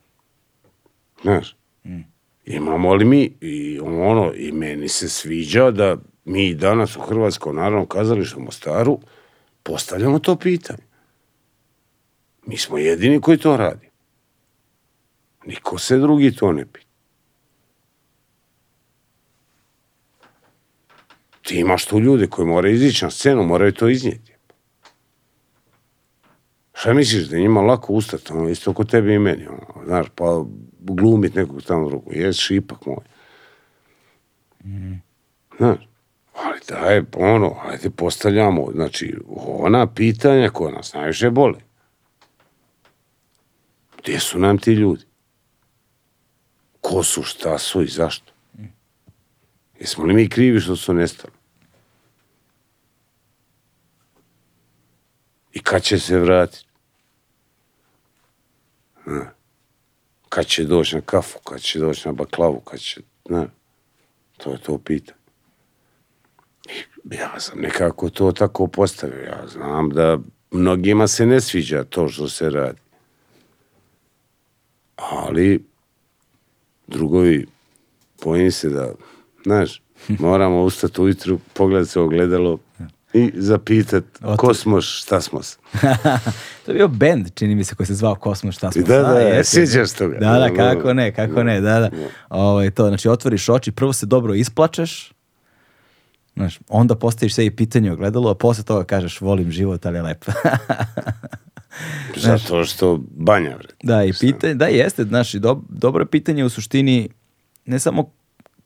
Znaš? Mm. Imamo li mi, i ono, i meni se sviđa da mi danas u Hrvatskom narodnom kazalištu Mostaru postavljamo to pitanje. Mi smo jedini koji to radi. Niko se drugi to ne pita. Ti imaš tu ljude koji moraju izići na scenu, moraju to iznijeti. Šta misliš da njima lako ustati, ono, isto ko tebi i meni, ono, znaš, pa glumit nekog tamo drugog, jesi ipak moj. Mm. Znaš, ali daj, ono, ajde postavljamo, znači, ona pitanja koja nas najviše boli. Gdje su nam ti ljudi? Ko su, šta su i zašto? Mhm. Jesmo li mi krivi što su nestali? I kad će se vratiti? Ne. Kad će doći na kafu, kad će doći na baklavu, kad će... Ne. To je to pitanje. Ja sam nekako to tako postavio. Ja znam da mnogima se ne sviđa to što se radi. Ali drugovi bojim se da, znaš, moramo ustati ujutru, pogledati se ogledalo i zapitati ko smo, šta smo se. To je bio bend, čini mi se, koji se zvao Kosmos, šta smo Da, da, da sjećaš toga. Da da, da, da, kako ne, da, kako ne, da, da. Ovo, ovaj, to, znači, otvoriš oči, prvo se dobro isplačeš, znaš, onda postaviš sebi pitanje ogledalo, a posle toga kažeš, volim život, ali je lepo. Zato što banja, vred. Da, i pitanje, da, jeste, znaš, do, dobro pitanje u suštini, ne samo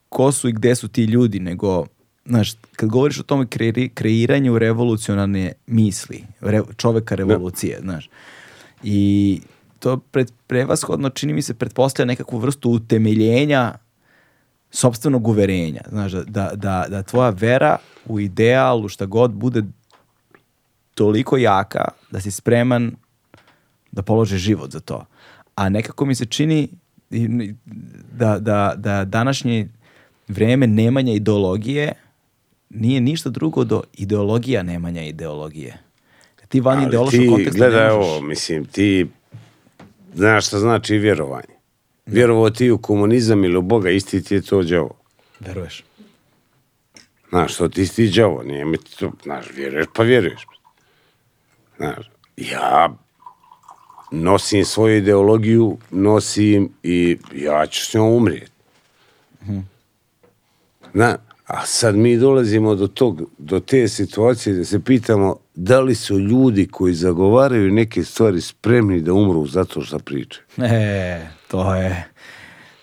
ko su i gde su ti ljudi, nego znaš, kad govoriš o tome kreiri, kreiranju revolucionarne misli, re, čoveka da. revolucije, da. znaš, i to pred, prevashodno čini mi se pretpostavlja nekakvu vrstu utemeljenja sobstvenog uverenja, znaš, da, da, da, da tvoja vera u idealu, šta god bude toliko jaka da si spreman da položiš život za to. A nekako mi se čini da, da, da današnje vreme nemanja ideologije nije ništa drugo do ideologija nemanja ideologije. Ti van ideološkog konteksta gledaj ne možeš. ovo, mislim, ti znaš šta znači vjerovanje. Vjerovao ti u komunizam ili u Boga, isti ti je to đavo. Veruješ. Znaš, što ti isti đavo, nije mi to, znaš, vjeruješ pa vjeruješ. Znaš, ja nosim svoju ideologiju, nosim i ja ću s njom umrijeti. Mhm. Znaš, A sad mi dolazimo do, tog, do te situacije da se pitamo da li su ljudi koji zagovaraju neke stvari spremni da umru zato što pričaju. E, to je,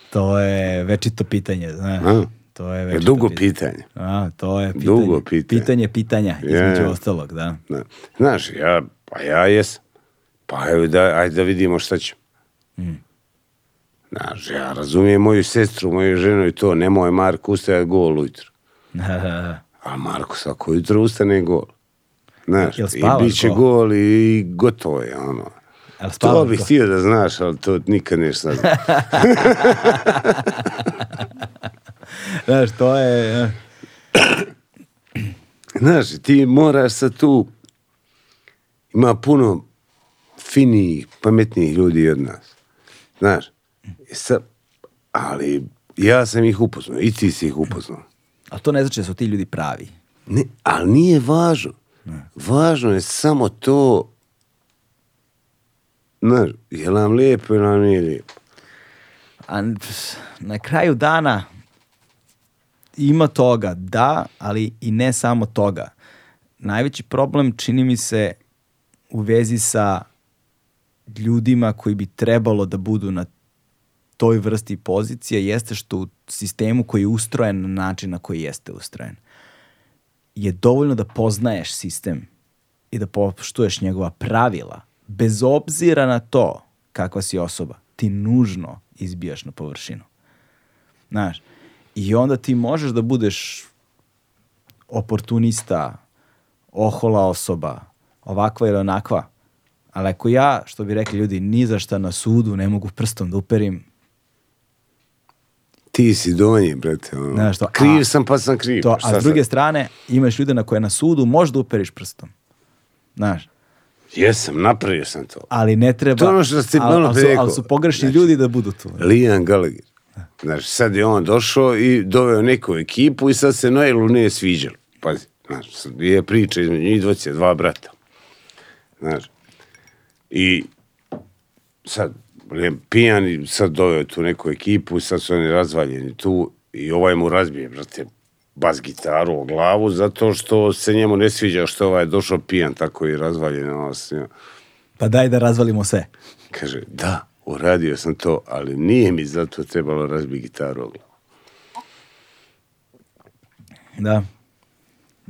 to je večito pitanje, znaš. A? To je e, već dugo pitanje. pitanje. A, to je pitanje. Dugo pitanje. Pitanje pitanja, između ja, ostalog, da. Ne. Da. Znaš, ja, pa ja jesam. Pa evo da, ajde da vidimo šta će. Mm. Znaš, ja razumijem moju sestru, moju ženu i to, nemoj Mark, ustajat gol ujutro. A Marko svako jutro ustane gol. Znaš, i bit će gol i gotovo je, ono. Jel to bih htio da znaš, ali to nikad neš saznat. znaš, to je... Eh. znaš, ti moraš sa tu... Ima puno finijih, pametnijih ljudi od nas. Znaš, sa, ali ja sam ih upoznao i ti si ih upoznao. A to ne znači da su ti ljudi pravi. Ne, ali nije važno. Ne. Važno je samo to znaš, je nam lijepo ili nam nije lijepo. A na kraju dana ima toga, da, ali i ne samo toga. Najveći problem čini mi se u vezi sa ljudima koji bi trebalo da budu na toj vrsti pozicije jeste što u sistemu koji je ustrojen na način na koji jeste ustrojen je dovoljno da poznaješ sistem i da poštuješ njegova pravila bez obzira na to kakva si osoba ti nužno izbijaš na površinu znaš i onda ti možeš da budeš oportunista ohola osoba ovakva ili onakva ali ako ja, što bi rekli ljudi, ni za šta na sudu ne mogu prstom da uperim, ti si donji, brate. Ono. Znaš što, kriv a, sam pa sam kriv. To, a s druge sad? strane, imaš ljude na koje na sudu možda uperiš prstom. Znaš, Jesam, napravio sam to. Ali ne treba... To ono što ste ali, ono ali, su, ali su pogrešni znači, ljudi da budu tu. Lijan Gallagher. Znaš, sad je on došao i doveo neku ekipu i sad se Noelu nije sviđalo. Pazi, znaš, je priča između njih dvojice, dva brata. Znaš, i sad pijan i sad doveo tu neku ekipu i sad su oni razvaljeni tu i ovaj mu razbije, brate, bas gitaru o glavu zato što se njemu ne sviđa što ovaj došao pijan tako i razvaljen. Ono, pa daj da razvalimo sve. Kaže, da, uradio sam to, ali nije mi zato trebalo razbiti gitaru o glavu. Da,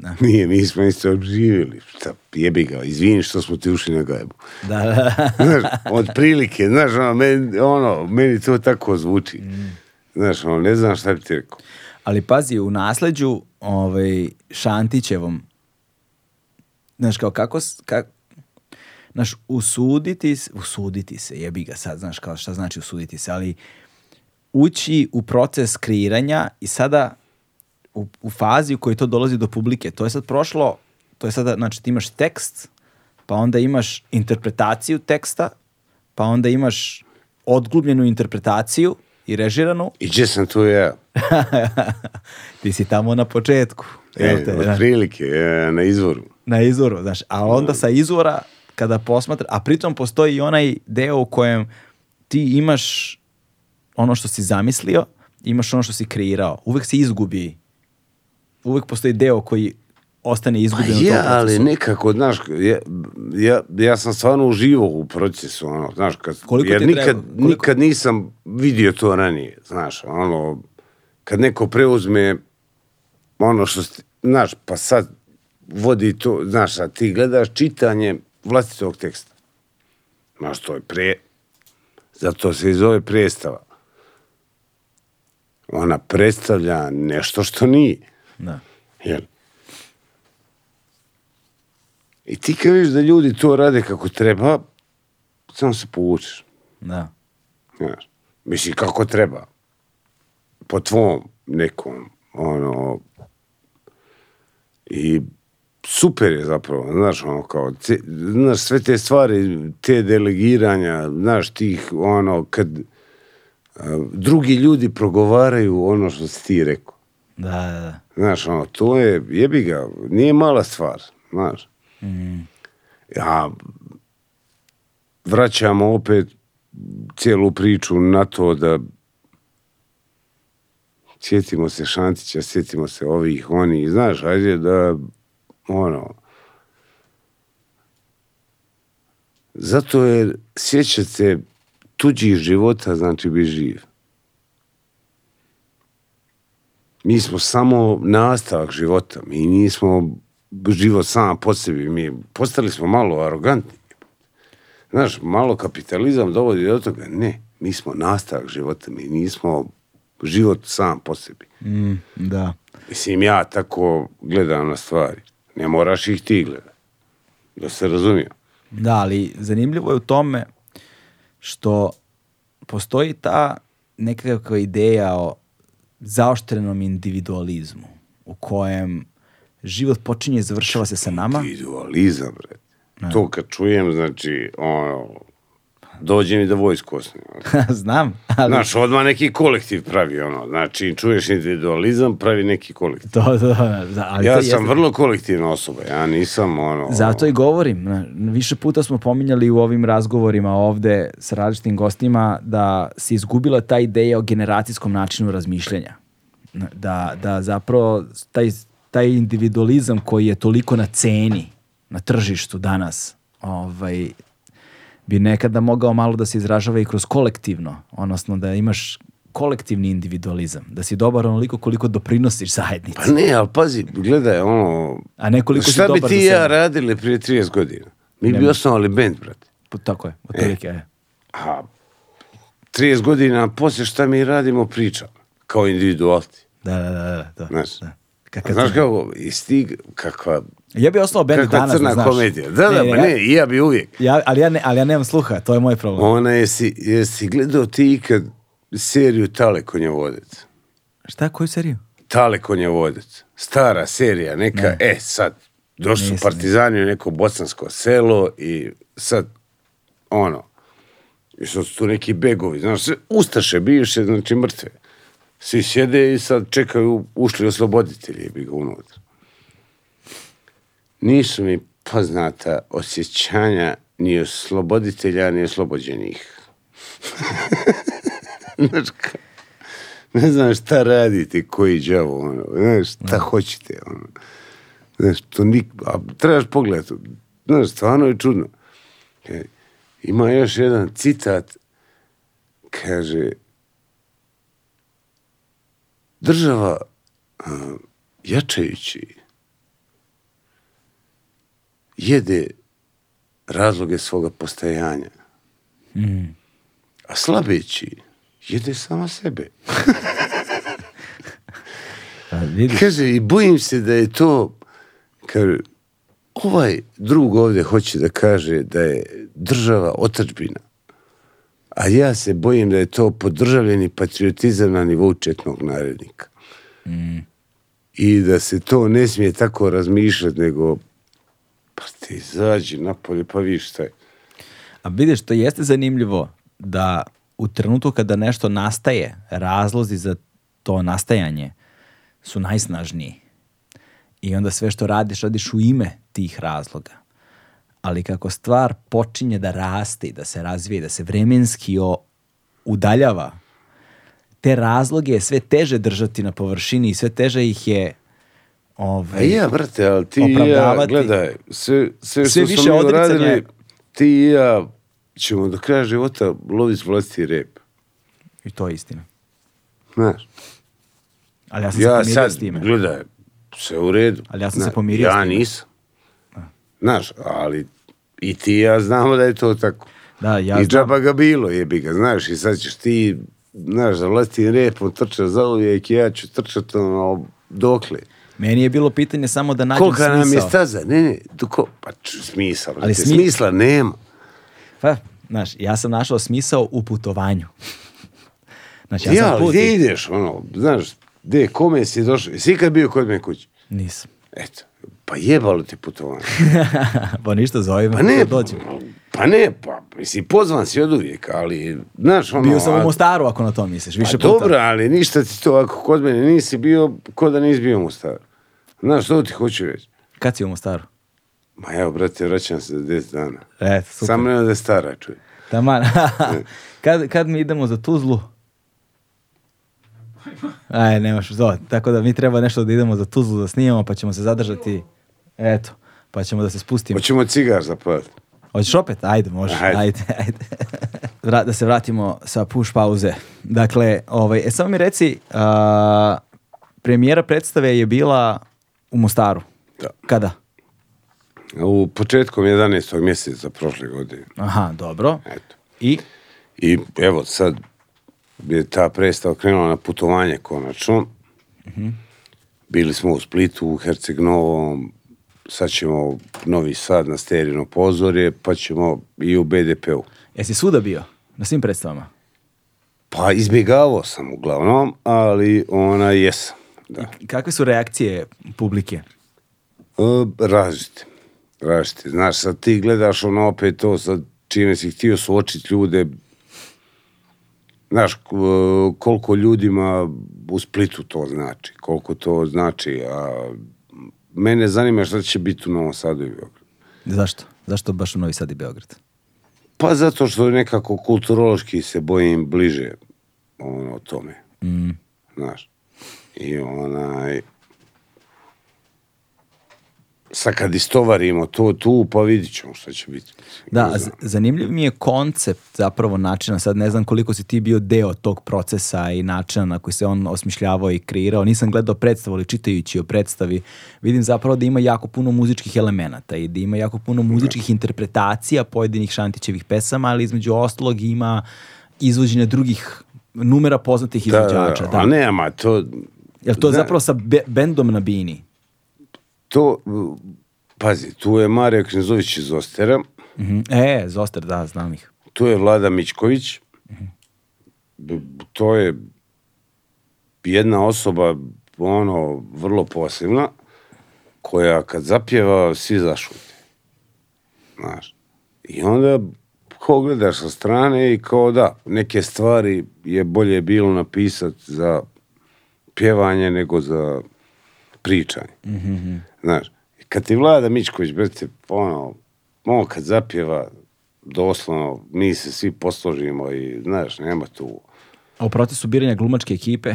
Da. Nije, mi smo isto živjeli. Šta, jebi ga, izvini što smo ti ušli na gajbu. Da, da. znaš, od prilike, znaš, ono, meni, ono, meni to tako zvuči. Mm. Znaš, ono, ne znam šta bi ti rekao. Ali pazi, u nasleđu ovaj, Šantićevom, znaš, kao kako, kak, znaš, usuditi, usuditi se, jebi ga sad, znaš, kao šta znači usuditi se, ali ući u proces kreiranja i sada u, u fazi u kojoj to dolazi do publike. To je sad prošlo, to je sada, znači ti imaš tekst, pa onda imaš interpretaciju teksta, pa onda imaš odglubljenu interpretaciju i režiranu. I gdje sam tu ja? ti si tamo na početku. E, te, od prilike, e, na izvoru. Na izvoru, znaš, a onda sa izvora kada posmatra, a pritom postoji i onaj deo u kojem ti imaš ono što si zamislio, imaš ono što si kreirao. Uvek se izgubi uvek postoji deo koji ostane izgubljen pa je, u tom ali nekako, znaš, ja, ja, ja sam stvarno uživo u procesu, ono, znaš, kad, koliko jer nikad, treba, nikad nisam vidio to ranije, znaš, ono, kad neko preuzme ono što, znaš, pa sad vodi to, znaš, a ti gledaš čitanje vlastitog teksta. Znaš, to je pre, zato se i zove predstava. Ona predstavlja nešto što nije. Da. Jel? I ti kad vidiš da ljudi to rade kako treba, samo se povučeš. Da. Znaš, misli kako treba. Po tvom nekom, ono, i super je zapravo, znaš, ono kao, te, znaš, sve te stvari, te delegiranja, znaš, tih, ono, kad a, drugi ljudi progovaraju ono što si ti rekao. Da, da, da. Znaš, ono, to je, jebi ga, nije mala stvar, znaš. Mm. Ja, vraćamo opet cijelu priču na to da sjetimo se Šantića, sjetimo se ovih, oni, znaš, ajde da, ono, zato je sjećat se tuđih života, znači bi živ. mi smo samo nastavak života, mi nismo život sam po sebi, mi postali smo malo arogantni. Znaš, malo kapitalizam dovodi do toga, ne, mi smo nastavak života, mi nismo život sam po sebi. Mm, da. Mislim, ja tako gledam na stvari. Ne moraš ih ti gleda. Da se razumijem. Da, ali zanimljivo je u tome što postoji ta nekakva ideja o zaoštrenom individualizmu u kojem život počinje i završava se sa nama. Individualizam, bre. To kad čujem, znači, ono, dođe mi da vojsku osnivam. Znam. Ali... Znaš, odmah neki kolektiv pravi ono. Znači, čuješ individualizam, pravi neki kolektiv. To, to, da, ali ja to sam jeste... vrlo kolektivna osoba, ja nisam ono... Zato i govorim. Više puta smo pominjali u ovim razgovorima ovde sa različitim gostima da se izgubila ta ideja o generacijskom načinu razmišljanja. Da, da zapravo taj, taj individualizam koji je toliko na ceni, na tržištu danas, ovaj, bi nekada mogao malo da se izražava i kroz kolektivno, odnosno da imaš kolektivni individualizam, da si dobar onoliko koliko doprinosiš zajednici. Pa ne, ali pazi, gledaj, ono... A ne koliko šta si dobar bi ti i ja radili prije 30 godina? Mi Nema. bi osnovali band, brate. Pa, tako je, od prilike, e, e. A 30 godina poslije šta mi radimo priča, kao individualci. Da, da, da, da. da, da. znaš, da. Kaka znaš kako, iz tih, kakva Ja bi ostao bend danas, crna znaš. komedija. Da, da, ne, ja, ne, ja bih uvijek. Ja, ali, ja ne, ali ja nemam sluha, to je moj problem. Ona jesi, jesi gledao ti ikad seriju Tale Talekonjevodec? Šta, koju seriju? Tale Talekonjevodec. Stara serija, neka, ne. e sad, došli su partizani u neko bosansko selo i sad, ono, i sad su tu neki begovi, znaš, ustaše bivše, znači mrtve. Svi sjede i sad čekaju, ušli osloboditelji, bi ga unutra nisu mi poznata osjećanja ni osloboditelja, ni oslobođenih. znaš, ne znam šta radite, koji džavo, ono, znaš, šta mm. hoćete, ono. Znaš, to nik, a trebaš pogledati, znaš, stvarno je čudno. E, ima još jedan citat, kaže, država, a, jačajući jede razloge svoga postajanja. Mm. A slabeći jede sama sebe. kaže, i bojim se da je to, kaže, ovaj drug ovdje hoće da kaže da je država otačbina. A ja se bojim da je to podržavljeni patriotizam na nivou četnog narednika. Mm. I da se to ne smije tako razmišljati, nego Pa ti izađi napolje, pa vidiš šta je. A vidiš, to jeste zanimljivo da u trenutku kada nešto nastaje, razlozi za to nastajanje su najsnažniji. I onda sve što radiš, radiš u ime tih razloga. Ali kako stvar počinje da raste i da se razvije, da se vremenski o, udaljava, te razloge je sve teže držati na površini i sve teže ih je Ovaj, A ja, brate, ali ti i ja, gledaj, sve, sve, sve što smo mi radili, ti i ja ćemo do kraja života loviti vlastiti rep. I to je istina. Znaš. Ali ja sam ja se pomirio sad, s time. Gledaj, sve u redu. Ali ja sam Znaš, se pomirio ja s time. Ja nisam. Znaš, ali i ti ja znamo da je to tako. Da, ja I džaba ga bilo jebi ga, znaš, i sad ćeš ti, znaš, za vlastim repom trčati za uvijek ja ću trčati ono, dokle. Meni je bilo pitanje samo da nađem Kolika smisao. Kolika nam je staza? Ne, ne, duko, pa smisao. Ali smi... smisla nema. Pa, znaš, ja sam našao smisao u putovanju. Znači, ja, ja sam put... Gde ideš, ono, znaš, gde, kome si došao? Jesi ikad bio kod me kući? Nisam. Eto, pa jebalo ti putovanje. pa ništa zove pa ne, dođe. Pa ne, pa mislim, pozvan si od uvijek, ali, znaš, ono... Bio sam u Mostaru, ako na to misliš, više pa puta. dobro, ali ništa ti to, ako kod mene nisi bio, ko da nisi bio u Mostaru. Znaš, što ti hoću reći? Kad si u Mostaru? Ma evo, brate, vraćam se za 10 dana. Eto, super. Samo nema da je stara, čuj. Taman. kad, kad mi idemo za Tuzlu? Aj, nemaš, to, tako da mi treba nešto da idemo za Tuzlu da snimamo, pa ćemo se zadržati. Eto, pa ćemo da se spustimo. Hoćemo cigar zapaliti. Hoćeš opet? Ajde, može. Ajde, ajde. ajde. da se vratimo sa push pauze. Dakle, ovaj, e, samo mi reci, uh, premijera predstave je bila u Mostaru. Da. Kada? U početkom 11. mjeseca prošle godine. Aha, dobro. Eto. I? I evo sad je ta predstava krenula na putovanje konačno. Uh-huh. Bili smo u Splitu, u Herceg-Novom, sad ćemo Novi Sad na Sterino pozorje, pa ćemo i u BDP-u. Jesi svuda bio? Na svim predstavama? Pa izbjegavao sam uglavnom, ali ona jesam. Da. I kakve su reakcije publike? Uh, različite. Različite. Znaš, sad ti gledaš ono opet to sa čime si htio suočiti ljude. Znaš, e, koliko ljudima u Splitu to znači, koliko to znači, a mene zanima šta će biti u Novom Sadu i Beogradu. Zašto? Zašto baš u Novi Sad i Beograd? Pa zato što nekako kulturološki se bojim bliže ono, tome. Mm. Znaš i onaj sa kad istovarimo to tu, pa vidit ćemo šta će biti. Da, zanimljiv mi je koncept zapravo načina, sad ne znam koliko si ti bio deo tog procesa i načina na koji se on osmišljavao i kreirao. Nisam gledao predstavu, ali čitajući o predstavi, vidim zapravo da ima jako puno muzičkih elemenata i da ima jako puno da. muzičkih interpretacija pojedinih Šantićevih pesama, ali između ostalog ima izvođenja drugih numera poznatih izvođača. Da, da, da. da. A nema, to Jel to Zna, zapravo sa be, bendom na bini? To, pazi, tu je Mario Knjezović iz Ostera. Mm -hmm. E, Zoster, da, znam ih. Tu je Vlada Mičković. Mm -hmm. To je jedna osoba, ono, vrlo posebna, koja kad zapjeva, svi zašute. Znaš. I onda kao gledaš sa strane i kao da, neke stvari je bolje bilo napisati za pjevanje, nego za pričanje. Mm -hmm. Znaš, kad ti Vlada Mičković, brate, ono, on kad zapjeva, doslovno, mi se svi posložimo i, znaš, nema tu... A u procesu biranja glumačke ekipe?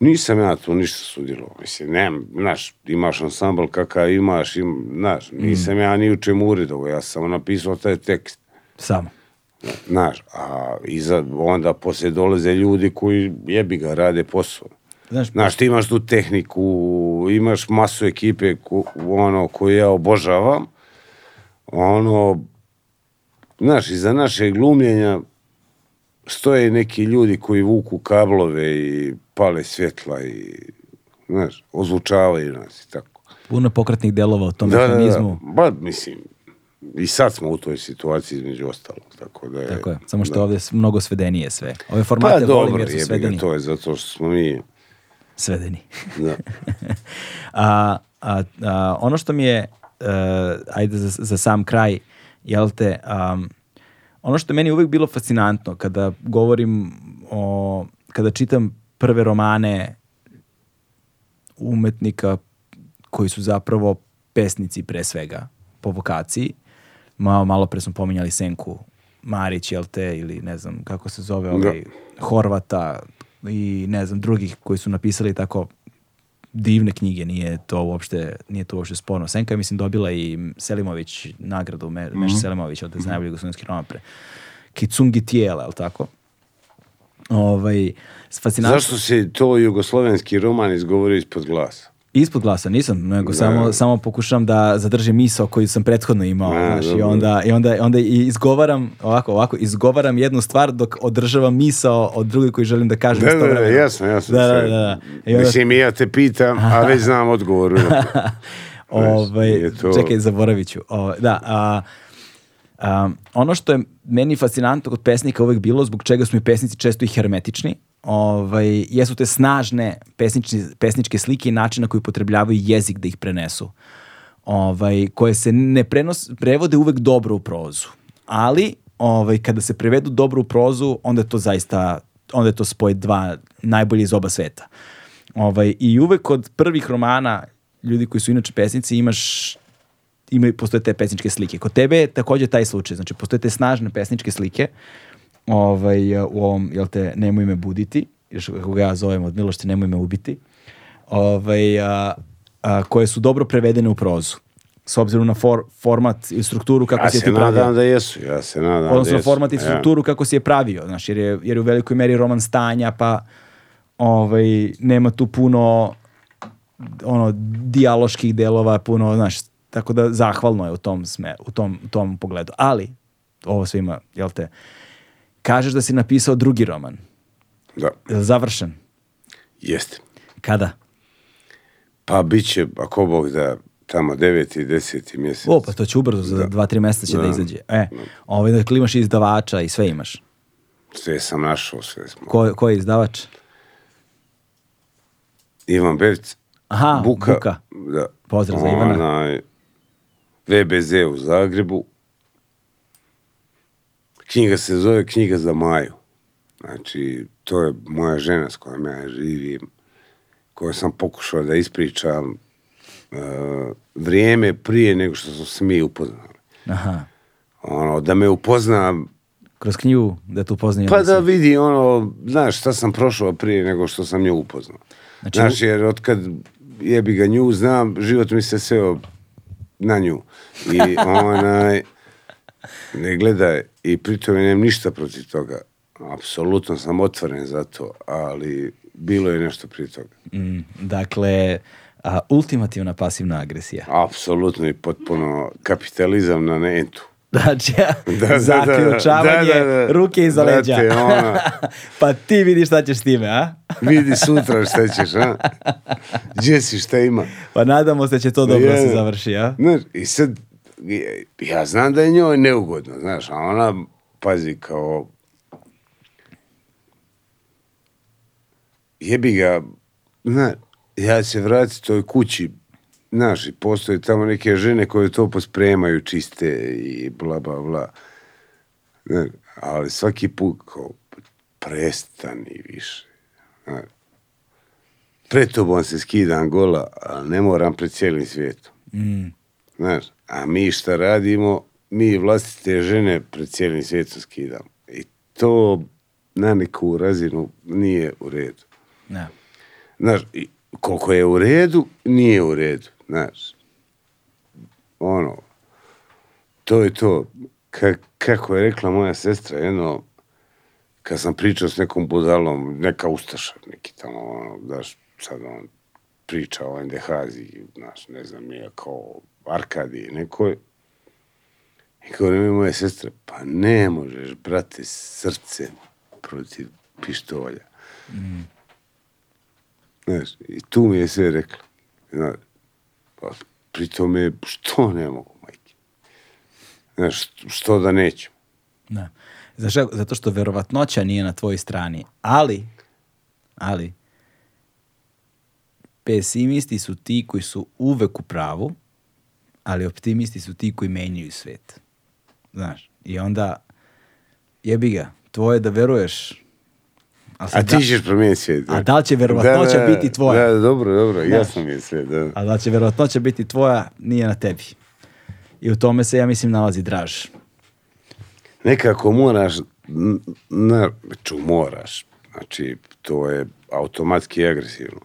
Nisam ja tu ništa sudjelovao, mislim, nemam, znaš, imaš ansambl kakav imaš, im, znaš, mhm. nisam mm. ja ni u čemu uredovo, ja sam napisao taj tekst. Samo? Znaš, a iza, onda posle dolaze ljudi koji jebi ga, rade posao. Znaš, Znaš, ti imaš tu tehniku, imaš masu ekipe ko, ono, koju ja obožavam. Ono, znaš, iza naše glumljenja stoje neki ljudi koji vuku kablove i pale svjetla i, znaš, ozvučavaju nas i tako. Puno pokretnih delova u tom da, mehanizmu. Da, da, ba, mislim, i sad smo u toj situaciji između ostalog. Tako, da je, tako je, samo što da. ovdje je mnogo svedenije sve. Ove formate pa, volim jer su svedenije. Pa dobro, to je zato što smo mi svedeni. Da. a, a, a, ono što mi je, a, e, ajde za, za sam kraj, jel te, a, ono što je meni uvek bilo fascinantno kada govorim o, kada čitam prve romane umetnika koji su zapravo pesnici pre svega po vokaciji. Malo, malo pre smo pominjali Senku Marić, jel te, ili ne znam kako se zove, da. ovaj, da. Horvata, i ne znam, drugih koji su napisali tako divne knjige, nije to uopšte, nije to uopšte sporno. Senka je, mislim, dobila i Selimović nagradu, Me, mm -hmm. Selimović od mm -hmm. najboljeg gospodinski roman pre. Kicungi tijela, je tako? Ovaj, fascinantno. Zašto se to jugoslovenski roman izgovorio ispod glasa? Ispod glasa nisam, nego da. samo, samo pokušavam da zadržim misao koju sam prethodno imao, da, znaš, da, i onda, i onda, onda izgovaram, ovako, ovako, izgovaram jednu stvar dok održavam misao od druge koju želim da kažem. Da, da, da, jasno, jasno. Da, da, da, da. I onda... Mislim, ja te pitam, a već znam odgovor. Ove, ovaj, to... Čekaj, zaboravit ću. O, da, a, a, ono što je meni fascinantno kod pesnika uvek bilo, zbog čega su i pesnici često i hermetični, ovaj, jesu te snažne pesnični, pesničke slike i način koji upotrebljavaju jezik da ih prenesu. Ovaj, koje se ne prenos, prevode uvek dobro u prozu. Ali ovaj, kada se prevedu dobro u prozu, onda je to zaista onda je to spoj dva najbolje iz oba sveta. Ovaj, I uvek kod prvih romana ljudi koji su inače pesnici imaš imaju, postoje te pesničke slike. Kod tebe je takođe taj slučaj. Znači, postoje te snažne pesničke slike ovaj, e, u ovom, jel te, nemoj me buditi, još kako ga ja zovem od Milošte, nemoj me ubiti, ovaj, a, a, koje su dobro prevedene u prozu s obzirom na for, format i strukturu kako ja si je ti pravio. Ja se nadam da jesu, ja se nadam da Odnosno da jesu. format i strukturu ja. kako si je pravio, znaš, jer je, jer je u velikoj meri roman stanja, pa ovaj, nema tu puno ono, dijaloških delova, puno, znaš, tako da zahvalno je u tom, smer, u tom, tom pogledu. Ali, ovo sve ima, jel te, uh, Kažeš da si napisao drugi roman. Da. završen? Jeste. Kada? Pa bit će, ako Bog da, tamo 9. i 10. mjesec. O, pa to će ubrzo, za 2-3 da. mjeseca će da, da izađe. E, da. Ovaj, dakle imaš izdavača i sve imaš. Sve sam našao, sve smo. Ko, ko je izdavač? Ivan Berc. Aha, Buka. Buka. Da. Pozdrav za Ivana. Onaj, VBZ u Zagrebu knjiga se zove Knjiga za Maju. Znači, to je moja žena s kojom ja živim, koju sam pokušao da ispričam uh, vrijeme prije nego što smo se mi upoznali. Aha. Ono, da me upoznam... Kroz knjigu, da tu upoznam. Pa da vidi, ono, znaš, šta sam prošao prije nego što sam nju upoznao. Znači, znaš, jer otkad jebi ga nju, znam, život mi se sve na nju. I onaj, ne gledaj, i pritom nemam ništa protiv toga. Apsolutno sam otvoren za to, ali bilo je nešto prije toga. Mm, dakle, a, ultimativna pasivna agresija. Apsolutno i potpuno kapitalizam na netu. Znači, da, da, da, da, zaključavanje da, da, ruke iza leđa. Ona... pa ti vidi šta ćeš s time, a? vidi sutra šta ćeš, a? Gdje si, šta ima? Pa nadamo se da će to dobro je, se završi, a? Znaš, i sad ja znam da je njoj neugodno, znaš, a ona, pazi, kao, jebi ga, na, ja se vrati toj kući, znaš, i postoje tamo neke žene koje to pospremaju čiste i bla, bla, bla. Znaš, ali svaki put, kao, prestani više. Znaš, pred tobom se skidam gola, ali ne moram pred cijelim svijetom. Mm. Znaš, A mi šta radimo? Mi vlastite žene pred cijelim svijetom skidamo. I to na neku razinu nije u redu. Ne. Znaš, koliko je u redu, nije u redu. Znaš, ono, to je to. Ka, kako je rekla moja sestra, jedno, kad sam pričao s nekom budalom, neka ustaša, neki tamo, ono, daš, sad on priča o NDH-zi, znaš, ne znam, je kao Arkadije, neko i kao vreme moje sestra, pa ne možeš, brate, srce protiv pištolja. Mm. Znaš, i tu mi je sve rekla. Znaš, pa pri tome, što ne mogu, majke? Znaš, što da neću? Da. Zašto, zato što verovatnoća nije na tvojoj strani, ali, ali, pesimisti su ti koji su uvek u pravu, ali optimisti su ti koji menjaju svet. Znaš, i onda jebi ga, tvoje da veruješ A, a ti da, ćeš promijeniti svijet. A da li će verovatnoća da, da, biti tvoja? Da, dobro, dobro, Znaš, jasno mi je sve. Da. A da li će verovatnoća biti tvoja, nije na tebi. I u tome se, ja mislim, nalazi draž. Nekako moraš, na, ču, moraš, znači, to je automatski agresivno.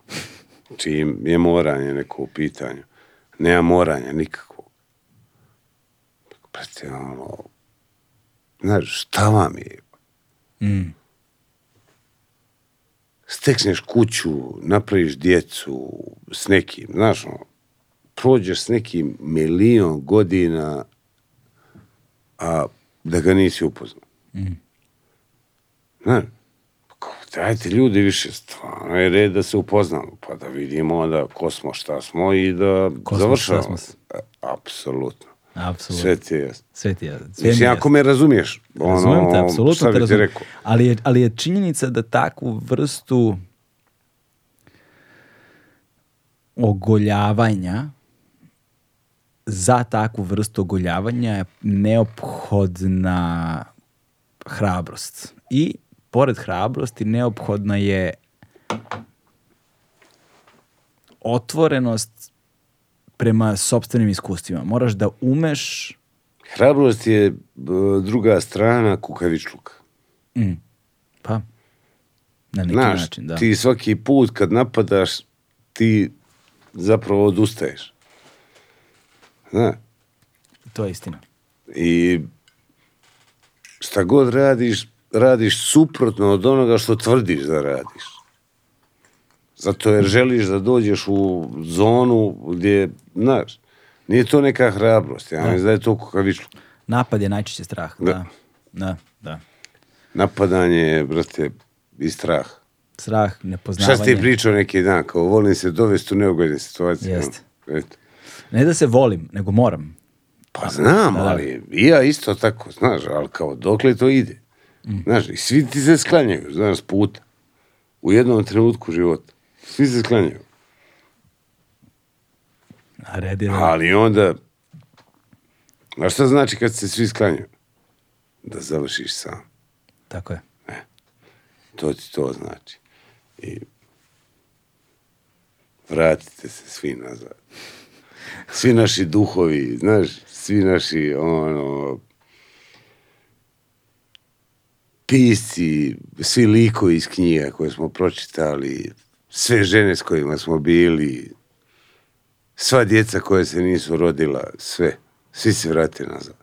Čim znači, je moranje neko u pitanju. Nema moranja nikakvog. Prati, ono, znaš, šta vam je? Mm. Stekneš kuću, napraviš djecu s nekim, znaš, ono, prođeš s nekim milion godina, a da ga nisi upoznao. Mm. Znaš, ajte ljudi više, stvarno je red da se upoznamo, pa da vidimo da ko smo, šta smo i da Kosmos, završamo. Kosmos. E, apsolutno. Apsolutno. Sve ti je. Sve ti je. Sve Mislim, ako me razumiješ, ono, Razumem te, apsolutno te razumem. Rekao. Ali je, ali je činjenica da takvu vrstu ogoljavanja za takvu vrstu ogoljavanja je neophodna hrabrost i pored hrabrosti neophodna je otvorenost prema sobstvenim iskustvima. Moraš da umeš... Hrabrost je e, druga strana kukavičluka. Mm. Pa, na neki Znaš, način, da. ti svaki put kad napadaš, ti zapravo odustaješ. Znaš? To je istina. I šta god radiš, radiš suprotno od onoga što tvrdiš da radiš. Zato jer želiš da dođeš u zonu gdje, znaš, nije to neka hrabrost, ja da. mislim da je to kukavičluk. Napad je najčešće strah, da. da. Da, da. Napadanje je, brate, i strah. Strah, nepoznavanje. Šta ste pričao neki dan, kao volim se dovesti u neugodne situacije. Jeste. eto. Ne da se volim, nego moram. Pa znam, da, da, ali i ja isto tako, znaš, ali kao dokle to ide? Znaš, i svi ti se sklanjaju, znaš, puta. U jednom trenutku života. Svi se sklanjaju. A red je... Ali onda... A šta znači kad se svi sklanjaju? Da završiš sam. Tako je. E, to ti to znači. I vratite se svi nazad. Svi naši duhovi, znaš, svi naši ono, pisci, svi likovi iz knjiga koje smo pročitali, sve žene s kojima smo bili, sva djeca koja se nisu rodila, sve. Svi se vrate nazad.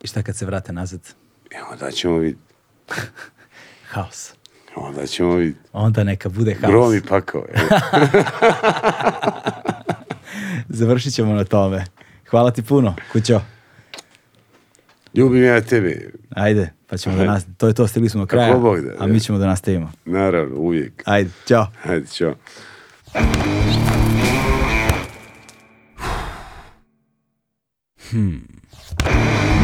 I šta kad se vrate nazad? Evo da ćemo vidjeti. Haos. Onda ćemo vidjeti. Onda neka bude haos. Grom i pakao. Završit ćemo na tome. Hvala ti puno, kućo. Ljubim ja tebi. Ajde, pa ćemo da Ajde. da nas... To je to, stigli smo do kraja. Kako da, a mi ćemo da nastavimo. Naravno, uvijek. Ajde, čao. Ajde, čao. Hmm.